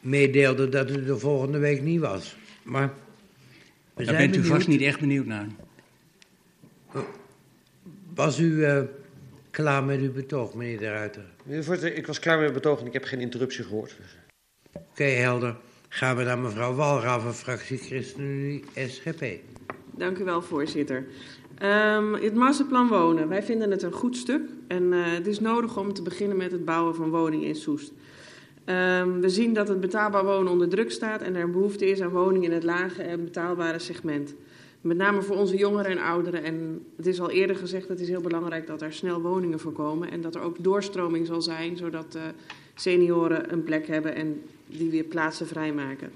meedeelde dat u er volgende week niet was. Maar we Daar zijn bent u vast niet echt benieuwd naar. Was u eh, klaar met uw betoog, meneer De Ruiter? Meneer de voorzitter, ik was klaar met mijn betoog en ik heb geen interruptie gehoord. Dus. Oké, helder. Gaan we naar mevrouw Walraven, fractie ChristenUnie SGP. Dank u wel, voorzitter. Ehm, het masterplan wonen. Wij vinden het een goed stuk. En eh, het is nodig om te beginnen met het bouwen van woningen in Soest. Ehm, we zien dat het betaalbaar wonen onder druk staat en er behoefte is aan woningen in het lage en betaalbare segment. Met name voor onze jongeren en ouderen. En het is al eerder gezegd, het is heel belangrijk dat er snel woningen voorkomen. En dat er ook doorstroming zal zijn, zodat eh, senioren een plek hebben en die weer plaatsen vrijmaken.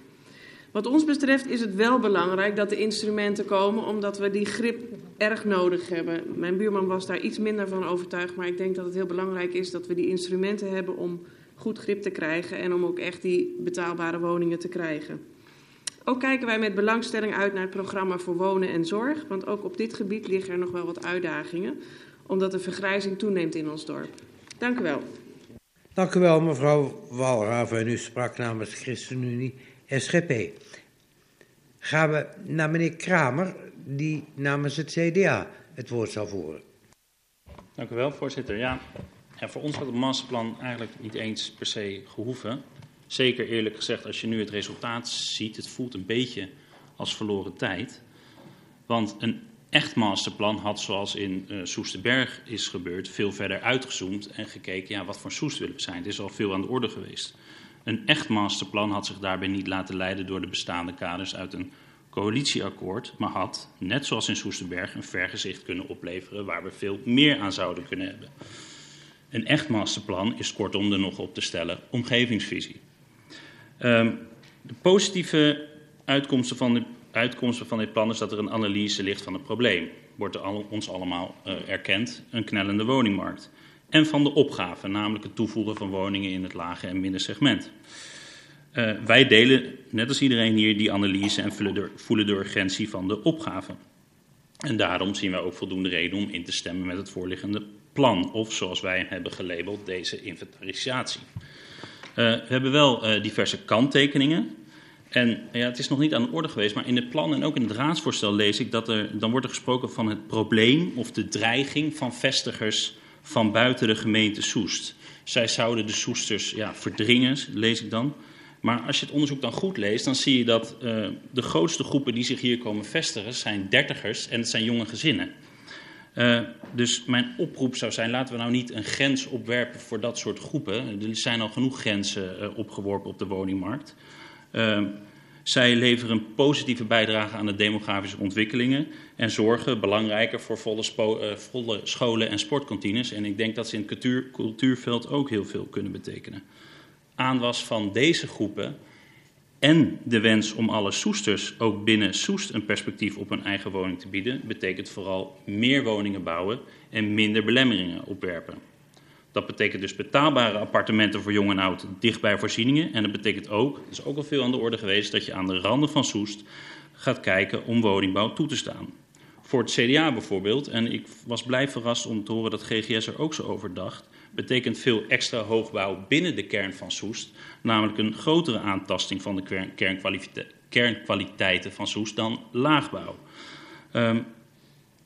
Wat ons betreft is het wel belangrijk dat de instrumenten komen, omdat we die grip erg nodig hebben. Mijn buurman was daar iets minder van overtuigd, maar ik denk dat het heel belangrijk is dat we die instrumenten hebben om goed grip te krijgen en om ook echt die betaalbare woningen te krijgen. Ook kijken wij met belangstelling uit naar het programma voor wonen en zorg, want ook op dit gebied liggen er nog wel wat uitdagingen, omdat de vergrijzing toeneemt in ons dorp. Dank u wel. Dank u wel, mevrouw Walraven. En u sprak namens ChristenUnie SGP. Gaan we naar meneer Kramer, die namens het CDA het woord zal voeren. Dank u wel, voorzitter. Ja, ja, voor ons had het masterplan eigenlijk niet eens per se gehoeven. Zeker eerlijk gezegd, als je nu het resultaat ziet, het voelt een beetje als verloren tijd. Want een echt masterplan had, zoals in uh, Soesterberg is gebeurd, veel verder uitgezoomd en gekeken, ja, wat voor Soest willen we zijn. Het is al veel aan de orde geweest. Een echt masterplan had zich daarbij niet laten leiden door de bestaande kaders uit een coalitieakkoord, maar had, net zoals in Soesterberg, een vergezicht kunnen opleveren waar we veel meer aan zouden kunnen hebben. Een echt masterplan is kortom de nog op te stellen omgevingsvisie. Um, de positieve uitkomsten van, de, uitkomsten van dit plan is dat er een analyse ligt van het probleem. Wordt er ons allemaal uh, erkend, een knellende woningmarkt. En van de opgave, namelijk het toevoegen van woningen in het lage en middensegment. Uh, wij delen, net als iedereen hier, die analyse en voelen de, voelen de urgentie van de opgave. En daarom zien wij ook voldoende reden om in te stemmen met het voorliggende plan, of zoals wij hebben gelabeld, deze inventarisatie. Uh, we hebben wel uh, diverse kanttekeningen. En ja, het is nog niet aan de orde geweest, maar in het plan en ook in het raadsvoorstel lees ik dat er, dan wordt er gesproken van het probleem of de dreiging van vestigers van buiten de gemeente Soest. Zij zouden de Soesters ja, verdringen, lees ik dan. Maar als je het onderzoek dan goed leest, dan zie je dat uh, de grootste groepen die zich hier komen vestigen zijn dertigers en het zijn jonge gezinnen. Uh, dus mijn oproep zou zijn, laten we nou niet een grens opwerpen voor dat soort groepen. Er zijn al genoeg grenzen uh, opgeworpen op de woningmarkt. Zij leveren een positieve bijdrage aan de demografische ontwikkelingen en zorgen belangrijker voor volle, volle scholen en sportkantines. En ik denk dat ze in het cultuur, cultuurveld ook heel veel kunnen betekenen. Aanwas van deze groepen en de wens om alle Soesters ook binnen Soest een perspectief op hun eigen woning te bieden, betekent vooral meer woningen bouwen en minder belemmeringen opwerpen. Dat betekent dus betaalbare appartementen voor jong en oud dicht bij voorzieningen. En dat betekent ook, dat is ook al veel aan de orde geweest, dat je aan de randen van Soest gaat kijken om woningbouw toe te staan. Voor het CDA bijvoorbeeld, en ik was blij verrast om te horen dat GGS er ook zo over dacht, betekent veel extra hoogbouw binnen de kern van Soest, namelijk een grotere aantasting van de kernkwaliteiten van Soest dan laagbouw. Um,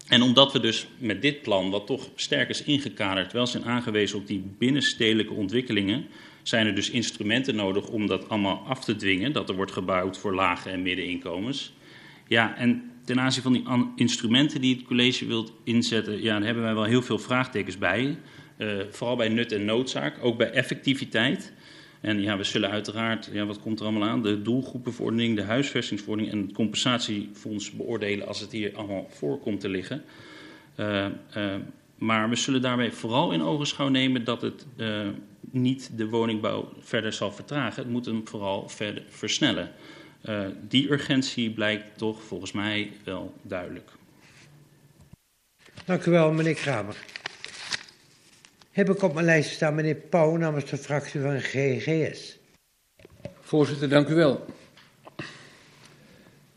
en omdat we dus met dit plan, wat toch sterk is ingekaderd, wel zijn aangewezen op die binnenstedelijke ontwikkelingen, zijn er dus instrumenten nodig om dat allemaal af te dwingen, dat er wordt gebouwd voor lage en middeninkomens. Ja, en ten aanzien van die instrumenten die het college wilt inzetten, ja, daar hebben wij wel heel veel vraagtekens bij. Uh, vooral bij nut en noodzaak, ook bij effectiviteit. En ja, we zullen uiteraard, ja, wat komt er allemaal aan? De doelgroepenverordening, de huisvestingsverordening en het compensatiefonds beoordelen als het hier allemaal voor komt te liggen. Uh, uh, maar we zullen daarbij vooral in ogenschouw nemen dat het niet de woningbouw verder zal vertragen. Het moet hem vooral verder versnellen. die urgentie blijkt toch volgens mij wel duidelijk. Dank u wel, meneer Kramer. Heb ik op mijn lijst staan meneer Pauw namens de fractie van GGS. Voorzitter, dank u wel.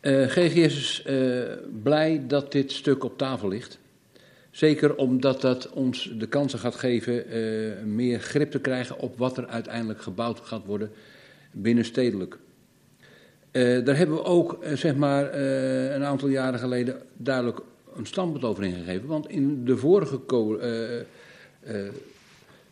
Uh, GGS is uh, blij dat dit stuk op tafel ligt. Zeker omdat dat ons de kansen gaat geven uh, meer grip te krijgen op wat er uiteindelijk gebouwd gaat worden binnenstedelijk. Daar hebben we ook zeg maar, een aantal jaren geleden duidelijk een standpunt over ingegeven. Want in de vorige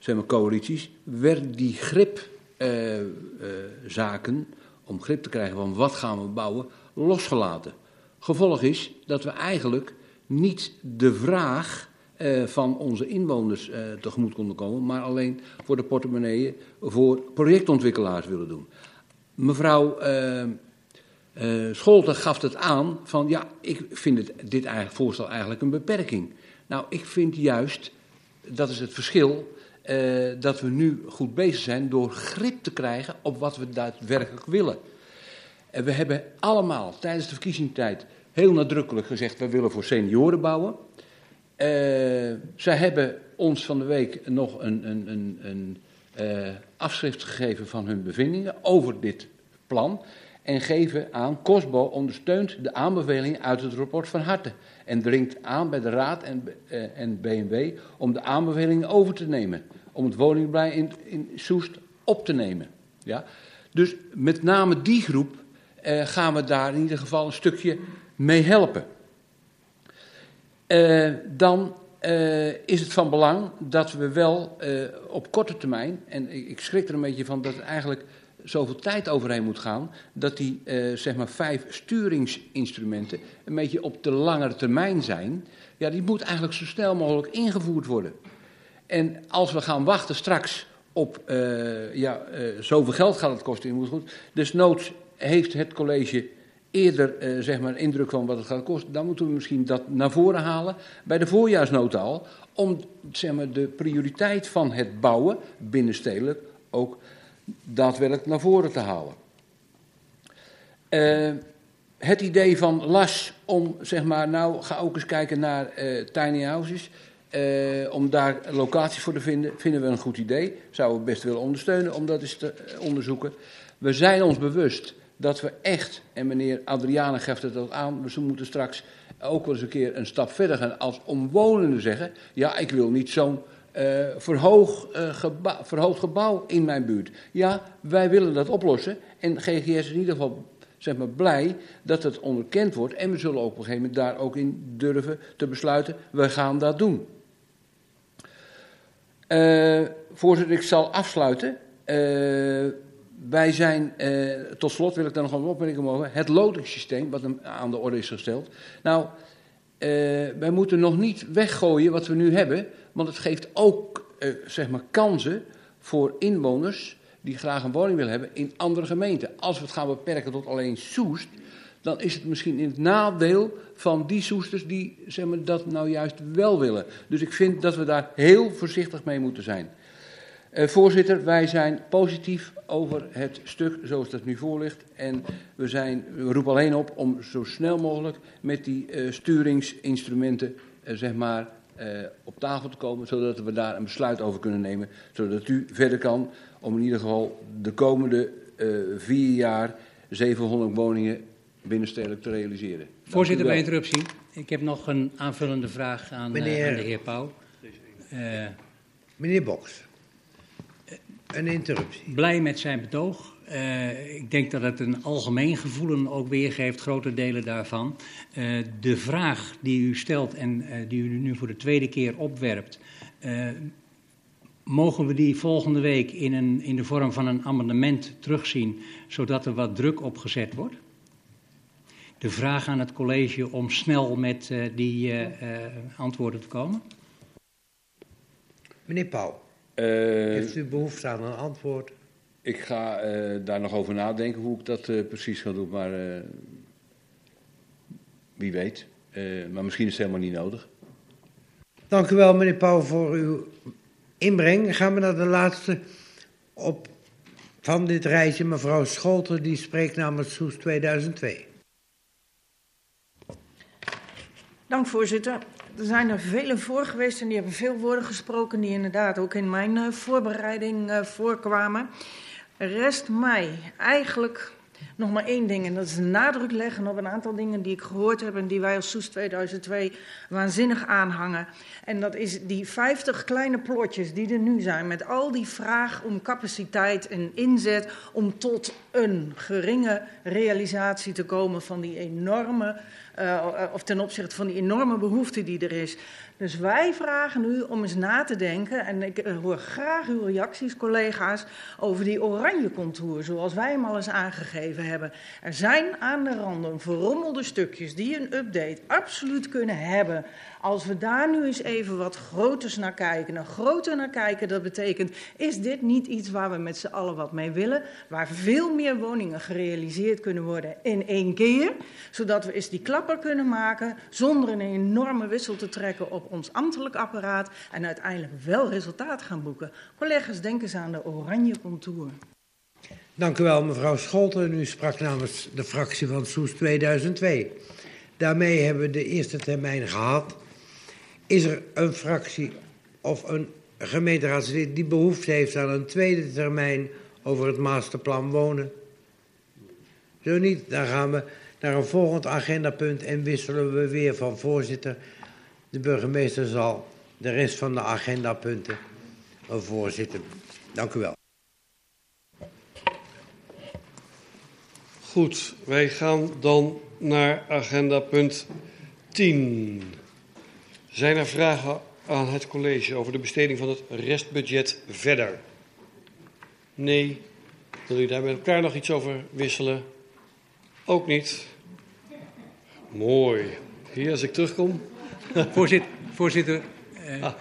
zeg maar, coalities werd die gripzaken, om grip te krijgen van wat gaan we bouwen, losgelaten. Gevolg is dat we eigenlijk niet de vraag van onze inwoners tegemoet konden komen, maar alleen voor de portemonneeën voor projectontwikkelaars willen doen. Mevrouw uh, Scholten gaf het aan van ja, ik vind het, dit voorstel eigenlijk een beperking. Nou, ik vind juist, dat is het verschil, uh, dat we nu goed bezig zijn door grip te krijgen op wat we daadwerkelijk willen. En we hebben allemaal tijdens de verkiezingstijd heel nadrukkelijk gezegd, we willen voor senioren bouwen. Uh, zij hebben ons van de week nog een, een, een, een afschrift gegeven van hun bevindingen over dit plan en geven aan, COSBO ondersteunt de aanbevelingen uit het rapport van harte en dringt aan bij de Raad en, uh, en BMW om de aanbevelingen over te nemen, om het woningbeleid in, in Soest op te nemen. Ja? Dus met name die groep uh, gaan we daar in ieder geval een stukje mee helpen. Uh, dan is het van belang dat we wel op korte termijn, en ik, ik schrik er een beetje van dat het eigenlijk zoveel tijd overheen moet gaan, dat die uh, zeg maar vijf sturingsinstrumenten een beetje op de langere termijn zijn. Ja, die moet eigenlijk zo snel mogelijk ingevoerd worden. En als we gaan wachten straks op, uh, ja, uh, zoveel geld gaat het kosten, moet goed. Desnoods heeft het college eerder zeg maar een indruk van wat het gaat kosten. Dan moeten we misschien dat naar voren halen bij de voorjaarsnota al. Om zeg maar, de prioriteit van het bouwen binnenstedelijk ook daadwerkelijk naar voren te halen. Uh, het idee van LAS om, zeg maar, nou ga ook eens kijken naar uh, tiny houses. Uh, om daar locaties voor te vinden, vinden we een goed idee. Zouden we best willen ondersteunen om dat eens te onderzoeken. We zijn ons bewust dat we echt, en meneer Adriane geeft het ook aan, we moeten straks ook wel eens een keer een stap verder gaan als omwonenden zeggen: ja, ik wil niet zo'n uh, verhoog, geba verhoogd gebouw in mijn buurt. Ja, wij willen dat oplossen. En GGS is in ieder geval zeg maar, blij dat het onderkend wordt. En we zullen ook op een gegeven moment daar ook in durven te besluiten. We gaan dat doen. Uh, voorzitter, ik zal afsluiten. wij zijn, tot slot wil ik daar nog een opmerking mogen. Het lotingssysteem, wat aan de orde is gesteld. Nou, wij moeten nog niet weggooien wat we nu hebben. Want het geeft ook uh, zeg maar kansen voor inwoners die graag een woning willen hebben in andere gemeenten. Als we het gaan beperken tot alleen Soest, dan is het misschien in het nadeel van die Soesters die zeg maar, dat nou juist wel willen. Dus ik vind dat we daar heel voorzichtig mee moeten zijn. Uh, voorzitter, wij zijn positief over het stuk zoals dat nu voor ligt. En we, zijn, roepen alleen op om zo snel mogelijk met die uh, sturingsinstrumenten uh, zeg maar, uh, op tafel te komen, zodat we daar een besluit over kunnen nemen. Zodat u verder kan om in ieder geval de komende uh, vier jaar 700 woningen binnenstedelijk te realiseren. Voorzitter, bij interruptie. Ik heb nog een aanvullende vraag aan, meneer, uh, aan de heer Pauw. meneer Boks, een interruptie. Blij met zijn betoog. Uh, ik denk dat het een algemeen gevoelen ook weergeeft, grote delen daarvan. Uh, de vraag die u stelt en uh, die u nu voor de tweede keer opwerpt, mogen we die volgende week in, een, in de vorm van een amendement terugzien, zodat er wat druk op gezet wordt? De vraag aan het college om snel met die antwoorden te komen? Meneer Pauw, heeft u behoefte aan een antwoord? Ik ga uh, daar nog over nadenken hoe ik dat uh, precies ga doen, maar uh, wie weet. maar misschien is het helemaal niet nodig. Dank u wel, meneer Pauw, voor uw inbreng. Gaan we naar de laatste op van dit reisje, mevrouw Scholter, die spreekt namens Soes 2002. Dank, voorzitter. Er zijn er vele voor geweest en die hebben veel woorden gesproken die inderdaad ook in mijn voorbereiding voorkwamen. Rest mij eigenlijk nog maar één ding, en dat is nadruk leggen op een aantal dingen die ik gehoord heb en die wij als Soes 2002 waanzinnig aanhangen. En dat is die 50 kleine plotjes die er nu zijn, met al die vraag om capaciteit en inzet om tot een geringe realisatie te komen van die enorme, uh, of ten opzichte van die enorme behoefte die er is. Dus wij vragen u om eens na te denken, en ik eh, hoor graag uw reacties, collega's, over die oranje contour, zoals wij hem al eens aangegeven hebben. Er zijn aan de randen verrommelde stukjes die een update absoluut kunnen hebben. Als we daar nu eens even wat groters naar kijken, naar groter naar kijken, dat betekent, is dit niet iets waar we met z'n allen wat mee willen? Waar veel meer woningen gerealiseerd kunnen worden in één keer, zodat we eens die klapper kunnen maken zonder een enorme wissel te trekken op ons ambtelijk apparaat en uiteindelijk wel resultaat gaan boeken. Collega's, denk eens aan de oranje contour. Dank u wel, mevrouw Scholten. U sprak namens de fractie van Soes 2002. Daarmee hebben we de eerste termijn gehad. Is er een fractie of een gemeenteraadslid die behoefte heeft aan een tweede termijn over het masterplan wonen? Zo niet, dan gaan we naar een volgend agendapunt en wisselen we weer van voorzitter. De burgemeester zal de rest van de agendapunten voorzitten. Dank u wel. Goed, wij gaan dan naar agenda punt 10. Zijn er vragen aan het college over de besteding van het restbudget verder? Nee. Wil u daar met elkaar nog iets over wisselen? Ook niet. Mooi. Hier, als ik terugkom. Voorzitter, voorzitter eh, ah.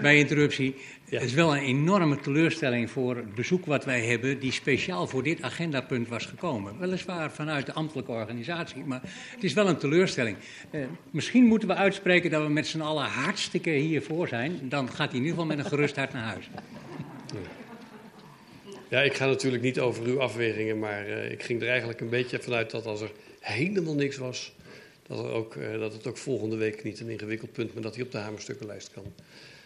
bij interruptie. Het is wel een enorme teleurstelling voor het bezoek wat wij hebben, die speciaal voor dit agendapunt was gekomen. Weliswaar vanuit de ambtelijke organisatie, maar het is wel een teleurstelling. Eh, misschien moeten we uitspreken dat we met z'n allen hartstikke hiervoor zijn. Dan gaat hij in ieder geval met een gerust hart naar huis. Ja, ik ga natuurlijk niet over uw afwegingen, maar uh, ik ging er eigenlijk een beetje vanuit dat als er helemaal niks was, dat, er ook, uh, dat het ook volgende week niet een ingewikkeld punt, maar dat hij op de hamerstukkenlijst kan.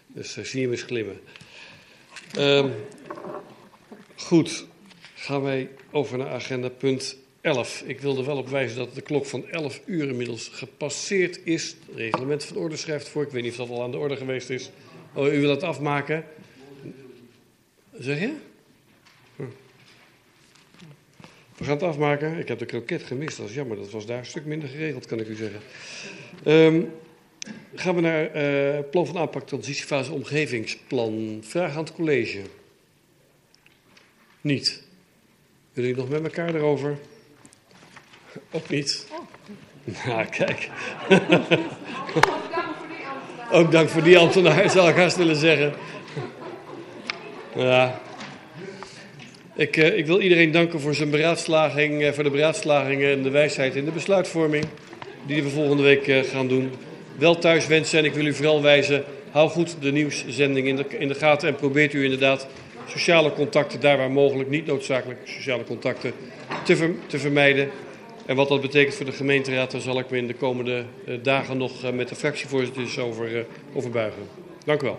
Dus uh, zie je hem eens glimmen. Um, goed, gaan wij over naar agenda punt 11. Ik wilde wel op wijzen dat de klok van 11 uur inmiddels gepasseerd is. Het reglement van orde schrijft voor. Ik weet niet of dat al aan de orde geweest is. Oh, u wil het afmaken? Zeg je? We gaan het afmaken. Ik heb de kroket gemist. Dat is jammer. Dat was daar een stuk minder geregeld, kan ik u zeggen. Um, gaan we naar uh, plan van aanpak transitiefase omgevingsplan. Vraag aan het college. Niet. Willen jullie nog met elkaar erover? Ook niet. Nou, kijk. Ook dank voor die ambtenaar, zou ik haast willen zeggen. Ja. Ik, uh, ik wil iedereen danken voor zijn beraadslaging, uh, voor de beraadslagingen en de wijsheid in de besluitvorming die we volgende week gaan doen wel thuis wensen. En ik wil u vooral wijzen, hou goed de nieuwszending in de, in de gaten en probeert u inderdaad sociale contacten, daar waar mogelijk niet noodzakelijk sociale contacten, te, te vermijden. En wat dat betekent voor de gemeenteraad, daar zal ik me in de komende uh, dagen nog uh, met de fractievoorzitters over, uh, over buigen. Dank u wel.